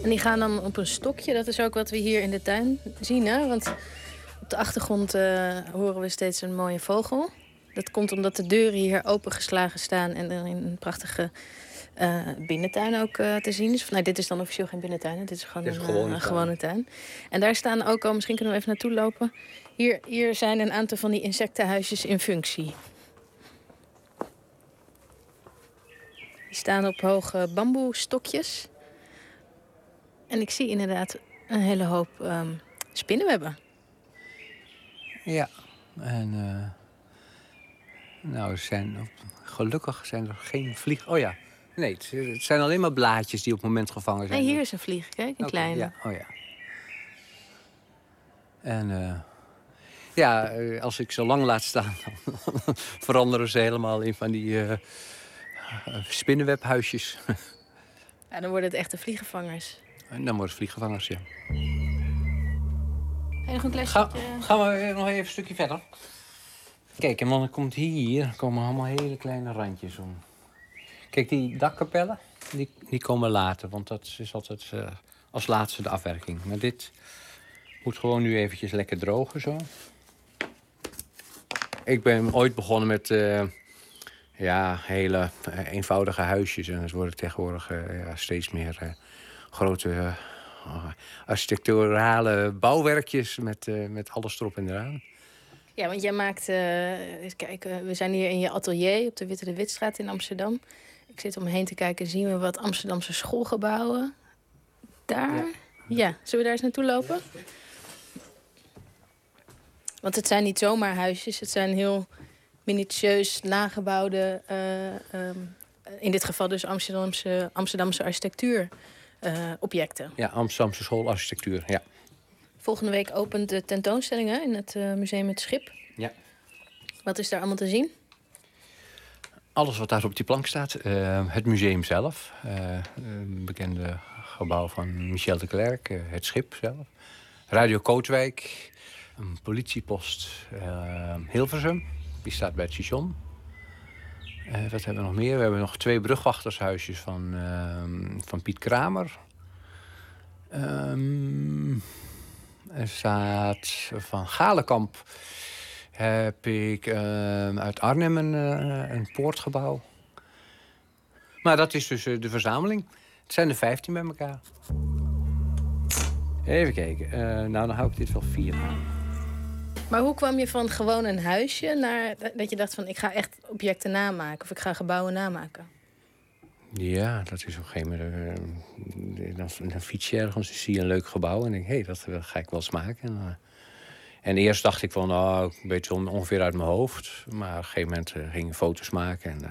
En die gaan dan op een stokje. Dat is ook wat we hier in de tuin zien. Hè? Want op de achtergrond eh, horen we steeds een mooie vogel. Dat komt omdat de deuren hier opengeslagen staan en er in een prachtige eh, binnentuin ook eh, te zien is. Nou, dit is dan officieel geen binnentuin, hè? dit is gewoon Dit is een, gewone een tuin. gewone tuin. En daar staan ook al, misschien kunnen we even naartoe lopen. Hier, hier zijn een aantal van die insectenhuisjes in functie. Die staan op hoge bamboestokjes. En ik zie inderdaad een hele hoop ehm, spinnenwebben. Ja, en eh, nou, zijn, gelukkig zijn er geen vlieg... Oh ja, nee, het, zijn alleen maar blaadjes die op het moment gevangen zijn. En hier is een vlieg, kijk, een kleine. Ja, oh ja. En eh, ja, eh, als ik ze lang laat staan, dan veranderen ze helemaal in van die eh, spinnenwebhuisjes. Ja, dan worden het echte vliegenvangers. En dan worden het vliegvangers, ja. En nog een klein Ga- stukje. Gaan we nog even een stukje verder. Kijk, en dan komt hier komen allemaal hele kleine randjes om. Kijk, die dakkapellen, die, die komen later. Want dat is altijd eh, als laatste de afwerking. Maar dit moet gewoon nu eventjes lekker drogen zo. Ik ben ooit begonnen met eh, ja, hele eh, eenvoudige huisjes. En het worden tegenwoordig eh, ja, steeds meer eh, grote eh, architecturale bouwwerkjes met, eh, met alles erop en eraan. Ja, want jij maakt... eh, eens kijken, we zijn hier in je atelier op de Witte de Witstraat in Amsterdam. Ik zit om me heen te kijken, zien we wat Amsterdamse schoolgebouwen. Daar? Ja. zullen we daar eens naartoe lopen? Want het zijn niet zomaar huisjes, het zijn heel minutieus nagebouwde... eh, ehm, in dit geval dus Amsterdamse, Amsterdamse architectuur objecten. Ja, Amsterdamse schoolarchitectuur, ja. Volgende week opent de tentoonstelling hè, in het eh, Museum Het Schip. Ja. Wat is daar allemaal te zien? Alles wat daar op die plank staat. eh, het museum zelf. eh, een bekende gebouw van Michel de Klerk. eh, het schip zelf. Radio Kootwijk. Een politiepost eh, Hilversum. Die staat bij het station. Eh, wat hebben we nog meer? We hebben nog twee brugwachtershuisjes van, ehm, van Piet Kramer. Ehm, er staat van Galenkamp heb ik ehm, uit Arnhem een, eh, een poortgebouw. Maar dat is dus eh, de verzameling. Het zijn er 15 bij elkaar. Even kijken. Nou, dan hou ik dit wel vier aan. Maar hoe kwam je van gewoon een huisje naar dat je dacht van ik ga echt objecten namaken of ik ga gebouwen namaken? Ja, dat is op een gegeven moment. eh, dan, dan fiets je ergens, dan zie je een leuk gebouw en denk hé, hey, dat eh, ga ik wel eens maken. En, eh, en eerst dacht ik van, nou, een beetje on- ongeveer uit mijn hoofd. Maar op een gegeven moment eh, ging ik foto's maken en eh,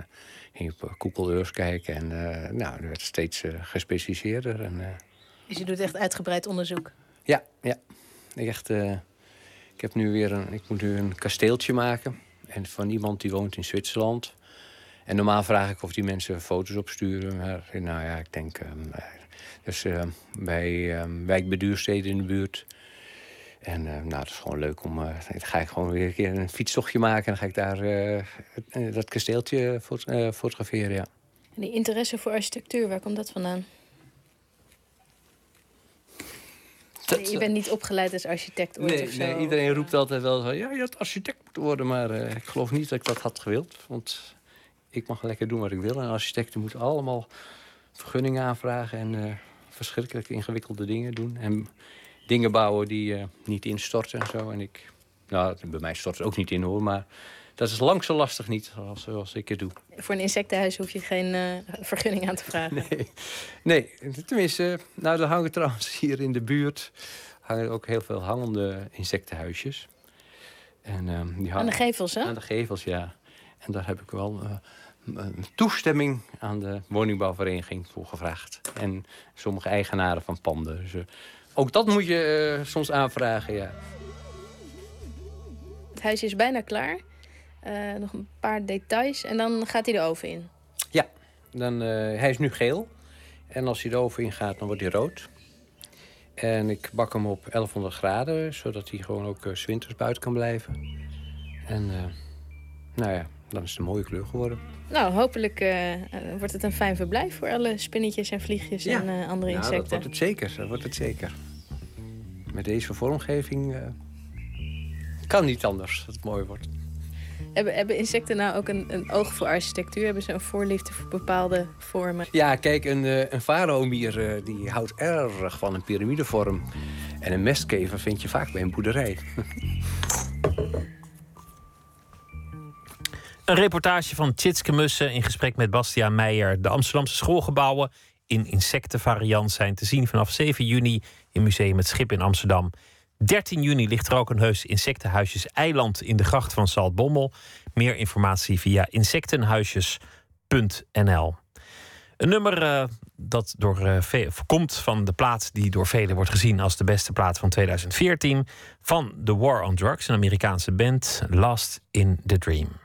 ging op Google Earth kijken. En eh, nou, dat werd steeds eh, gespecialiseerder. En, eh, Dus je doet echt uitgebreid onderzoek. ja, ja. Ik, echt, eh, ik heb nu weer een, ik moet nu een kasteeltje maken. En van iemand die woont in Zwitserland. En normaal vraag ik of die mensen foto's opsturen. Maar nou ja, ik denk. ehm, eh, dus eh, bij ehm wijkbeduursteden in de buurt. En nou, dat is gewoon leuk om. eh, dan ga ik gewoon weer een keer een fietstochtje maken. En dan ga ik daar eh, eh, dat kasteeltje fot- fotograferen. Ja. En die interesse voor architectuur, waar komt dat vandaan? Je bent niet opgeleid als architect ooit Nee, of zo? nee, iedereen roept altijd wel van, ja, je had architect moeten worden. Maar eh, ik geloof niet dat ik dat had gewild. Want ik mag lekker doen wat ik wil. En architecten moeten allemaal vergunningen aanvragen... en eh, verschrikkelijk ingewikkelde dingen doen. En dingen bouwen die eh, niet instorten en zo. En ik, nou, bij mij stort het ook niet in hoor, maar... Dat is lang zo lastig niet als, als ik het doe. Voor een insectenhuis hoef je geen eh, vergunning aan te vragen. Nee. Nee, tenminste, nou dan hangen trouwens hier in de buurt hangen ook heel veel hangende insectenhuisjes. En, ehm, die hangen- Aan de gevels, hè? Aan de gevels, ja. En daar heb ik wel een toestemming aan de woningbouwvereniging voor gevraagd. En sommige eigenaren van panden. Dus, eh, ook dat moet je soms aanvragen, ja. Het huisje is bijna klaar. Eh, nog een paar details en dan gaat hij de oven in. Ja, dan, eh, hij is nu geel. En als hij de oven ingaat, dan wordt hij rood. En ik bak hem op 1100 graden, zodat hij gewoon ook eh, 's winters buiten kan blijven. En nou ja, dan is het een mooie kleur geworden. Nou, hopelijk wordt het een fijn verblijf voor alle spinnetjes en vliegjes en andere Ja, dat insecten. wordt het zeker. Dat wordt het zeker. Met deze vormgeving eh, kan niet anders dat het mooi wordt. Hebben, hebben insecten nou ook een, een oog voor architectuur? Hebben ze een voorliefde voor bepaalde vormen? Ja, kijk, een, eh, een faraomier eh, die houdt erg van een piramidevorm. En een mestkever vind je vaak bij een boerderij. Een reportage van Tjitske Mussen in gesprek met Bastiaan Meijer. De Amsterdamse schoolgebouwen in insectenvariant zijn te zien vanaf 7 juni in Museum Het Schip in Amsterdam. 13 juni ligt er ook een heus insectenhuisjes eiland in de gracht van Saltbommel. Meer informatie via insectenhuisjes.nl. Een nummer eh, dat door, ve- komt van de plaat die door velen wordt gezien als de beste plaat van 2014 van The War on Drugs, een Amerikaanse band, Last in the Dream.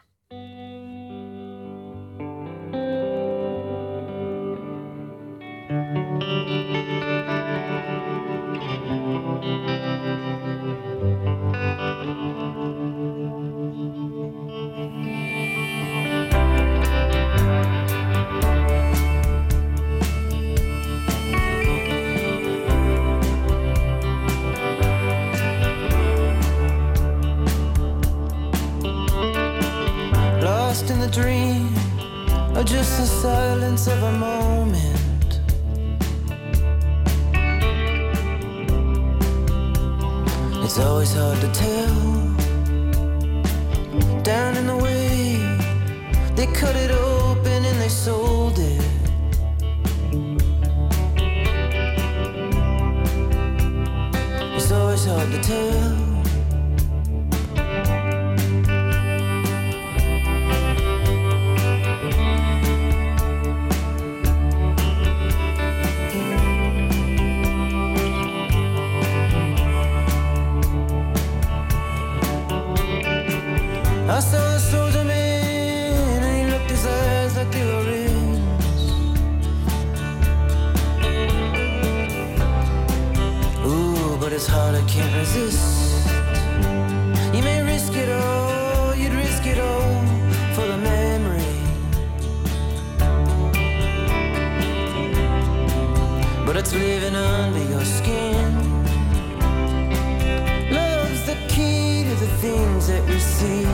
That we see,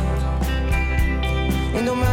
And no matter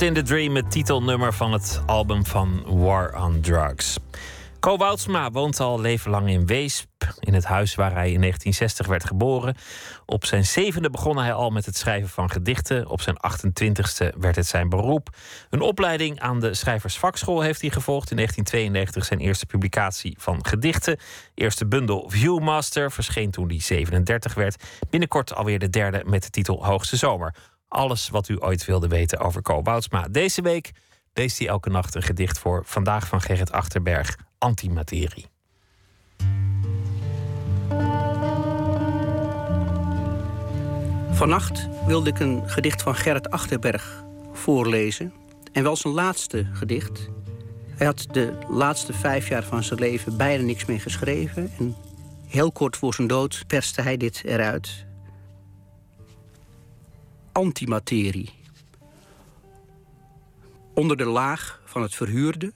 In the Dream, het titelnummer van het album van War on Drugs. Co Woudsma woont al leven lang in Weesp, in het huis waar hij in 1960 werd geboren. Op zijn zevende begon hij al met het schrijven van gedichten. Op zijn 28ste werd het zijn beroep. Een opleiding aan de Schrijversvakschool heeft hij gevolgd. In 1992 zijn eerste publicatie van gedichten. Eerste bundel Viewmaster verscheen toen hij 37 werd. Binnenkort alweer de derde met de titel Hoogste Zomer. Alles wat u ooit wilde weten over Co Woudsma. Deze week leest hij elke nacht een gedicht voor. Vandaag van Gerrit Achterberg, Antimaterie. Vannacht wilde ik een gedicht van Gerrit Achterberg voorlezen. En wel zijn laatste gedicht. Hij had de laatste vijf jaar van zijn leven bijna niks meer geschreven. En heel kort voor zijn dood perste hij dit eruit. Antimaterie. Onder de laag van het verhuurde,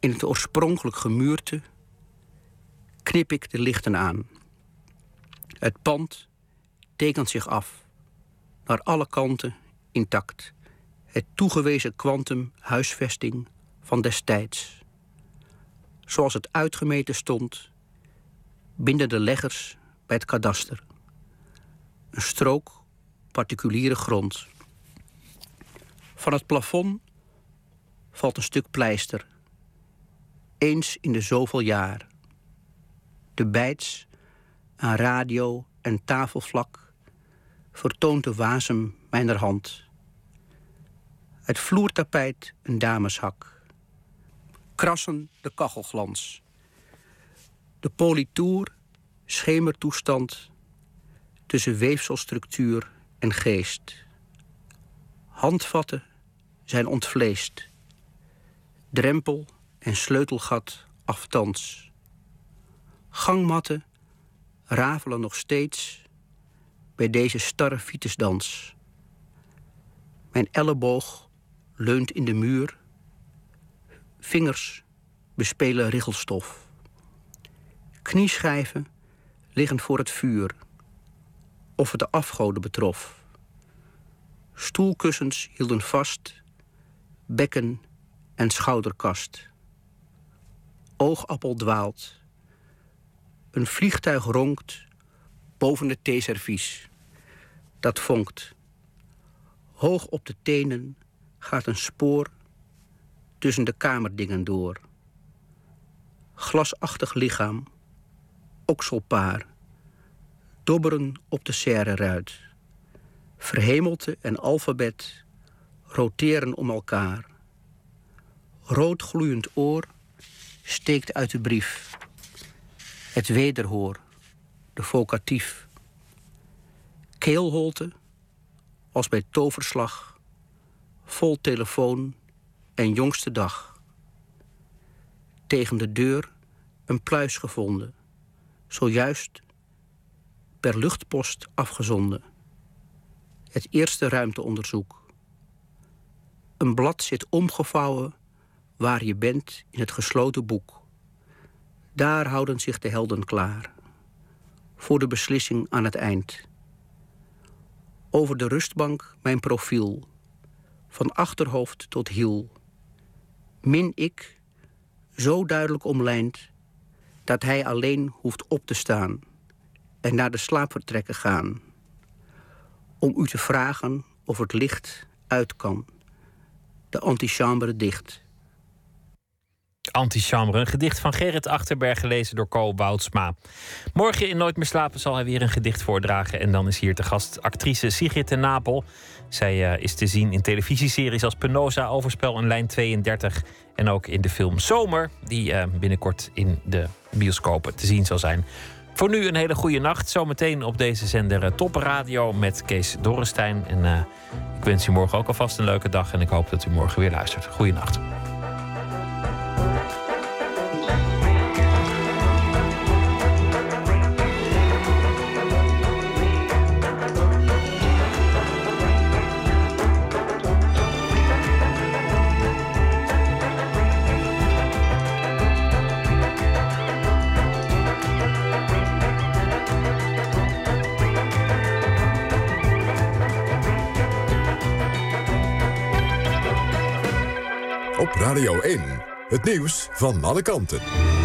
in het oorspronkelijk gemuurte, knip ik de lichten aan. Het pand tekent zich af, naar alle kanten intact. Het toegewezen kwantum huisvesting van destijds. Zoals het uitgemeten stond binnen de leggers bij het kadaster. Een strook particuliere grond. Van het plafond valt een stuk pleister. Eens in de zoveel jaar. De bijts aan radio en tafelvlak vertoont de wasem mijner hand. Het vloertapijt een dameshak. Krassen de kachelglans. De politoer schemertoestand tussen weefselstructuur en geest. Handvatten zijn ontvleest. Drempel en sleutelgat aftans. Gangmatten rafelen nog steeds bij deze starre fietesdans. Mijn elleboog leunt in de muur. Vingers bespelen riggelstof. Knieschijven liggen voor het vuur. Of het de afgoden betrof. Stoelkussens hielden vast. Bekken en schouderkast. Oogappel dwaalt. Een vliegtuig ronkt boven het theeservies. Dat vonkt. Hoog op de tenen gaat een spoor tussen de kamerdingen door. Glasachtig lichaam, okselpaar, dobberen op de serre ruit. Verhemelte en alfabet roteren om elkaar. Rood gloeiend oor steekt uit de brief. Het wederhoor, de vocatief. Keelholte, als bij toverslag, vol telefoon en jongste dag. Tegen de deur een pluis gevonden, zojuist per luchtpost afgezonden. Het eerste ruimteonderzoek. Een blad zit omgevouwen waar je bent in het gesloten boek. Daar houden zich de helden klaar. Voor de beslissing aan het eind. Over de rustbank mijn profiel. Van achterhoofd tot hiel. Min ik, zo duidelijk omlijnd, dat hij alleen hoeft op te staan en naar de slaapvertrekken gaan. Om u te vragen of het licht uit kan. De antichambre dicht. Antichambre, een gedicht van Gerrit Achterberg, gelezen door Co Woudsma. Morgen in Nooit meer slapen zal hij weer een gedicht voordragen. En dan is hier te gast actrice Sigrid de Napel. Zij uh, is te zien in televisieseries als Penosa, Overspel en Lijn 32. En ook in de film Zomer, die uh, binnenkort in de bioscopen te zien zal zijn. Voor nu een hele goede nacht. Zometeen op deze zender uh, Top Radio met Kees Dorrestein. En ik wens u morgen ook alvast een leuke dag. En ik hoop dat u morgen weer luistert. Goeienacht. Radio 1. Het nieuws van alle kanten.